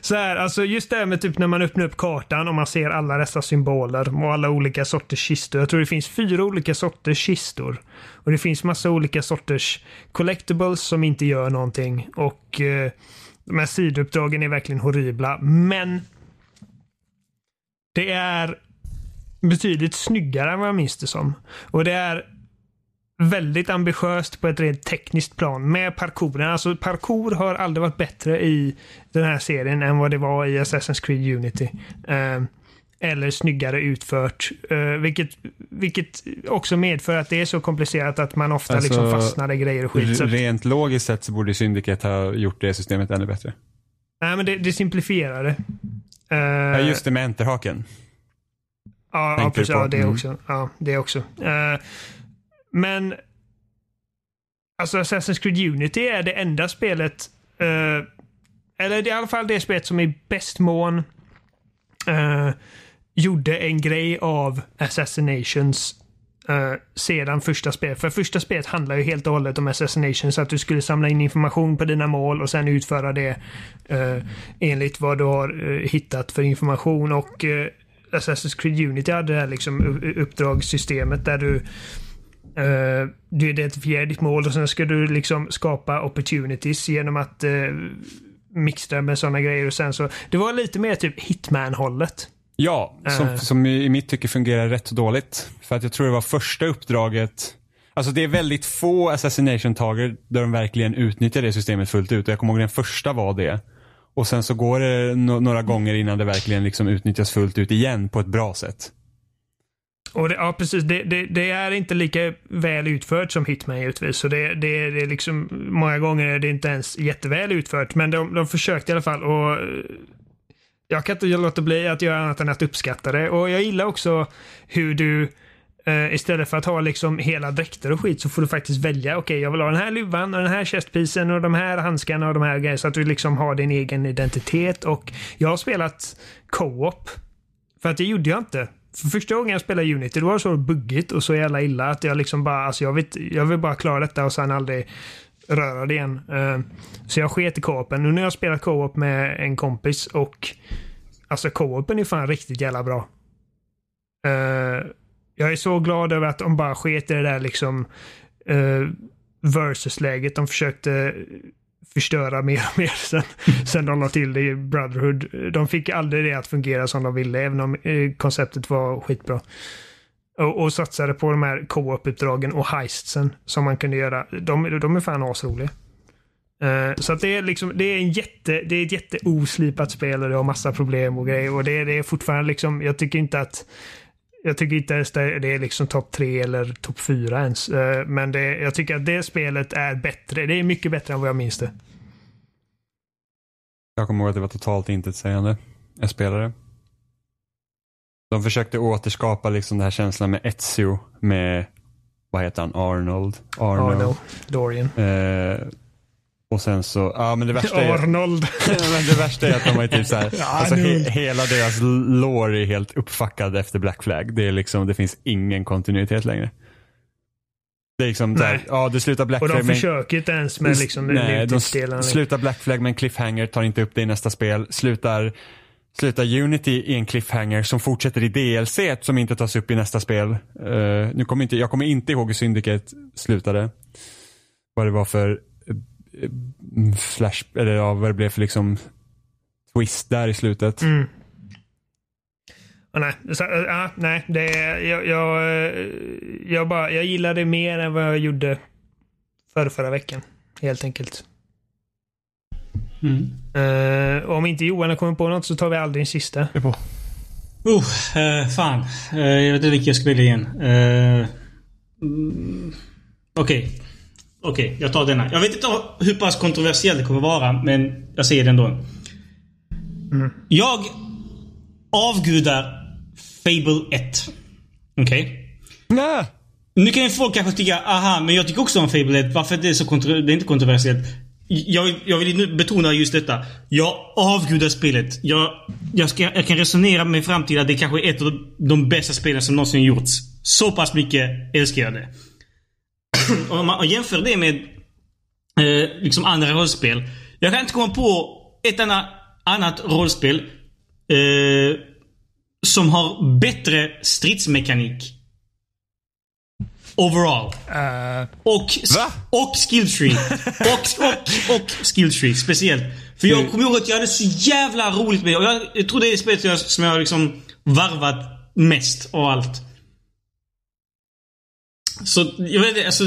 så här, alltså just det här med typ när man öppnar upp kartan och man ser alla dessa symboler och alla olika sorters kistor. Jag tror det finns fyra olika sorters kistor. Och det finns massa olika sorters collectibles som inte gör någonting. Och eh, de här sidouppdragen är verkligen horribla. Men det är betydligt snyggare än vad jag minns det som. Och det är väldigt ambitiöst på ett rent tekniskt plan med parkouren. Alltså parkour har aldrig varit bättre i den här serien än vad det var i Assassin's Creed Unity. Uh, eller snyggare utfört. Uh, vilket, vilket också medför att det är så komplicerat att man ofta alltså, liksom fastnar i grejer och skit. Rent logiskt sett så borde Syndicate ha gjort det systemet ännu bättre. Nej, men det, det simplifierar det. Uh, ja, just det med enterhaken. Ja, ja precis. Ja, det mm. också. Ja, det också. Uh, men alltså Assassin's Creed Unity är det enda spelet, eller i alla fall det spelet som i bäst mån uh, gjorde en grej av Assassinations Uh, sedan första spelet. För första spelet handlar ju helt och hållet om Assassinations. Att du skulle samla in information på dina mål och sen utföra det uh, enligt vad du har uh, hittat för information. Och Assassin's Creed Unity hade det här liksom uppdragssystemet där du Uh, du identifierar ditt mål och sen ska du liksom skapa opportunities genom att uh, mixa med sådana grejer och sen så. Det var lite mer typ Hitman-hållet. Ja, som, uh. som i, mitt tycke fungerar rätt dåligt. För att jag tror det var första uppdraget Alltså det är väldigt få assassination-tager där de verkligen utnyttjar det systemet fullt ut. Jag kommer ihåg den första var det. Och sen så går det no några gånger innan det verkligen liksom utnyttjas fullt ut igen på ett bra sätt. Och det, ja, precis. Det, det, det, är inte lika väl utfört som Hitman givetvis. Så det, det, det är liksom, många gånger är det inte ens jätteväl utfört. Men de, de försökte i alla fall. Och jag kan inte låta bli att göra annat än att uppskatta det. Och jag gillar också hur du Uh, istället för att ha liksom hela dräkter och skit så får du faktiskt välja. Okej, okay, jag vill ha den här luvan och den här chestpisen och de här handskarna och de här grejerna. Så att du liksom har din egen identitet. Och jag har spelat co-op. För att det gjorde jag inte för första gången jag spelade Unity, det var det så buggigt och så jävla illa att jag liksom bara, alltså jag, vet, jag vill bara klara detta och sen aldrig röra det igen. Uh, så jag sket i co-open. Nu när jag spelat co-op med en kompis och alltså co-open är fan riktigt jävla bra. Uh, jag är så glad över att de bara sket i det där liksom uh, versus-läget. De försökte förstöra mer och mer sen, sen de la till det i Brotherhood. De fick aldrig det att fungera som de ville, även om konceptet var skitbra. Och, och satsade på de här co-op-uppdragen och heistsen som man kunde göra. De, de är fan asroliga. Uh, så att det är liksom, det är en jätte, det är ett jätteoslipat spel och det har massa problem och grejer. Och det, det är fortfarande liksom, jag tycker inte att jag tycker inte ens det är liksom topp tre eller topp fyra ens. Uh, men det, jag tycker att det spelet är bättre. Det är mycket bättre än vad jag minns det. Jag kommer ihåg att det var totalt intetsägande. Jag spelade. De försökte återskapa liksom den här känslan med Ezio med vad heter han, Arnold? Arnold. Arno. Dorian. Eh, och sen så, ja men det värsta är, Arnold. men det värsta är att de har ju typ så här, alltså he, Arnold. hela deras lore är helt uppfackad efter Black Flag. Det är liksom, det finns ingen kontinuitet längre. Det är liksom Nej. ja det slutar Black Och Flag de med- försöker inte ens med liksom Nej, de slutar Black Flag med en cliffhanger, tar inte upp det i nästa spel. Slutar, slutar Unity i en cliffhanger som fortsätter i DLC som inte tas upp i nästa spel. Uh, nu kommer inte, jag kommer inte ihåg hur Syndicate slutade. Vad det var för uh, flash, eller ja, vad det blev för liksom twist där i slutet. Mm. Oh, nej, så, uh, nej, det är, jag, jag, jag, bara, jag gillar det mer än vad jag gjorde förra, förra veckan. Helt enkelt. Mm. Eh, om inte Johan har kommit på något så tar vi aldrig en sista. Är på. Uh, fan. Eh, jag vet inte vilken jag ska välja igen. Uh, mm, Okej. Okej, jag tar denna. Jag vet inte hur pass kontroversiellt det kommer vara, men jag säger det ändå. Jag avgudar Fable 1. Okej? Nej! Nu kan ju folk kanske tycka, aha, men jag tycker också om Fable 1. Varför är det så kontro- Det är inte kontroversiellt. Jag, jag vill nu betona just detta. Jag avgudar spelet. Jag, jag, ska, jag kan resonera mig fram till att det kanske är ett av de bästa spelen som någonsin gjorts. Så pass mycket älskar jag det. Om man jämför det med eh, liksom andra rollspel. Jag kan inte komma på ett annat, annat rollspel eh, som har bättre stridsmekanik. Overall. Uh, Och, Va? och skill tree. Och, och, och skill tree speciellt. För jag kommer ihåg att jag hade så jävla roligt med det. Och jag, jag tror det är spelet jag, som jag har liksom varvat mest av allt. Så jag vet inte, alltså.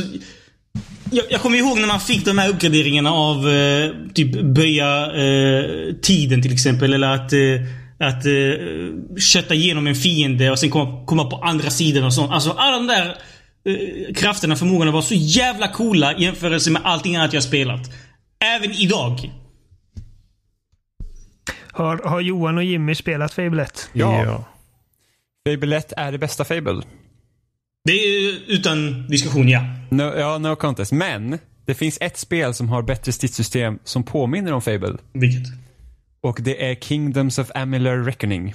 Jag, jag kommer ihåg när man fick de här uppgraderingarna av eh, typ böja eh, tiden till exempel. Eller att, eh, att eh, kötta igenom en fiende och sen komma, komma på andra sidan och sånt. Alltså alla de där eh, krafterna, förmågorna var så jävla coola i jämförelse med allting annat jag spelat. Även idag. har, har Johan och Jimmy spelat Fable 1? Ja. Fable 1 är det bästa Fable. Det är utan diskussion, ja. No, ja, no contest. Men det finns ett spel som har bättre stridssystem som påminner om Fable. Vilket? Och det är Kingdoms of Amalur Reckoning.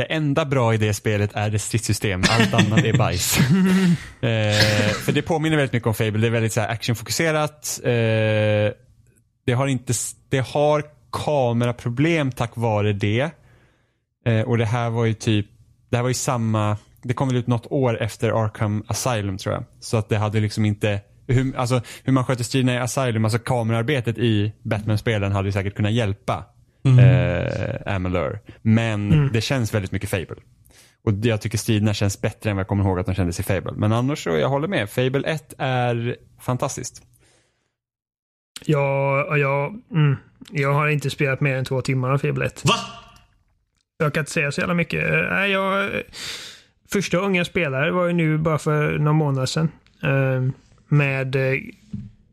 Det enda bra i det spelet är dess stridssystem. Allt annat är bajs. eh, för det påminner väldigt mycket om Fable. Det är väldigt så actionfokuserat. Eh, det har inte, det har kameraproblem tack vare det. Eh, och det här var ju typ, det här var ju samma, det kom väl ut något år efter Arkham Asylum tror jag. Så att det hade liksom inte, hur, alltså, hur man sköter striderna i Asylum, alltså kamerarbetet i Batman-spelen hade ju säkert kunnat hjälpa eh, Amalur. Men det känns väldigt mycket Fable. Och jag tycker striderna känns bättre än vad jag kommer ihåg att de kändes i Fable. Men annars så, jag håller med. Fable 1 är fantastiskt. Jag, jag, mm, jag har inte spelat mer än två timmar av Fable 1. Va? Jag kan inte säga så jävla mycket. Eh, Nej, jag, första gången jag spelade var ju nu bara för några månader sedan. eh, Med eh,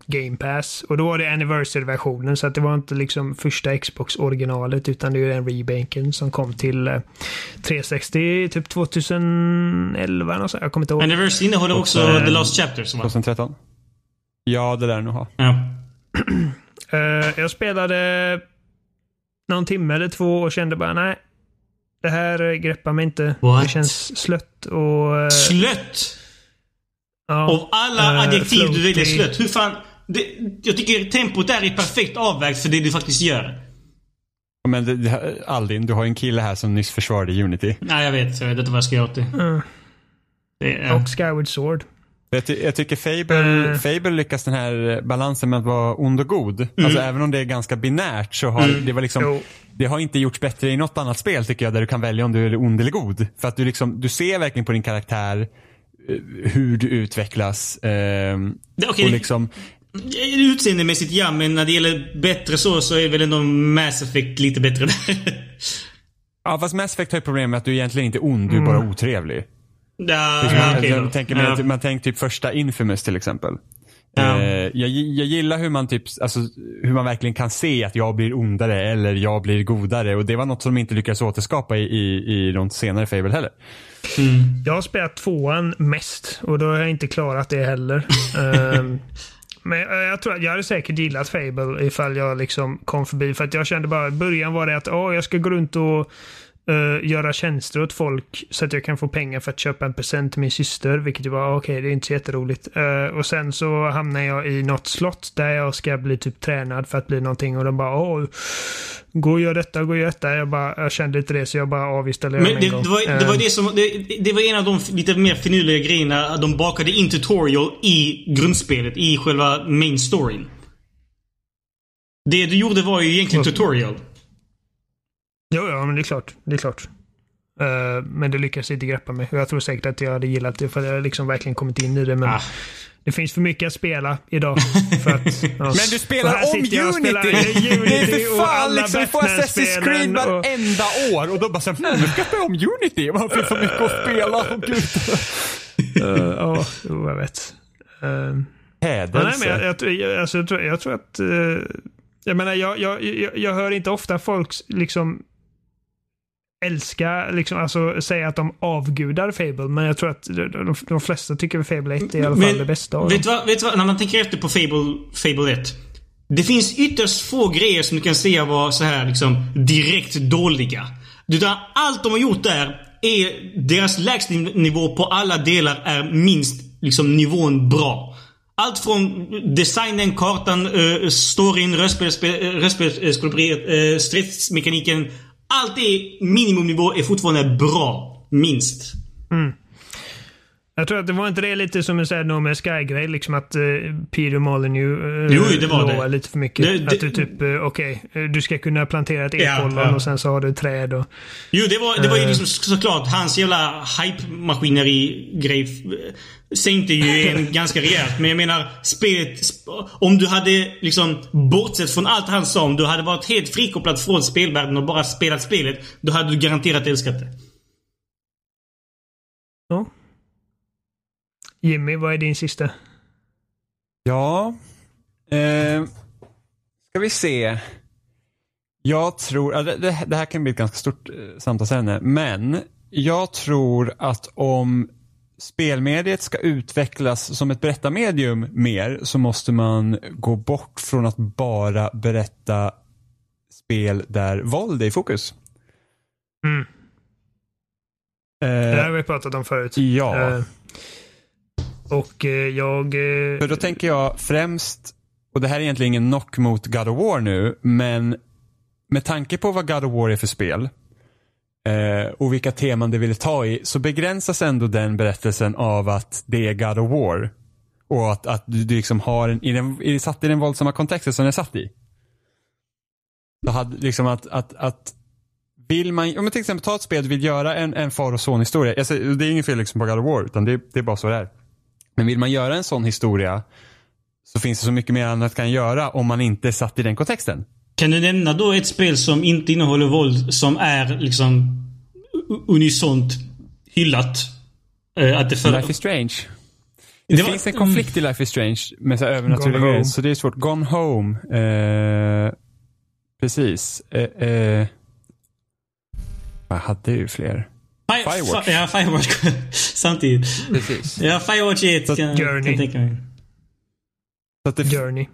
Game Pass. Och då var det Anniversary-versionen så att det var inte liksom första Xbox-originalet utan det är den remaken som kom till eh, 360 typ 2011 eller så. Jag kommer inte ihåg. Anniversary innehåller också Och, eh, The Last Chapters, va? 2013? Ja, det lär nog ha. Ja. Eh, jag spelade någon timme eller två och kände bara nej. Det här eh, greppar mig inte. What? Det känns slött och... eh, Slött! ja, Av alla eh, adjektiv du väljer floaty. slött. Hur fan... Det, jag tycker tempot där är perfekt avvägt för det du faktiskt gör. Men det, det, Aldin, du har ju en kille här som nyss försvarade Unity. Nej, jag vet. Jag vet inte vad jag ska göra åt det. Mm. det är, Och Skyward Sword. Jag, ty jag tycker Fable, Eh. Fable lyckas den här balansen med att vara ond och god. Alltså även om det är ganska binärt så har det var liksom Jo. Det har inte gjorts bättre i något annat spel tycker jag där du kan välja om du är ond eller god. För att du liksom, du ser verkligen på din karaktär eh, hur du utvecklas. Det- okej. och liksom, Utseendemässigt ja, men när det gäller bättre så, så är väl ändå Mass Effect lite bättre där. ja fast Mass Effect har ju problem med att du egentligen inte är ond, du är bara otrevlig. ja, okej jag då. tänker Ja. man tänker typ första Infamous till exempel. Ja. Eh, jag, jag gillar hur man, typ, alltså, hur man verkligen kan se att jag blir ondare eller jag blir godare. Och det var något som de inte lyckades återskapa i, i, i de senare Fable heller. Jag har spelat tvåan mest och då har jag inte klarat det heller. Ehm, men eh, jag tror att jag hade säkert gillat Fable ifall jag liksom kom förbi. För att jag kände bara i början var det att oh, jag ska gå runt och eh, göra tjänster åt folk så att jag kan få pengar för att köpa en present till min syster. Vilket ju var okej, det är inte så jätteroligt. Eh, och sen så hamnar jag i något slott där jag ska bli typ tränad för att bli någonting och de bara åh, gå och gör detta, gå och gör detta. Jag, bara, jag kände inte det så jag bara avinstallerade Men den det, en gång. det, var, det var Eh, det som... Det, det var en av de lite mer finurliga grejerna de bakade in tutorial i grundspelet. I själva main storyn. Det du gjorde var ju egentligen tutorial. Jo, ja, men det är klart. Det är klart. Eh, men det lyckas inte greppa mig. Jag tror säkert att jag hade gillat det för jag har liksom verkligen kommit in i det. Men Ah. det finns för mycket att spela idag. För att, ja. Men du spelar om spelar Unity! Unity Det är för fan liksom, vi får Assassin's Creed Batman-spelen och- år och då bara såhär, hmm, nu ska jag spela om Unity. Man finns så mycket att spela. Åh gud. Eh, Ja, jag vet. Uh, Ja, nej, men jag, Hädelse. jag, jag, alltså, jag, tror, jag tror att... eh, jag menar, jag, jag, jag, jag hör inte ofta folk liksom älska, liksom, alltså säga att de avgudar Fable, men jag tror att de, de, de flesta tycker att Fable 1 är i alla fall det bästa av vet du vad, vet du vad? När man tänker efter på Fable, Fable 1. Det finns ytterst få grejer som du kan säga var så här liksom direkt dåliga. Utan allt de har gjort där är deras lägstanivå på alla delar är minst liksom nivån bra. Allt från designen, kartan, uh, storyn, röstspelsskådespeleriet, uh, stridsmekaniken. Allt är minimumnivå är fortfarande bra. Minst. Mm. Jag tror att det var inte det lite som en sån här No Man's Sky-grej, liksom att uh, Peter Molyneux uh, Jo, det var lovar det. lite för mycket. Det- det- att du typ, uh, okej, eh, du ska kunna plantera ett Ja, ekollon ja. och sen så har du träd och... Jo, det var, det var ju Eh. liksom såklart hans jävla hype-maskineri-grej eh, sänkte ju en ganska rejält. Men jag menar, spelet... sp- Om du hade liksom bortsett från allt han sa, om du hade varit helt frikopplad från spelvärlden och bara spelat spelet, då hade du garanterat älskat det. Jimmy, vad är din sista? Ja. Eh, ska vi se. Jag tror, det, det, här kan bli ett ganska stort eh, samtalsämne, men jag tror att om spelmediet ska utvecklas som ett berättarmedium mer så måste man gå bort från att bara berätta spel där våld är i fokus. Mm. Det här Eh, har vi pratat om förut. ja. Eh, och eh, jag... Eh, för då tänker jag främst, och det här är egentligen ingen knock mot God of War nu, men med tanke på vad God of War är för spel eh, och vilka teman det vill ta i så begränsas ändå den berättelsen av att det är God of War. Och att, att du, du liksom har en, i den, i, satt i den våldsamma kontexten som den är satt i. Så hade liksom att, att, att vill man, om man till exempel tar ett spel du vill göra en, en far och son historia. Alltså, det är inget fel liksom på God of War utan det, det är bara så det är. Men vill man göra en sån historia så finns det så mycket mer annat kan göra om man inte är satt i den kontexten. Kan du nämna då ett spel som inte innehåller våld som är liksom unisont hyllat? Eh, att det för... Life is strange. Det, Det var- finns en konflikt i Life is strange med så övernaturliga grejer. Så det är svårt. Gone home. Eh, precis. Eh, eh, jag hade ju fler. Fi- Firewatch. Fi- ja, Firewatch. Samtidigt. Precis. Ja, Firewatch är ett. Så Kan, kan Journey. jag tänka mig. Så att det, Journey.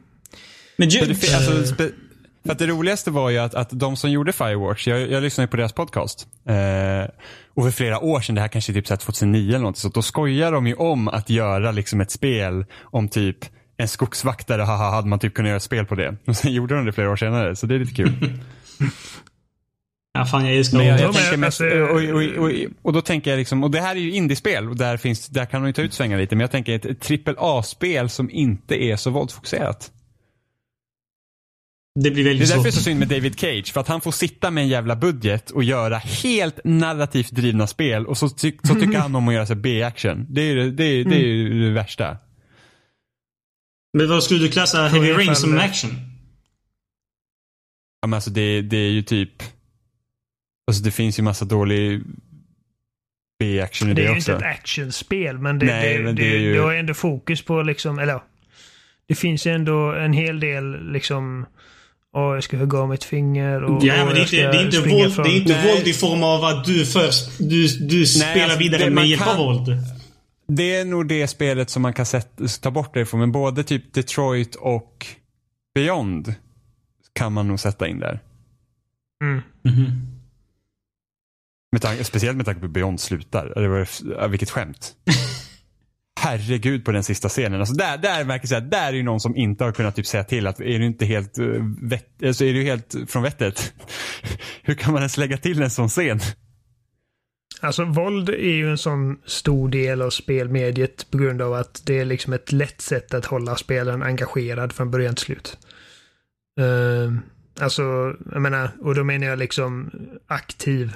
Men ju, det, alltså, för att det roligaste var ju att, att de som gjorde Firewatch, jag, jag lyssnade på deras podcast. Eh, och för flera år sedan, det här kanske är typ så här 2009 eller något, så då skojar de ju om att göra liksom ett spel om typ en skogsvaktare, haha, hade man typ kunnat göra ett spel på det. Och sen gjorde de det flera år senare, så det är lite kul. ja, fan jag älskar Men jag, Ja, jag tänker mest, och, och, och, och då tänker jag liksom, och det här är ju indiespel och där, finns, där kan de ju ta ut svängar lite, men jag tänker ett, trippel A-spel som inte är så våldsfokuserat. Det blir Det är väldigt därför det är så synd med David Cage, för att han får sitta med en jävla budget och göra helt narrativt drivna spel och så, ty så tycker han om att göra sig B-action. Det är ju det, det, är, det, är ju det värsta. Men vad skulle du klassa Heavy Rain som action? Ja, men alltså det, det är ju typ, alltså det finns ju massa dålig B-action i Det det, är ju också. inte ett actionspel, men det, Nej, det, men det, det är ju- det har ändå fokus på liksom, eller det finns ju ändå en hel del liksom Åh, jag ska hugga av mitt finger och Ja, men det är inte, det är inte, våld, från- det är inte Nej. våld i form av att du först du, du spelar alltså, vidare det med hjälp av kan- våld. Det är nog det spelet som man kan sätta, ta bort det ifrån. Men både typ Detroit och Beyond kan man nog sätta in där. Mm. Med tanke, speciellt med tanke på hur Beyond slutar. Det var, vilket skämt. Herregud på den sista scenen. Alltså där, där det så här, där är ju någon som inte har kunnat typ säga till att är du inte helt, uh, vett, alltså är du helt från vettet? hur kan man ens lägga till en sån scen? Alltså våld är ju en sån stor del av spelmediet på grund av att det är liksom ett lätt sätt att hålla spelaren engagerad från början till slut. Uh, alltså, jag menar, och då menar jag liksom aktiv.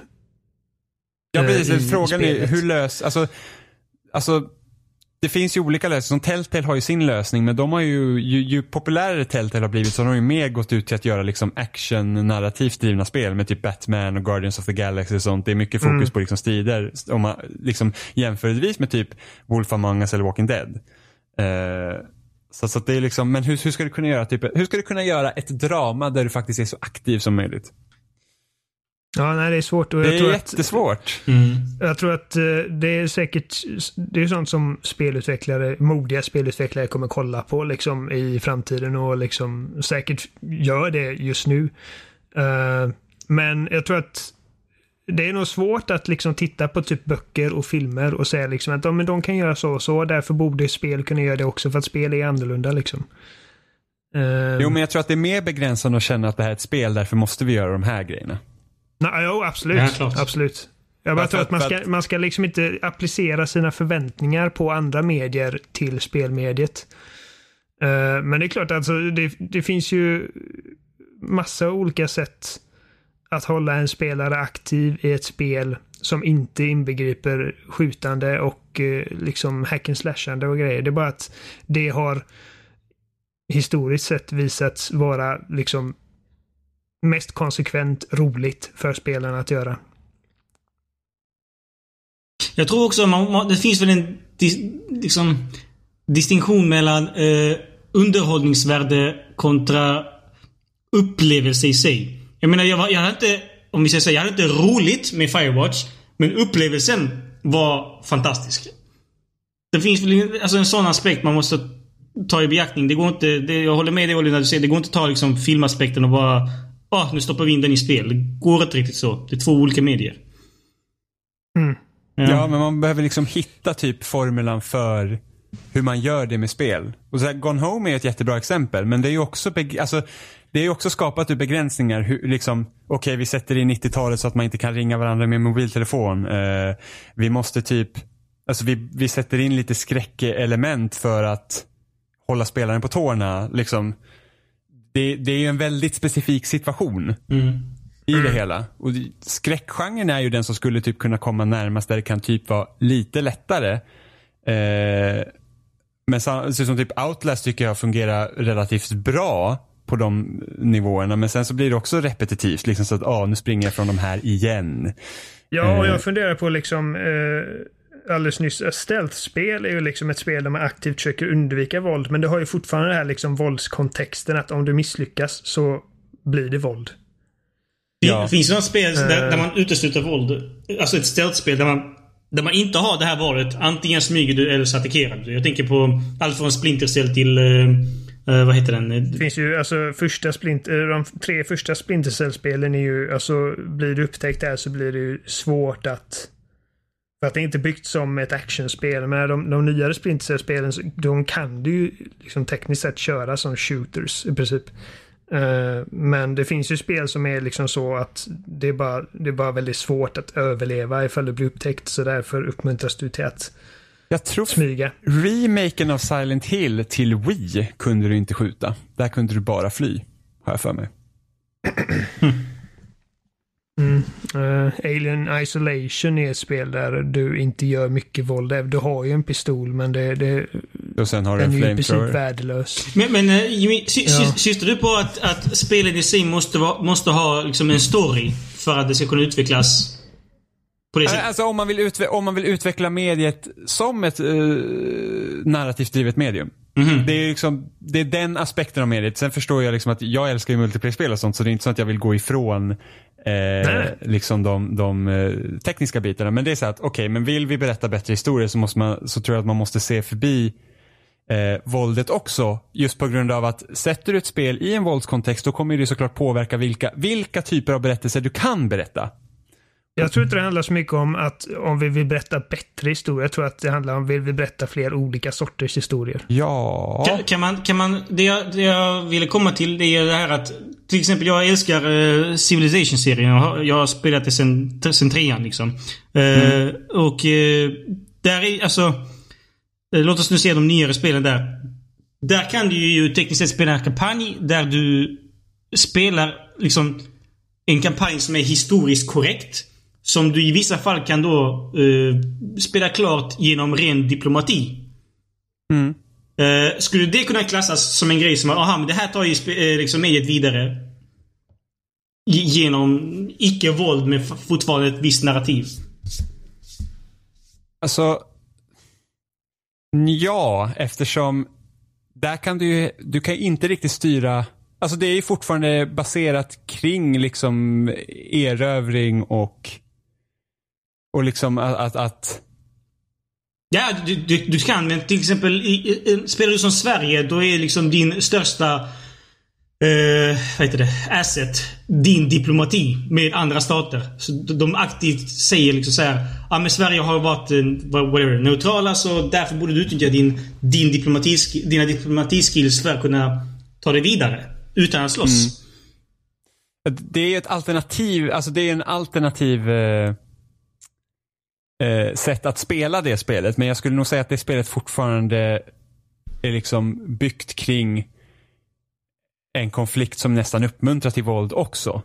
Ja, eh, precis. i Frågan är spelet. hur lös, alltså, alltså det finns ju olika lösningar. Som Telltale har ju sin lösning men de har ju, ju, ju populärare Telltale har blivit så har de ju mer gått ut till att göra liksom action narrativt drivna spel med typ Batman och Guardians of the Galaxy och sånt. Det är mycket fokus Mm. på liksom strider om man liksom jämförelsevis med typ Wolf Among Us eller Walking Dead. Eh, så, så det är liksom, men hur, hur ska du kunna göra typ, hur ska du kunna göra ett drama där du faktiskt är så aktiv som möjligt? Ja, nej, det är svårt. Och Det jag är tror att, jättesvårt. Mm. Jag tror att eh, det är säkert, det är sånt som spelutvecklare, modiga spelutvecklare kommer kolla på liksom i framtiden och liksom säkert gör det just nu. Eh, men jag tror att det är nog svårt att liksom titta på typ böcker och filmer och säga liksom att ja, men de kan göra så och så, därför borde spel kunna göra det också för att spel är annorlunda liksom. Eh, Jo men jag tror att det är mer begränsande att känna att det här är ett spel, därför måste vi göra de här grejerna. Nej, jo, absolut. Ja, absolut. Jag bara tror att- man ska, man ska liksom inte applicera sina förväntningar på andra medier till spelmediet. Eh, men det är klart, alltså, det, det finns ju massa olika sätt att hålla en spelare aktiv i ett spel som inte inbegriper skjutande och eh, liksom hack and slashande och grejer. Det är bara att det har historiskt sett visats vara liksom mest konsekvent roligt för spelarna att göra. Jag tror också man, man, det finns väl en dis, liksom, distinktion mellan eh, underhållningsvärde kontra upplevelse i sig. Jag menar, jag, jag hade inte, om vi säger så, jag hade inte roligt med Firewatch. Men upplevelsen var fantastisk. Det finns väl en- alltså en sån aspekt man måste ta i beaktning. Det går inte, det, jag håller med dig Olli när du säger det går inte att ta liksom filmaspekten och bara ah, nu stoppar vi in den i spel. Det går inte riktigt så. Det är två olika medier. Mm. Ja. men man behöver liksom hitta typ formulan för hur man gör det med spel. Och så här, Gone Home är ett jättebra exempel, men det är ju också, alltså, det är ju också skapat ur begränsningar. Hur, liksom, Okej, vi sätter in 90-talet så att man inte kan ringa varandra med mobiltelefon. Eh, vi måste typ, alltså vi, vi sätter in lite skräckelement för att hålla spelaren på tårna. Liksom. Det, det är ju en väldigt specifik situation Mm. i det hela. Och skräckgenren är ju den som skulle typ kunna komma närmast där det kan typ vara lite lättare. Eh, men så, så som typ Outlast tycker jag fungerar relativt bra på de nivåerna. Men sen så blir det också repetitivt. Liksom så att ah, nu springer jag från de här igen. Ja, och Eh. jag funderar på liksom eh, alldeles nyss, stealth-spel är ju liksom ett spel där man aktivt försöker undvika våld, men det har ju fortfarande den här liksom våldskontexten att om du misslyckas så blir det våld. Det Ja. finns några spel där, Eh. där man utesluter våld. Alltså ett stealth-spel där man, där man inte har det här valet. Antingen smyger du eller så attackerar du. Jag tänker på allt från Splinter Cell till... eh, vad heter den? Det finns ju alltså första splint, eh, de tre första Splinter Cell-spelen är ju, alltså blir du upptäckt där så blir det ju svårt att för att det är inte byggt som ett actionspel. Men de, de nyare Splinter de kan du ju liksom tekniskt sett köra som shooters i princip. Eh, men det finns ju spel som är liksom så att det är, bara, det är bara väldigt svårt att överleva ifall du blir upptäckt. Så därför uppmuntras du till att Jag tror smyga. remaken av Silent Hill till Wii kunde du inte skjuta. Där kunde du bara fly. Har jag för mig. Mm. Eh, Alien Isolation är ett spel där du inte gör mycket våld. Du har ju en pistol men det, det, Och sen har du den en är ju i princip flamethrower. värdelös. Men, men eh, Jimmy, sy, Ja. sy, syftar du på att, att spelen i sig måste, vara, måste ha liksom en story för att det ska kunna utvecklas På det sättet. Alltså om man, vill om man vill utveckla mediet som ett uh, narrativt drivet medium. Mhm. Det, är liksom, det är den aspekten av mediet. Sen förstår jag liksom att jag älskar ju multiplayer-spel och sånt så det är inte så att jag vill gå ifrån eh, liksom de, de eh, tekniska bitarna. Men det är så att okej, men vill vi berätta bättre historier så, måste man, så tror jag att man måste se förbi eh, våldet också. Just på grund av att sätter du ett spel i en våldskontext då kommer det såklart påverka vilka, vilka typer av berättelser du kan berätta. Jag tror inte det handlar så mycket om att om vi vill berätta bättre historier. Jag tror att det handlar om vill vi berätta fler olika sorters historier. Ja. Kan, kan man, kan man, det, jag, det jag ville komma till det är det här att till exempel jag älskar uh, Civilization-serien. Jag, har- jag har spelat det sen, sen trean liksom. Eh, Och eh, där är alltså... låt oss nu se de nyare spelen där. Där kan du ju tekniskt sett spela en kampanj där du spelar liksom en kampanj som är historiskt korrekt. Som du i vissa fall kan då eh, spela klart genom ren diplomati. Mm. Eh, skulle det kunna klassas som en grej som, aha men det här tar ju eh, liksom mediet vidare. Genom icke-våld med fortfarande ett visst narrativ. Alltså, ja, eftersom där kan du ju, du kan inte riktigt styra, alltså det är ju fortfarande baserat kring liksom erövring och, och liksom att, att, att Ja, du, du, du kan, men till exempel i, i, spelar du som Sverige, då är liksom din största eh, vad heter det? Asset, din diplomati med andra stater. Så de- aktivt säger liksom så här, ja men Sverige har varit eh, whatever, neutrala så därför borde du utnyttja din, din diplomati, dina diplomatiskills för att kunna ta det vidare. Utan att slåss. det är ett alternativ, alltså det är en alternativ eh, eh, sätt att spela det spelet. Men jag skulle nog säga att det spelet fortfarande är liksom byggt kring en konflikt som nästan uppmuntrar till våld också.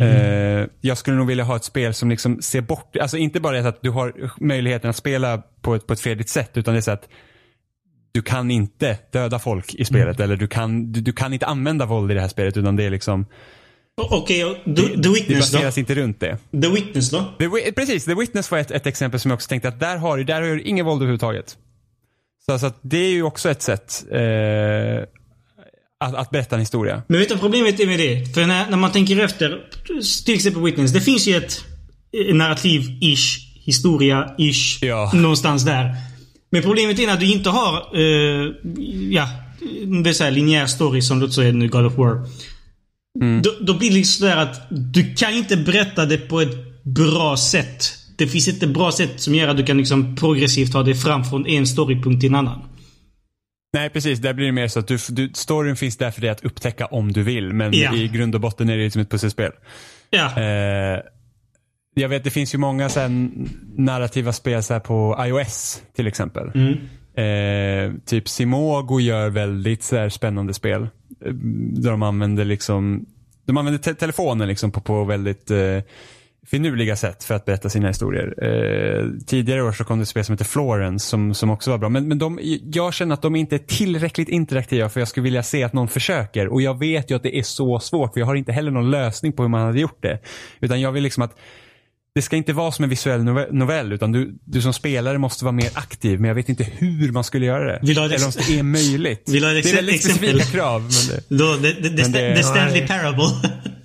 Eh, jag skulle nog vilja ha ett spel som liksom ser bort, alltså inte bara det att du har möjligheten att spela på ett, på ett fredligt sätt utan det är så att du kan inte döda folk i spelet eller du kan, du, du kan inte använda våld i det här spelet utan det är liksom Okej, och The, The det Witness då? baseras inte runt det. The Witness då? The, precis, The Witness var ett, ett exempel som jag också tänkte att där har du, där har du ingen våld överhuvudtaget. Så, alltså att det är ju också ett sätt eh, att, att berätta en historia. Men vet du problemet är med det? För när, när man tänker efter, till exempel Witness. Det finns ju ett eh, narrativ-ish, historia-ish, Ja. någonstans där. Men problemet är när du inte har, eh, ja, det är så här linjär story som låt säga nu God of War. Då, då blir det liksom sådär att du kan inte berätta det på ett bra sätt. Det finns inte bra sätt som gör att du kan liksom progressivt ta dig fram från en storypunkt till en annan. Nej precis, där blir det mer så att du, du, storyn finns där för dig att upptäcka om du vill. Men Ja. i grund och botten är det liksom ett pusselspel. Ja. Eh, jag vet det finns ju många så narrativa spel så på iOS till exempel. Eh, typ Simogo gör väldigt så här, spännande spel. Eh, där de använder liksom de använder te- telefonen liksom på, på väldigt eh, finurliga sätt för att berätta sina historier. Eh, tidigare år så kom det ett spel som heter Florence som, som också var bra. Men, men de, jag känner att de inte är tillräckligt interaktiva för jag skulle vilja se att någon försöker. Och jag vet ju att det är så svårt för jag har inte heller någon lösning på hur man hade gjort det. Utan jag vill liksom att det ska inte vara som en visuell nove- novell utan du, du som spelare måste vara mer aktiv men jag vet inte hur man skulle göra det. Vill Eller om det är möjligt. Vill det är väldigt specifika krav. Men det... Då, the, the, the, Men det- the Stanley. Parable.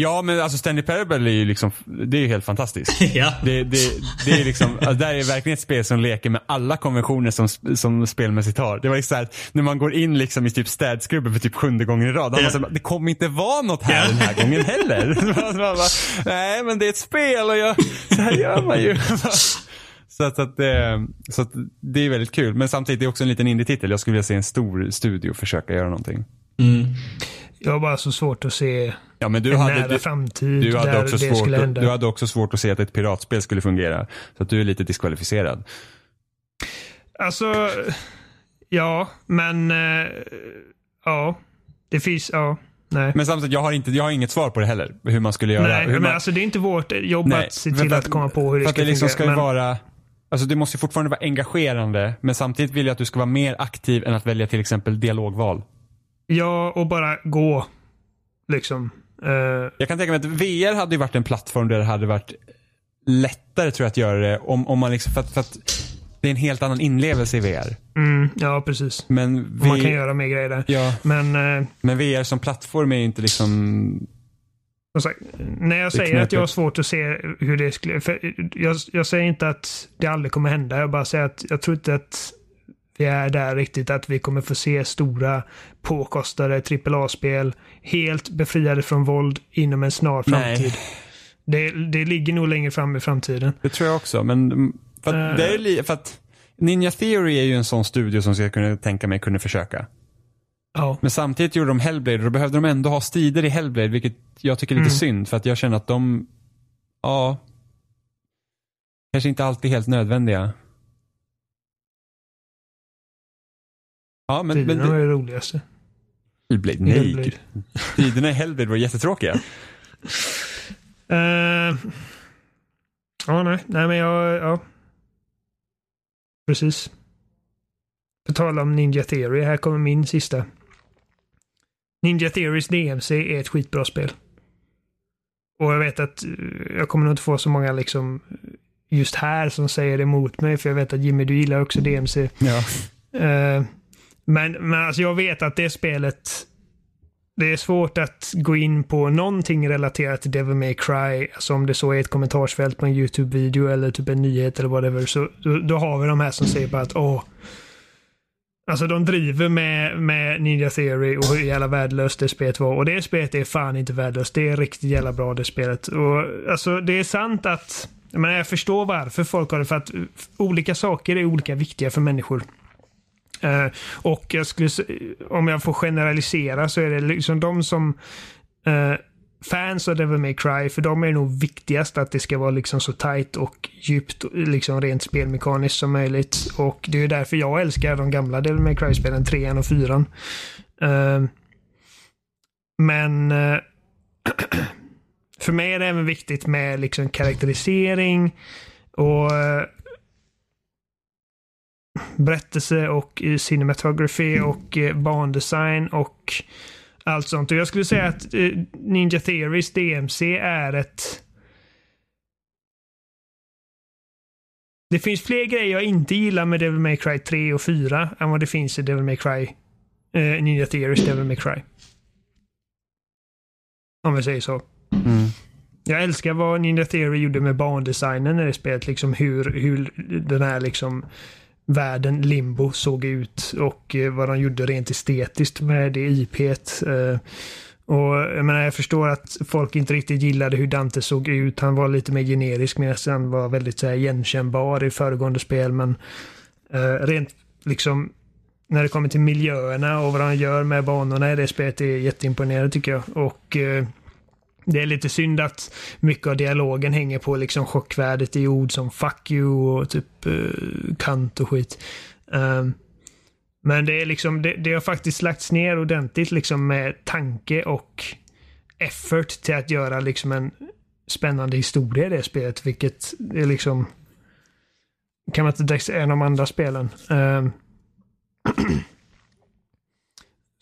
Ja men alltså Stanley Parable är ju liksom, det är ju helt fantastiskt. ja. Det, det, det är liksom, alltså, där är verkligen ett spel som leker med alla konventioner som, som spelmässigt har. Det var ju så här, när man går in liksom i typ städskrubben för typ sjunde gången i rad. man så det kommer inte vara något här Ja. den här gången heller. Man bara, Nej men det är ett spel och jag, så här gör man ju. Så att, så, att, det, så att det är väldigt kul. Men samtidigt det är också en liten indie-titel. Jag skulle vilja se en stor studio försöka göra någonting. Jag har bara så svårt att se Ja men du en hade, nära du, framtid du hade, där också det svårt, skulle att- hända. du hade också svårt att se att ett piratspel skulle fungera. Så att du är lite diskvalificerad. Alltså, ja, men eh, ja, det finns, ja, nej. Men samtidigt, jag har, inte, jag har inget svar på det heller. Hur man skulle göra. nej, men man, alltså det är inte vårt jobb Nej, att se till för att komma på hur det ska att det liksom fungera. ska ju men, vara, alltså det måste ju fortfarande vara engagerande. Men samtidigt vill jag att du ska vara mer aktiv än att välja till exempel dialogval. Ja, och bara gå. Liksom. Eh, Jag kan tänka mig att VR hade ju varit en plattform där det hade varit lättare tror jag att göra det om, om man liksom, för att, för att det är en helt annan inlevelse i VR. Mm, ja, precis. Men, Och man kan göra mer grejer där. ja, Men eh, men VR som plattform är ju inte liksom som sagt, när jag säger att jag har svårt att se hur det skulle... Jag, jag säger inte att det aldrig kommer hända. Jag bara säger att jag tror inte att vi är där riktigt. Att vi kommer få se stora påkostade AAA-spel helt befriade från våld inom en snar framtid. Det, det ligger nog längre fram i framtiden. Det tror jag också, men mm, för att, Eh. det är li, för att Ninja Theory är ju en sån studio som jag kunde tänka mig kunde försöka. Ja. Men samtidigt gjorde de Hellblade och då behövde de ändå ha strider i Hellblade, vilket jag tycker är lite Mm. synd för att jag känner att de, ja, kanske inte alltid helt nödvändiga. Ja, men, men Striderna var det, roligaste. Hellblade, nej. Hellblade. Striderna i Hellblade var jättetråkiga. Eh, ja, nej. Nej, men jag... Ja. Precis. På tal om Ninja Theory, här kommer min sista. Ninja Theories DMC är ett skitbra spel. Och jag vet att eh, jag kommer nog inte få så många liksom just här som säger emot mig, för jag vet att Jimmy, du gillar också DMC. Ja. Eh, men, men alltså jag vet att det spelet det är svårt att gå in på någonting relaterat till Devil May Cry, alltså om det så är ett kommentarsfält på en YouTube-video eller typ en nyhet eller whatever, så då, då har vi de här som säger bara att åh, Alltså de driver med, med Ninja Theory och hur jävla värdelöst det spelet var. Och det spelet är fan inte värdelöst. Det är riktigt jävla bra det spelet. Och alltså det är sant att, jag menar jag förstår varför folk har det, för att olika saker är olika viktiga för människor. Eh, och jag skulle, om jag får generalisera så är det liksom de som eh, fans av Devil May Cry, för dem är det nog viktigast att det ska vara liksom så tight och djupt, liksom rent spelmekaniskt som möjligt. Och det är ju därför jag älskar de gamla Devil May Cry-spelen, 3 och 4. Uh, eh, men uh, för mig är det även viktigt med liksom karaktärisering och uh, berättelse och eh, cinematography och eh, bandesign och allt sånt. Och jag skulle säga att eh, Ninja Theories DMC är ett... Det finns fler grejer jag inte gillar med Devil May Cry 3 och 4 än vad det finns i Devil May Cry eh, Ninja Theories Devil May Cry. Om vi säger så. Mm. Jag älskar vad Ninja Theory gjorde med bandesignen i det spelet. Liksom hur, hur den här liksom världen Limbo såg ut och eh, vad de gjorde rent estetiskt med det IPet. Eh, och jag menar, jag förstår att folk inte riktigt gillade hur Dante såg ut. Han var lite mer generisk medan han var väldigt så här, igenkännbar i föregående spel. Men eh, rent liksom när det kommer till miljöerna och vad han gör med banorna i det spelet är jätteimponerande tycker jag. Och eh, det är lite synd att mycket av dialogen hänger på liksom chockvärdet i ord som fuck you och typ uh, kant och skit. Um, men det är liksom, det, det har faktiskt lagts ner ordentligt liksom med tanke och effort till att göra liksom en spännande historia i det spelet, vilket är liksom kan man inte direkt säga en av de andra spelen. Um,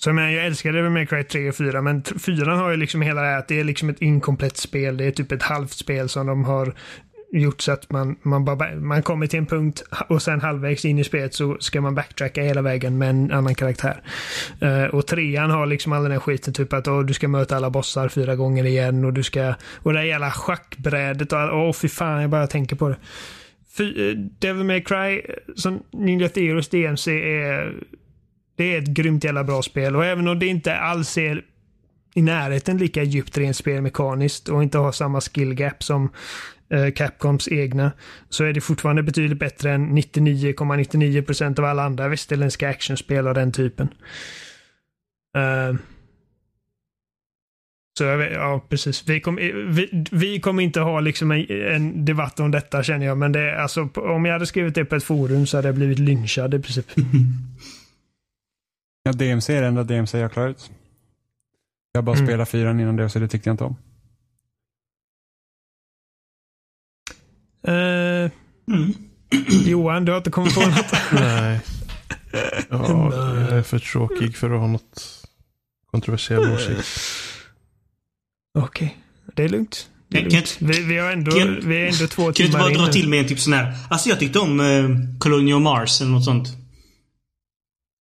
så jag menar, jag älskar Devil May Cry 3 och 4, men 4 har ju liksom hela det här att det är liksom ett inkomplett spel. Det är typ ett halvt spel som de har gjort så att man, man, bara, man kommer till en punkt och sen halvvägs in i spelet så ska man backtracka hela vägen med en annan karaktär. Uh, och trean har liksom all den här skiten, typ att oh, du ska möta alla bossar fyra gånger igen och du ska... Och det här jävla schackbrädet och åh oh, fy fan, jag bara tänker på det. Fy, uh, Devil May Cry, eh, som Ninja Theories DMC är det är ett grymt jävla bra spel och även om det inte alls är i närheten lika djupt rent spelmekaniskt och inte har samma skill gap som eh, Capcoms egna så är det fortfarande betydligt bättre än 99,99% av alla andra västerländska actionspel av den typen. Uh, så jag vet, ja precis. Vi, kom, eh, vi, vi kommer inte ha liksom en, en debatt om detta känner jag men det alltså om jag hade skrivit det på ett forum så hade jag blivit lynchad i princip. Ja, DMC är det enda DMC jag klarar ut. Jag bara Mm. spelade fyran innan det, så det tyckte jag inte om. Eh, Mm. Johan, du har inte kommit på något? Nej. Ja, jag är för tråkig för att ha något kontroversiell åsikt. Okej, det är lugnt. Det är lugnt. Vi, vi, har ändå, kan- vi är ändå två Kan du inte timmar bara in dra till med en typ sån här... Alltså jag tyckte om eh, Colonial Mars eller något sånt.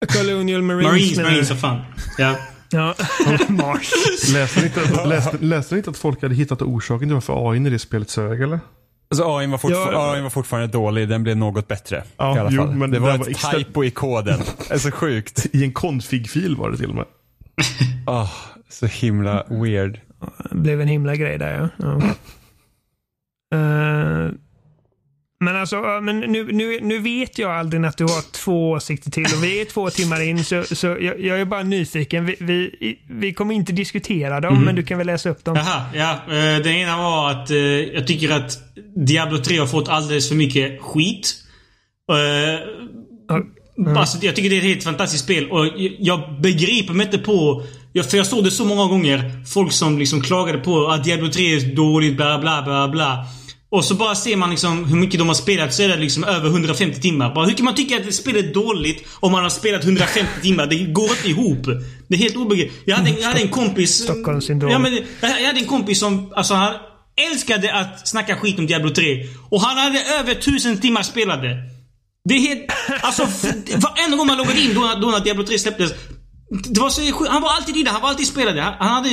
Colonial Marines. Marines, Marines, vad fan. Ja. Ja, Mars. Läste ni, inte, läste, läste ni inte att folk hade hittat orsaken till varför AI i det spelet sög eller? Alltså AI var, fortfar- Ja. Var fortfarande dålig, den blev något bättre. Ja, i alla jo, fall. men det var ett var extra- typo i koden. Det är så sjukt. I en config-fil var det till och med. Ah, så himla weird. Det blev en himla grej där ja. ja. Eh, men alltså, men nu, nu, nu vet jag Aldrin att du har två åsikter till och vi är två timmar in så, så jag, jag är bara nyfiken. Vi, vi, vi kommer inte diskutera dem Mhm. men du kan väl läsa upp dem. Jaha, ja. Eh, det ena var att eh, jag tycker att Diablo 3 har fått alldeles för mycket skit. Eh, Ja, Alltså, jag tycker det är ett helt fantastiskt spel och jag- jag begriper mig inte på... jag- För jag såg det så många gånger. Folk som liksom klagade på att Diablo 3 är dåligt, bla bla bla bla. Och så bara ser man liksom hur mycket de har spelat så är det liksom över 150 timmar. Bara, hur kan man tycka att ett spel är dåligt om man har spelat 150 timmar? Det går inte ihop. Det är helt obegripligt. Jag hade, en- jag hade en kompis... Stockholmssyndrom. Ja, men jag hade en kompis som, alltså han älskade att snacka skit om Diablo 3. Och han hade över 1000 timmar spelade. Det är helt... Alltså, varenda gång man loggade in då, då när Diablo 3 släpptes. Det var så, han var alltid inne, han var alltid spelade. Han, han hade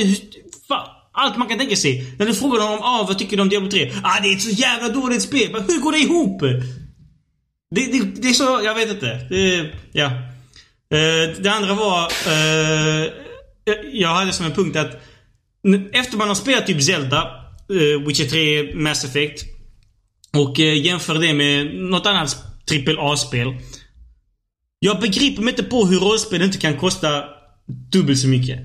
fa, allt man kan tänka sig. När du frågar honom ah, vad tycker du om Diablo 3? Ah, det är ett så jävla dåligt spel. Men hur går det ihop? Det, det, det är så, jag vet inte. Det, ja. Eh, det andra var... Eh, jag- hade som en punkt att efter man har spelat typ Zelda, eh, Witcher 3, Mass Effect och jämför det med något annat AAA-spel. Jag begriper mig inte på hur rollspel inte kan kosta dubbelt så mycket.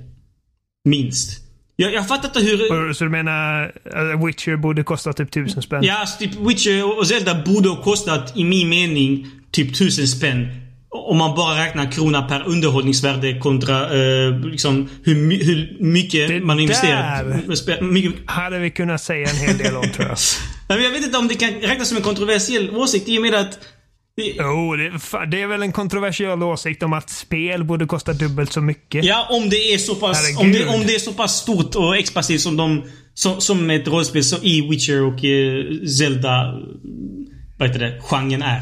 Minst. Jag, jag fattar inte hur... Så du menar uh, Witcher borde kosta typ tusen spänn? Ja, alltså, typ Witcher och Zelda borde ha kostat, i min mening, typ tusen spänn. Om man bara räknar krona per underhållningsvärde kontra eh, liksom hur, hur mycket Det man investerat. Spe- Mycket, Hade vi kunnat säga en hel del om tror jag. Jag vet inte om det kan räknas som en kontroversiell åsikt i och med att... Jo, det, fa- det är väl en kontroversiell åsikt om att spel borde kosta dubbelt så mycket. Ja, om det är så pass, om det, om det är så pass stort och expansivt som de... Som, som ett rollspel som i Witcher och eh, Zelda... Vad heter det? Genren är.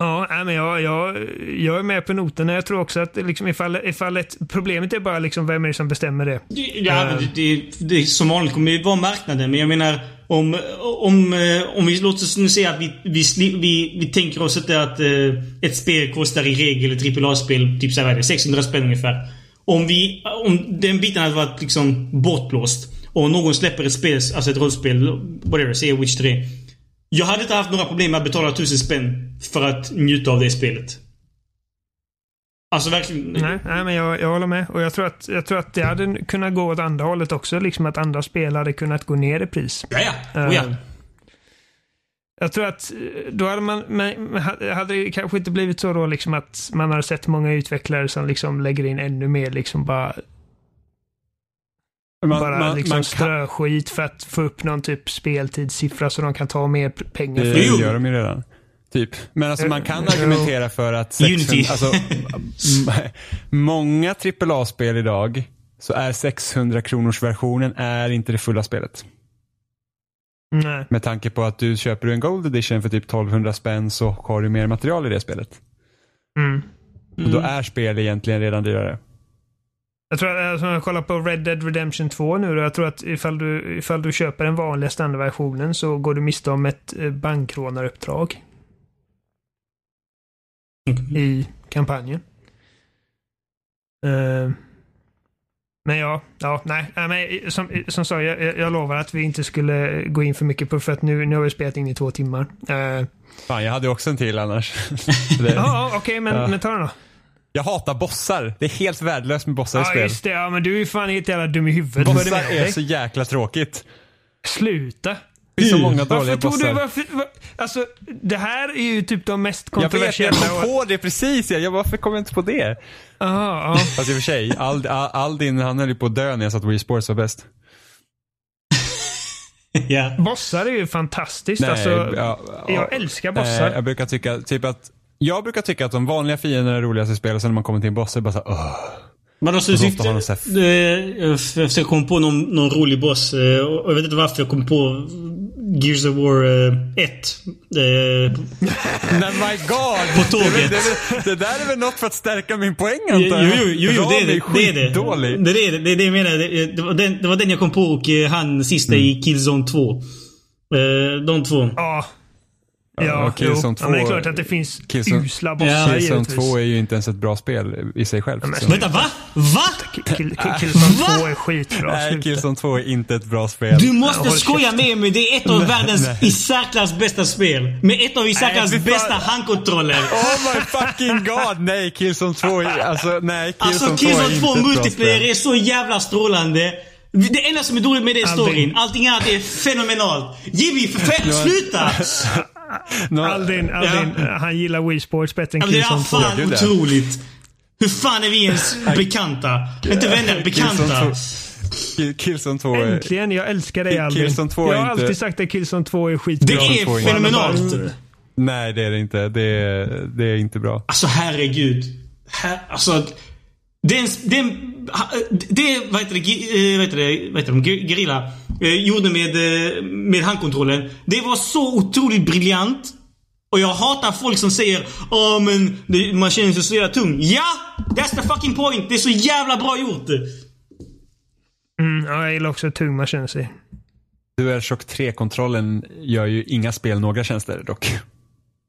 Ja, nej, men jag, jag, jag är med på noterna. Jag tror också att liksom ifall, ifall ett, problemet är bara liksom vem är det som bestämmer det. Ja, men det, det, det, som vanligt kommer det vara marknaden. Men jag menar, om, om, eh, om vi låter oss nu säga att vi, vi, vi, vi tänker oss inte att eh, ett spel kostar i regel ett AAA-spel typ så här, vad är det, 600 spänn ungefär. Om vi, om den biten hade varit liksom bortblåst och någon släpper ett spel, alltså ett rollspel, whatever, säg Witch 3. Jag hade inte haft några problem med att betala 1000 spänn för att njuta av det spelet. Alltså verkligen. Nej, nej men jag, jag håller med. Och jag tror, att, jag tror att det hade kunnat gå åt andra hållet också. Liksom att andra spel hade kunnat gå ner i pris. Ja, ja. Oh, ja. Eh, Jag tror att eh, då hade man, men, hade det kanske inte blivit så då liksom att man hade sett många utvecklare som liksom lägger in ännu mer liksom bara, Man, bara man, liksom man kan, skit för att få upp någon typ speltidssiffra så de kan ta mer pengar det Jo. gör de ju redan. Typ. Men alltså man kan Jo. argumentera för att Unity. 600, alltså, många AAA-spel idag så är 600 kronors versionen är inte det fulla spelet. Nej. Med tanke på att du köper du en Gold Edition för typ 1200 spänn så har du mer material i det spelet. Mm. Och då är spel egentligen redan dyrare. Jag tror att, alltså, jag kollar på Red Dead Redemption 2 nu då, jag tror att ifall du, ifall du köper den vanliga standardversionen så går du miste om ett eh, bankrånaruppdrag i kampanjen. Eh, men ja, ja, nej, nej men som, som sa, jag, jag- lovar att vi inte skulle gå in för mycket på för att nu, nu har vi spelat in i två timmar. Uh, Fan, jag hade också en till annars. det, ja, okej, men, Ja. men ta den då. Jag hatar bossar. Det är helt värdelöst med bossar i Ja, spel. just det. Ja, men du är ju fan helt jävla dum i huvudet. Bossar är dig? så jäkla tråkigt. Sluta. Det är så många Varför dåliga tog bossar. du, varför, var, alltså, det här är ju typ de mest Jag vet, jag kontroversiella. kom på det precis. Jag, varför kom jag inte på det? Aha, ja. Fast i och för sig, Ald, Al- Aldin han höll ju på att dö när jag sa att Wii Sports var bäst. ja. Bossar är ju fantastiskt. alltså, ja, ja. jag älskar bossar. Eh, jag brukar tycka typ att jag brukar tycka att de vanliga fienderna är roligast i spel sen när man kommer till en boss är det bara så här, "Åh." Men alltså, så syfte, de så här- jag försöker komma på någon, någon rolig boss. eh, Och jag vet inte varför jag kom på Gears of War eh, 1. Eh, Nej my god! På tåget. Det, det, det, där är väl något för att stärka min poäng antar jag? jo, jo, jo det är det. Det är det. Det är det, det, är det jag menar. Det, var den, det var den jag kom på och eh, han sista Mm. i Killzone 2. Eh, de två. Ja. Ja, Ja, och Killzone jo. ja, men det är 2 klart att det finns Killzone- usla Ja. bossar Killzone givetvis. 2 är ju inte ens ett bra spel i sig själv. men- så. Vänta, va? Va? Kill- Kill- Killzone Va? 2 är skitbra. Nej, sluta. Killzone 2 är inte ett bra spel. Du Ja, måste håll skoja käften. med mig. Det är ett av världens i särklass bästa spel. Med ett av i särklass fan. bästa handkontroller. Oh my fucking god! Nej, Killzone 2 är, alltså nej, Killzone, Alltså 2 är Killzone inte 2 ett bra multiplayer spel. är så jävla strålande. Det enda som är dåligt med det är storyn. Allting annat är fenomenalt. Jimmy, för fe- sluta! Nå- Aldin, Aldin han gillar Wii Sports bättre än Ja, men det är Killzone 2. fan ja. otroligt. Hur fan är vi ens bekanta? Inte vänner, bekanta. Killzone 2 Kill- Killzone 2 är... Äntligen, jag älskar dig Kill- Aldin. Killzone 2 är jag har inte- alltid sagt att Killzone 2 är skitbra. Det är är- fenomenalt. Nej, det är det inte. Det är, det är inte bra. Alltså herregud. Här, alltså. Den, den, ha- det, vad heter det, eh, vad heter det, vad heter de, Ge- Gerilla eh, gjorde med, eh, med handkontrollen. Det var så otroligt briljant. Och jag hatar folk som säger Åh men det, man känner sig så jävla tung. Ja! That's the fucking point. Det är så jävla bra gjort. Mm, ja, jag gillar också hur tung man känner sig. DualShock 3-kontrollen gör ju inga spel några tjänster dock.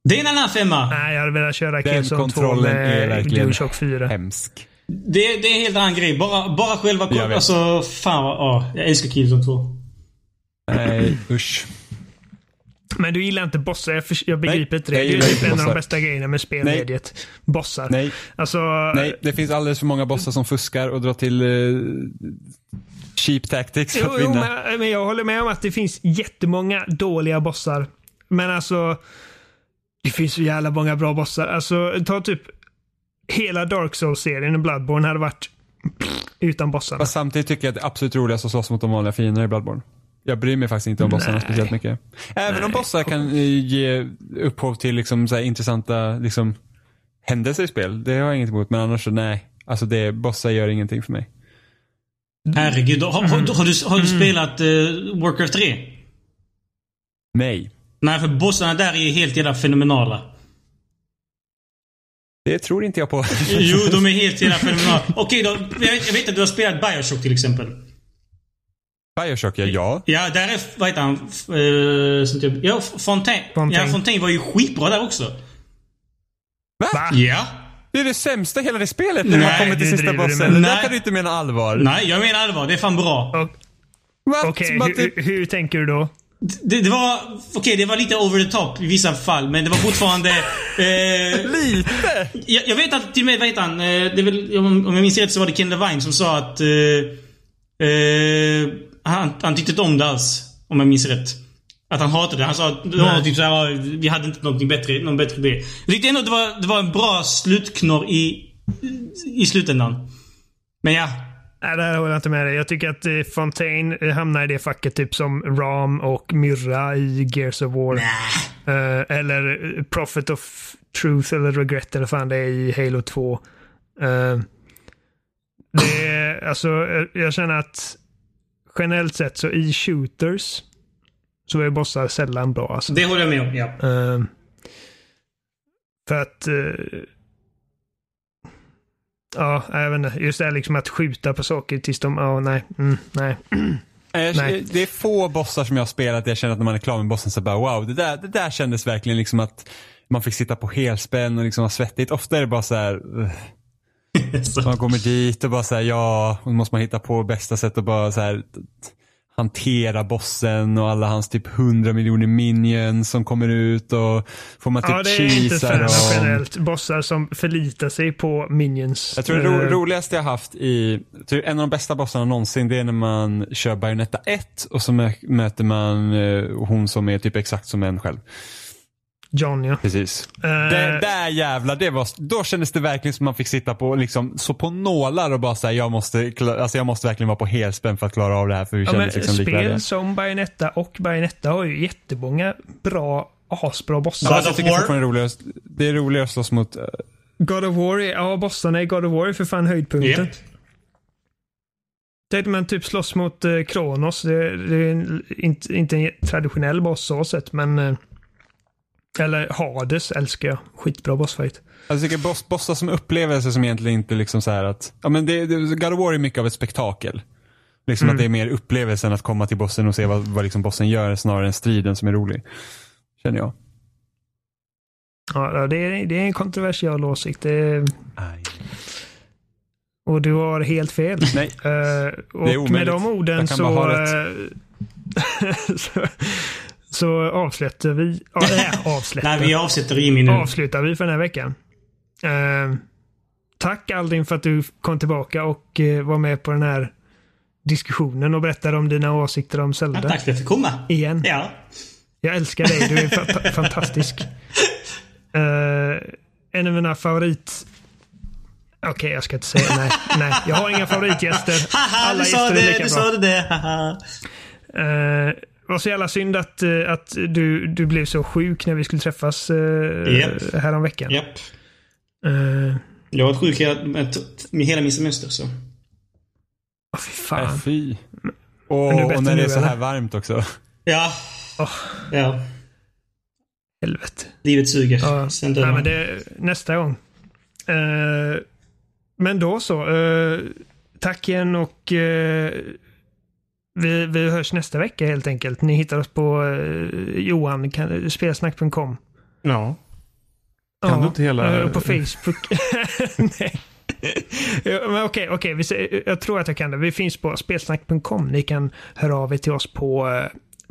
Det är en annan femma. Nej, jag hade velat köra Den Killzone 2 kontrollen är med verkligen DualShock 4. hemsk. Det, det är en helt annan grej. Bara, bara själva... Jag vet. Alltså, fan vad... Ja, jag älskar Killzone 2. Nej, usch. Men du gillar inte bossar. Jag, för, jag begriper Nej, inte det. jag Det är typ en av de bästa grejerna med spelmediet. Bossar. Nej, Alltså, nej, det finns alldeles för många bossar som fuskar och drar till eh, cheap tactics för Jo, att jo, vinna. men, men jag håller med om att det finns jättemånga dåliga bossar. Men alltså, det finns så jävla många bra bossar. Alltså, ta typ hela Dark Souls-serien och Bloodborne hade varit utan bossarna. Fast samtidigt tycker jag att det är absolut roligast att slåss mot de vanliga fienderna i Bloodborne. Jag bryr mig faktiskt inte om bossarna Nej. speciellt mycket. Även om bossar kan eh, ge upphov till liksom så här intressanta liksom, händelser i spel. Det har jag inget emot. Men annars så nej. Alltså det, bossar gör ingenting för mig. Herregud. Har, har, har, du, har du spelat uh, Warcraft 3? Nej. Nej, för bossarna där är helt jävla fenomenala. Det tror inte jag på. Jo, de är helt jävla fenomenala. Okej då. Jag vet, jag vet att du har spelat Bioshock till exempel. Bioshock, ja. ja. Ja, där är... Vad heter han? F- eh, sånt typ, ja, Fontaine. Fontaine. Ja, Fontaine var ju skitbra där också. Va? Ja. Det är det sämsta i hela det spelet när man kommer till sista bossen. Det där Nej. kan du inte mena allvar. Nej, jag menar allvar. Det är fan bra. Okej, typ- hur, hur tänker du då? Det, det var... Okej, det var lite over the top i vissa fall, men det var fortfarande... Eh, Lite! jag, jag vet att till och med, vad heter han? Eh, väl, om, om jag minns rätt så var det Ken Levine som sa att... Eh, eh, han, han tyckte inte om det alls. Om jag minns rätt. Att han hatade det. Han sa att det var typ såhär, "Ja, vi hade inte någonting bättre, någon bättre idé. Jag tyckte ändå att det var, det var en bra slutknorr i, i slutändan. Men ja. Nej, där håller jag inte med dig. Jag tycker att eh, Fontaine eh, hamnar i det facket typ som Ram och Myrra i Gears of War. Eh, eller Prophet of Truth eller Regret eller fan det är i Halo 2. Eh, det är, alltså, jag känner att generellt sett så i shooters så är bossar sällan bra. Alltså. Det håller jag med om, ja. För att... ja, jag vet inte. Just det här liksom att skjuta på saker tills de... Ja, nej. Mm, nej. Eh, Nej. Det är få bossar som jag har spelat där jag känner att när man är klar med bossen så bara wow, det där, det där kändes verkligen liksom att man fick sitta på helspänn och liksom vara svettigt. Ofta är det bara så här, Så. man kommer dit och bara så här, ja, och då måste man hitta på bästa sätt att bara så här hantera bossen och alla hans typ hundra miljoner minions som kommer ut och får man typ Ja, det är inte fan och... generellt. Bossar som förlitar sig på minions. Jag tror det ro Eh, roligaste jag haft i, tror en av de bästa bossarna någonsin, det är när man kör Bayonetta 1 och så mö möter man eh, hon som är typ exakt som en själv. John, ja. Precis. Eh, Det, där jävlar, det var, då kändes det verkligen som man fick sitta på, liksom, så på nålar och bara säga jag måste, alltså jag måste verkligen vara på helspänn för att klara av det här för vi ja, kändes men liksom likvärdiga. spel som Bayonetta och Bayonetta har ju jättemånga bra, asbra bossar. God Alltså, of War? det är roligare, det är roligare att slåss mot, eh, God of War, är, ja bossarna i God of War är för fan höjdpunkten. Japp. tänkte man typ slåss mot eh, Kronos. Det, det är inte, inte en traditionell boss så sett, men... Eller Hades älskar jag. Skitbra bossfight. Alltså, jag tycker boss, bossar som upplevelser som egentligen inte liksom så här att, ja men det, det, God of War är mycket av ett spektakel. Liksom Mm. att det är mer upplevelsen att komma till bossen och se vad, vad liksom bossen gör snarare än striden som är rolig. Känner jag. Ja, det är, det är en kontroversiell åsikt. Det är, Aj. och du har helt fel. Nej. Eh, och med omöjligt. de orden så, eh, så, så avslutar vi. Ja, nej, avslutar. Nej, vi avsätter Jimmy nu. avslutar vi för den här veckan. Eh, tack Aldrin för att du kom tillbaka och eh, var med på den här diskussionen och berättade om dina åsikter om Ja, Zelda. tack för att jag fick komma. Igen. Ja. Jag älskar dig. Du är fa- fantastisk. Eh, en av mina favorit... Okej, jag ska inte säga nej. nej. Jag har inga favoritgäster. Alla du sa gäster är det, lika du bra. sa det. Eh, det var så jävla synd att, eh, att du, du blev så sjuk när vi skulle träffas uh, Japp. häromveckan. Japp. Uh, Jag har varit sjuk hela, med, hela min semester så. oh, fy fan. Äh, fy. Men det Och, och när det är så här eller? varmt också. Ja. Åh. Ja. Helvete. Livet suger. Ja, Sen nej, dör men man. det, nästa gång. Eh, men då så. eh, tack igen och eh, vi, vi hörs nästa vecka helt enkelt. Ni hittar oss på uh, Johan, kan, spelsnack.com. Ja. Kan du inte hela- eh, på Facebook. Nej. Ja, men Okej, okej. jag tror att jag kan det. Vi finns på spelsnack.com. Ni kan höra av er till oss på, eh,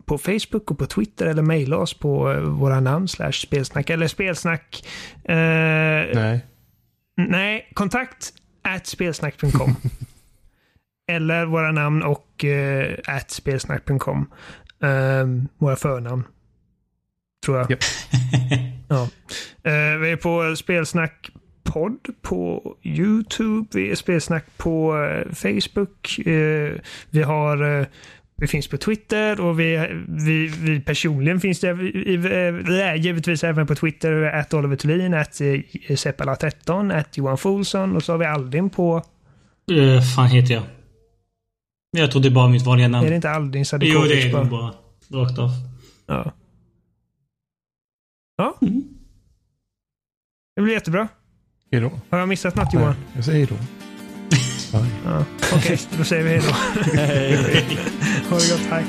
på Facebook och på Twitter eller mejla oss på eh, våra namn slash spelsnack eller spelsnack. Eh, Nej. Nej, kontakt at spelsnack.com. Eller våra namn och uh, at spelsnack.com. Um, våra förnamn. Tror jag. Japp. ja. Eh, vi är på Spelsnack podd på YouTube. Vi är Spelsnack på eh, Facebook. Eh, vi har eh, vi finns på Twitter och vi, vi, vi personligen finns det. Vi, vi, vi är givetvis även på Twitter. Att Oliver Thulin, att Seppala13, att Johan Folsson och så har vi Aldin på. Uh, fan heter jag? Jag tror det är bara mitt vanliga namn. Är det inte Aldin jo, det är bara? bara. Rakt av. Ja. Ja. Mm. Det blir jättebra. Hej då. Har jag missat något Johan? Jag säger hej då. Bye. Ja. Okej, då säger vi hej då. Hej. Ha det gott. Hej.